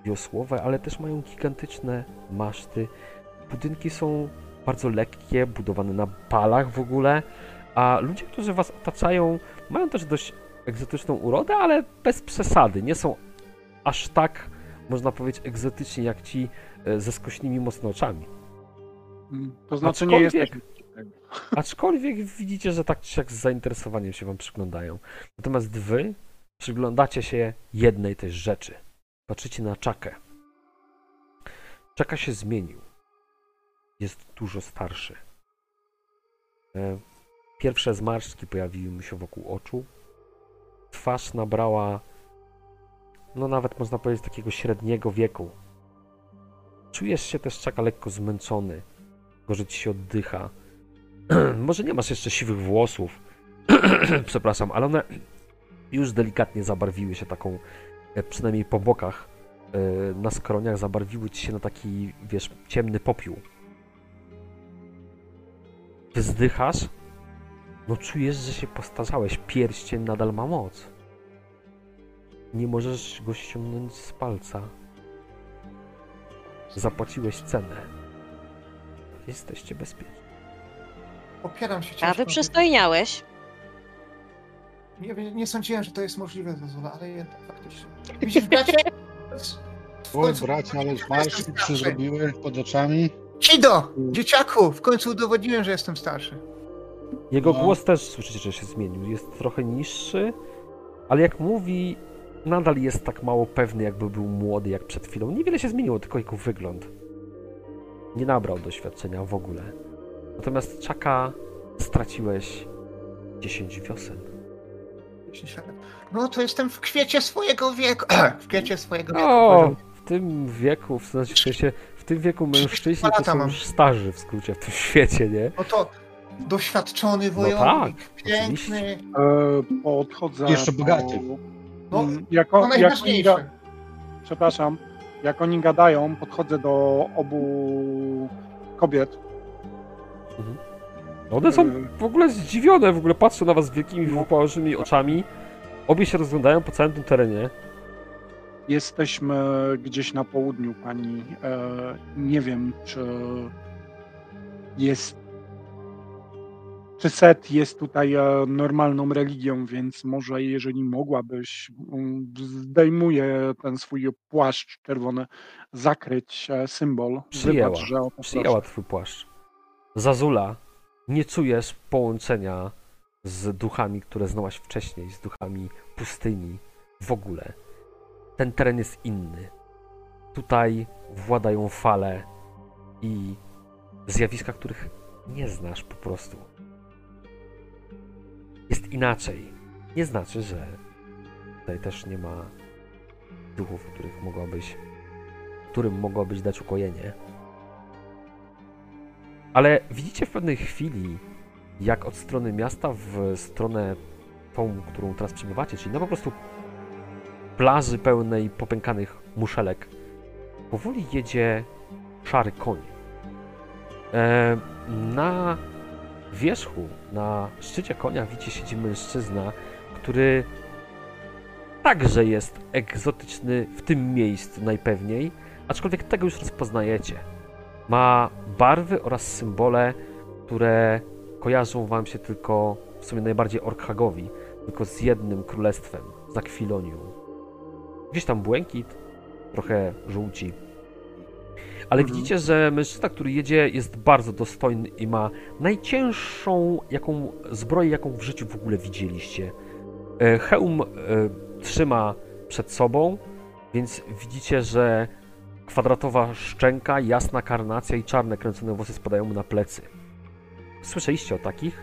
wiosłowe, ale też mają gigantyczne maszty. Budynki są bardzo lekkie, budowane na palach w ogóle, a ludzie, którzy was otaczają, mają też dość egzotyczną urodę, ale bez przesady. Nie są aż tak, można powiedzieć, egzotyczni jak ci e, ze skośnymi mocno oczami. mm, to znaczy nie Aczkolwiek- jesteś. Aczkolwiek widzicie, że tak czy jak z zainteresowaniem się wam przyglądają. Natomiast wy przyglądacie się jednej też rzeczy. Patrzycie na Czakę. Czaka się zmienił. Jest dużo starszy. E, Pierwsze zmarszczki pojawiły mu się wokół oczu. Twarz nabrała, no nawet można powiedzieć, takiego średniego wieku. Czujesz się też Czaka lekko zmęczony. Gorzej ci się oddycha. (clears throat) Może nie masz jeszcze siwych włosów, (clears throat) przepraszam, ale one już delikatnie zabarwiły się taką, e, przynajmniej po bokach, e, na skroniach zabarwiły ci się na taki, wiesz, ciemny popiół. Wzdychasz, no czujesz, że się postarzałeś, pierścień nadal ma moc. Nie możesz go ściągnąć z palca. Zapłaciłeś cenę. Jesteście bezpieczni. Opieram się A ciężko. wy przystojniałeś. Nie, nie, sądziłem, że to jest możliwe, Zazula, ale jednak faktycznie. (laughs) Widzisz, bracie? Oj, bracie, ale marsz się zrobiły pod oczami. Cido! Dzieciaku! W końcu udowodniłem, że jestem starszy. Jego No. głos też słyszycie, że się zmienił. Jest trochę niższy, ale jak mówi, nadal jest tak mało pewny, jakby był młody jak przed chwilą. Niewiele się zmieniło, tylko jego wygląd. Nie nabrał doświadczenia w ogóle. Natomiast Czaka straciłeś 10 wiosen. No to jestem w kwiecie swojego wieku. (clears throat) w kwiecie swojego wieku. O, w tym wieku, w sensie, w tym wieku mężczyźni to są mam. już starzy w skrócie w tym (laughs) świecie, nie? No to doświadczony tak, wojownik. piękny. oczywiście. E, podchodzę. Jeszcze do- bogaty. No, Mm, To jako, jak oni, przepraszam, jak oni gadają, podchodzę do obu kobiet. One są w ogóle zdziwione, w ogóle patrzą na was wielkimi, wypałaszymi oczami. Obie się rozglądają po całym tym terenie. Jesteśmy gdzieś na południu, pani. E, nie wiem, czy jest. Czy Set jest tutaj e, normalną religią, więc może jeżeli mogłabyś, mm, zdejmuje ten swój płaszcz czerwony, zakryć e, symbol. Przyjęła. Wybacz, że o to proszę. Przyjęła twój płaszcz. Zazula, nie czujesz połączenia z duchami, które znałaś wcześniej, z duchami pustyni. W ogóle. Ten teren jest inny. Tutaj władają fale i zjawiska, których nie znasz po prostu. Jest inaczej. Nie znaczy, że tutaj też nie ma duchów, których mogłabyś, którym mogłabyś dać ukojenie. Ale widzicie w pewnej chwili, jak od strony miasta w stronę tą, którą teraz przebywacie, czyli no po prostu plaży pełnej popękanych muszelek, powoli jedzie szary koń. E, na wierzchu, na szczycie konia widzi siedzi mężczyzna, który także jest egzotyczny w tym miejscu najpewniej, aczkolwiek tego już rozpoznajecie. Ma barwy oraz symbole, które kojarzą wam się tylko w sumie najbardziej Orkhagowi, tylko z jednym królestwem, z Akwilonium. Gdzieś tam błękit, trochę żółci. Ale Mhm. widzicie, że mężczyzna, który jedzie, jest bardzo dostojny i ma najcięższą jaką zbroję, jaką w życiu w ogóle widzieliście. E, Hełm e, trzyma przed sobą, więc widzicie, że kwadratowa szczęka, jasna karnacja i czarne kręcone włosy spadają mu na plecy. Słyszeliście o takich?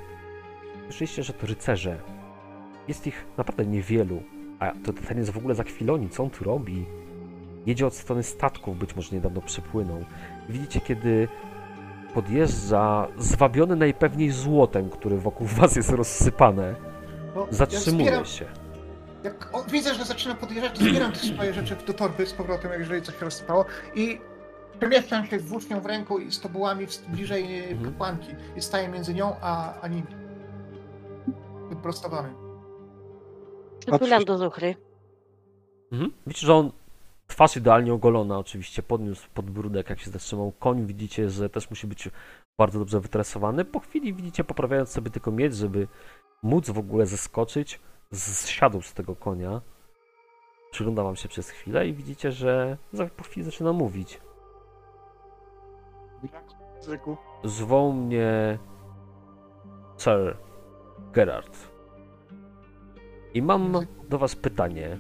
Słyszeliście, że to rycerze. Jest ich naprawdę niewielu. A to ten jest w ogóle za chwiloni. Co on tu robi? Jedzie od strony statków, być może niedawno przypłynął. Widzicie, kiedy podjeżdża, zwabiony najpewniej złotem, które wokół was jest rozsypane, No, ja zatrzymuje zbieram, się. Jak on, widzę, że zaczyna podjeżdżać, to zbieram te swoje rzeczy do torby z powrotem, jeżeli coś się rozsypało i przemieszczam się z włócznią w ręku i z tobułami bliżej e, Mhm. kapłanki i staję między nią a, a nimi. Wyprostowany. Przytulam do zuchry. Mhm. Widzicie, że on twarz idealnie ogolona, oczywiście podniósł podbródek, jak się zatrzymał. Koń widzicie, że też musi być bardzo dobrze wytresowany. Po chwili widzicie, poprawiając sobie tylko miecz, żeby móc w ogóle zeskoczyć, zsiadł z tego konia. Przygląda wam się przez chwilę i widzicie, że po chwili zaczyna mówić. Zwą mnie Sir Gerard. I mam do was pytanie.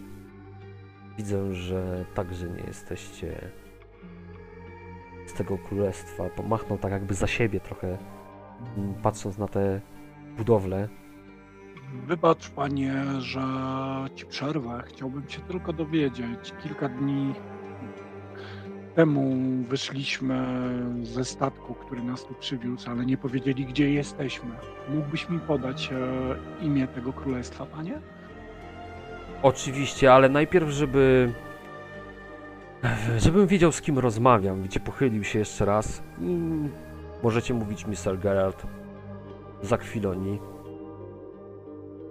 Widzę, że także nie jesteście z tego królestwa. Pomachnął tak jakby za siebie trochę, m, patrząc na te budowle. Wybacz, panie, że ci przerwę. Chciałbym się tylko dowiedzieć. Kilka dni temu wyszliśmy ze statku, który nas tu przywiózł, ale nie powiedzieli, gdzie jesteśmy. Mógłbyś mi podać e, imię tego królestwa, panie? Oczywiście, ale najpierw, żeby. Żebym wiedział, z kim rozmawiam. Widzicie, pochylił się jeszcze raz. Mm, możecie mówić mi, Sir Geralt. Za chwiloni.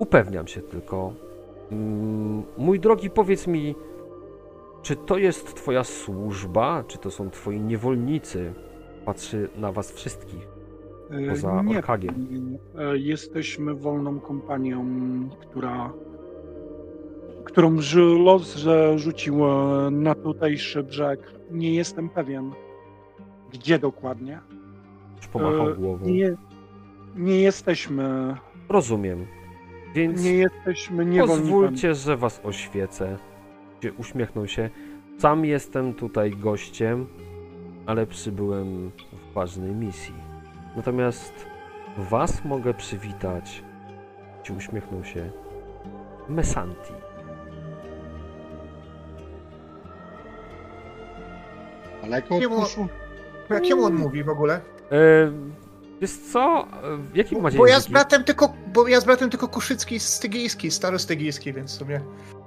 Upewniam się tylko, Mm, Mój drogi, powiedz mi, czy to jest twoja służba, czy to są twoi niewolnicy? Patrzy na was wszystkich. E, Poza nie, Orkagiem. e, jesteśmy wolną kompanią, która którą los że rzucił na tutejszy brzeg. Nie jestem pewien, gdzie dokładnie. Pomachał E, głową. Nie, nie jesteśmy, Rozumiem. Więc nie jesteśmy niewolnikami. pozwólcie, że was oświecę. Gdzie Uśmiechnął się. Sam jestem tutaj gościem, ale przybyłem w ważnej misji. Natomiast was mogę przywitać. Ci uśmiechnął się. Mesanti. Daleko od? Po jakiemu on mówi w ogóle? E, wiesz co? E, Jakim macie Bo ja z bratem tylko, bo ja z bratem tylko kuszycki, stygijski, starostygijski, więc sobie...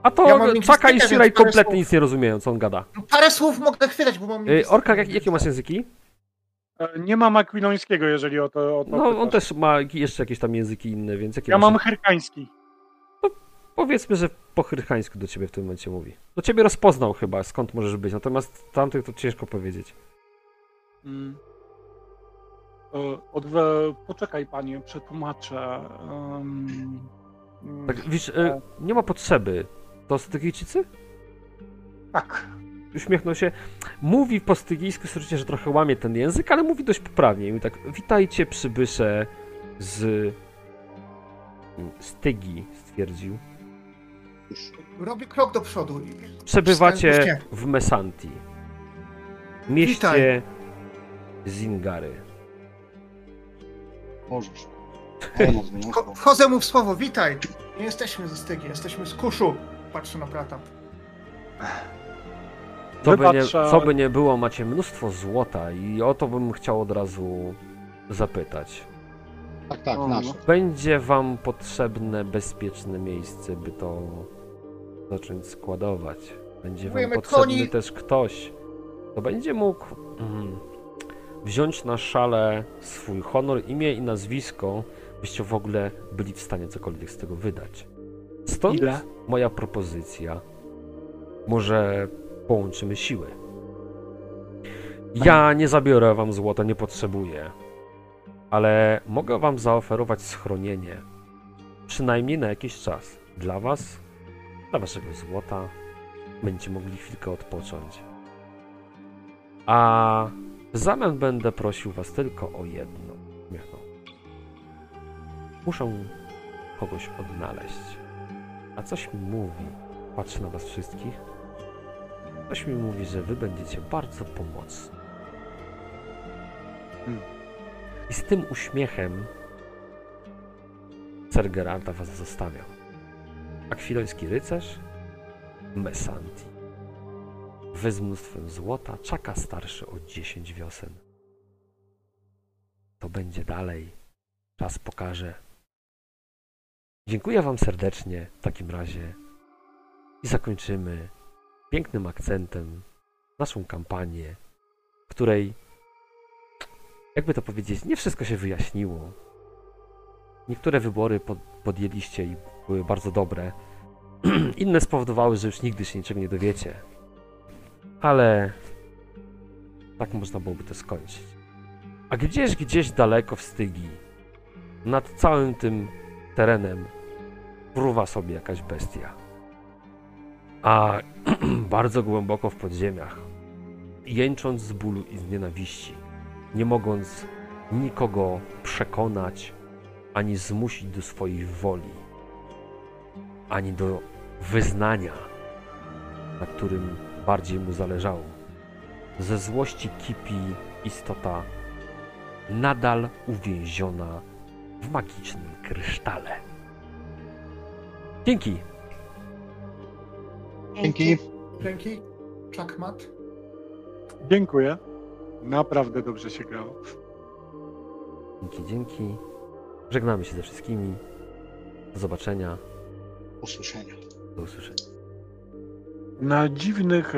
A to ja Czaka i Shiraj kompletnie słów. nic nie rozumieją, co on gada. No, parę słów mogę chwytać, bo mam... Lingwistykę. Orka, jak, jakie masz języki? E, Nie mam akwilońskiego, jeżeli o to, o to No, on pytasz. też ma jeszcze jakieś tam języki inne, więc jakie Ja masz? mam herkański. Powiedzmy, że po chrychańsku do ciebie w tym momencie mówi. Do ciebie rozpoznał chyba, skąd możesz być, natomiast tamtych to ciężko powiedzieć. Mm. E, Odwe... Poczekaj, panie, przetłumaczę. Um, Tak, wiesz, e, nie ma potrzeby. To Stygijczycy? tak. Uśmiechnął się. Mówi po stygijsku, słyszycie, że trochę łamie ten język, ale mówi dość poprawnie. I mówi tak, witajcie przybysze z Stygi, stwierdził. Robię krok do przodu. Przebywacie w Mesanti, mieście Witaj. Zingary. Możesz. Wchodzę mu w słowo, witaj. Nie jesteśmy ze stygi, jesteśmy z kuszu. Patrzę na brata. Co by, nie, co by nie było, macie mnóstwo złota i o to bym chciał od razu zapytać. Tak, tak, O, nasze. Będzie wam potrzebne bezpieczne miejsce, by to zacząć składować. Będzie wam Potrzebujemy potrzebny koni. też ktoś, kto będzie mógł mm, wziąć na szale swój honor, imię i nazwisko, byście w ogóle byli w stanie cokolwiek z tego wydać. Stąd Ile? moja propozycja. Może połączymy siły. Ja nie zabiorę wam złota, nie potrzebuję. Ale mogę wam zaoferować schronienie. Przynajmniej na jakiś czas. Dla was, dla waszego złota. Będziecie mogli chwilkę odpocząć. A w zamian będę prosił was tylko o jedno. Uśmiechnął. Muszę kogoś odnaleźć. A coś mi mówi, patrzę na was wszystkich, coś mi mówi, że wy będziecie bardzo pomocni. Hmm. I z tym uśmiechem Ser Geralta was zostawiał. Akwiloński rycerz, Mesanti. Wy mnóstwem złota, czaka starszy o 10 wiosen. To będzie dalej. Czas pokaże. Dziękuję Wam serdecznie w takim razie i zakończymy pięknym akcentem naszą kampanię, w której, jakby to powiedzieć, nie wszystko się wyjaśniło. Niektóre wybory pod, podjęliście i były bardzo dobre. (clears throat) Inne spowodowały, że już nigdy się niczego nie dowiecie. Ale tak można byłoby to skończyć. A gdzieś, gdzieś daleko w stygi, nad całym tym terenem fruwa sobie jakaś bestia. A (clears throat) bardzo głęboko w podziemiach, jęcząc z bólu i z nienawiści, nie mogąc nikogo przekonać, ani zmusić do swojej woli, ani do wyznania, na którym bardziej mu zależało. Ze złości kipi istota nadal uwięziona w magicznym krysztale. Dzięki. Dzięki. Dzięki. Czakmat. Dziękuję. Naprawdę dobrze się grało. Dzięki, dzięki. Żegnamy się ze wszystkimi. Do zobaczenia. Usłyszenia. Do usłyszenia. Na dziwnych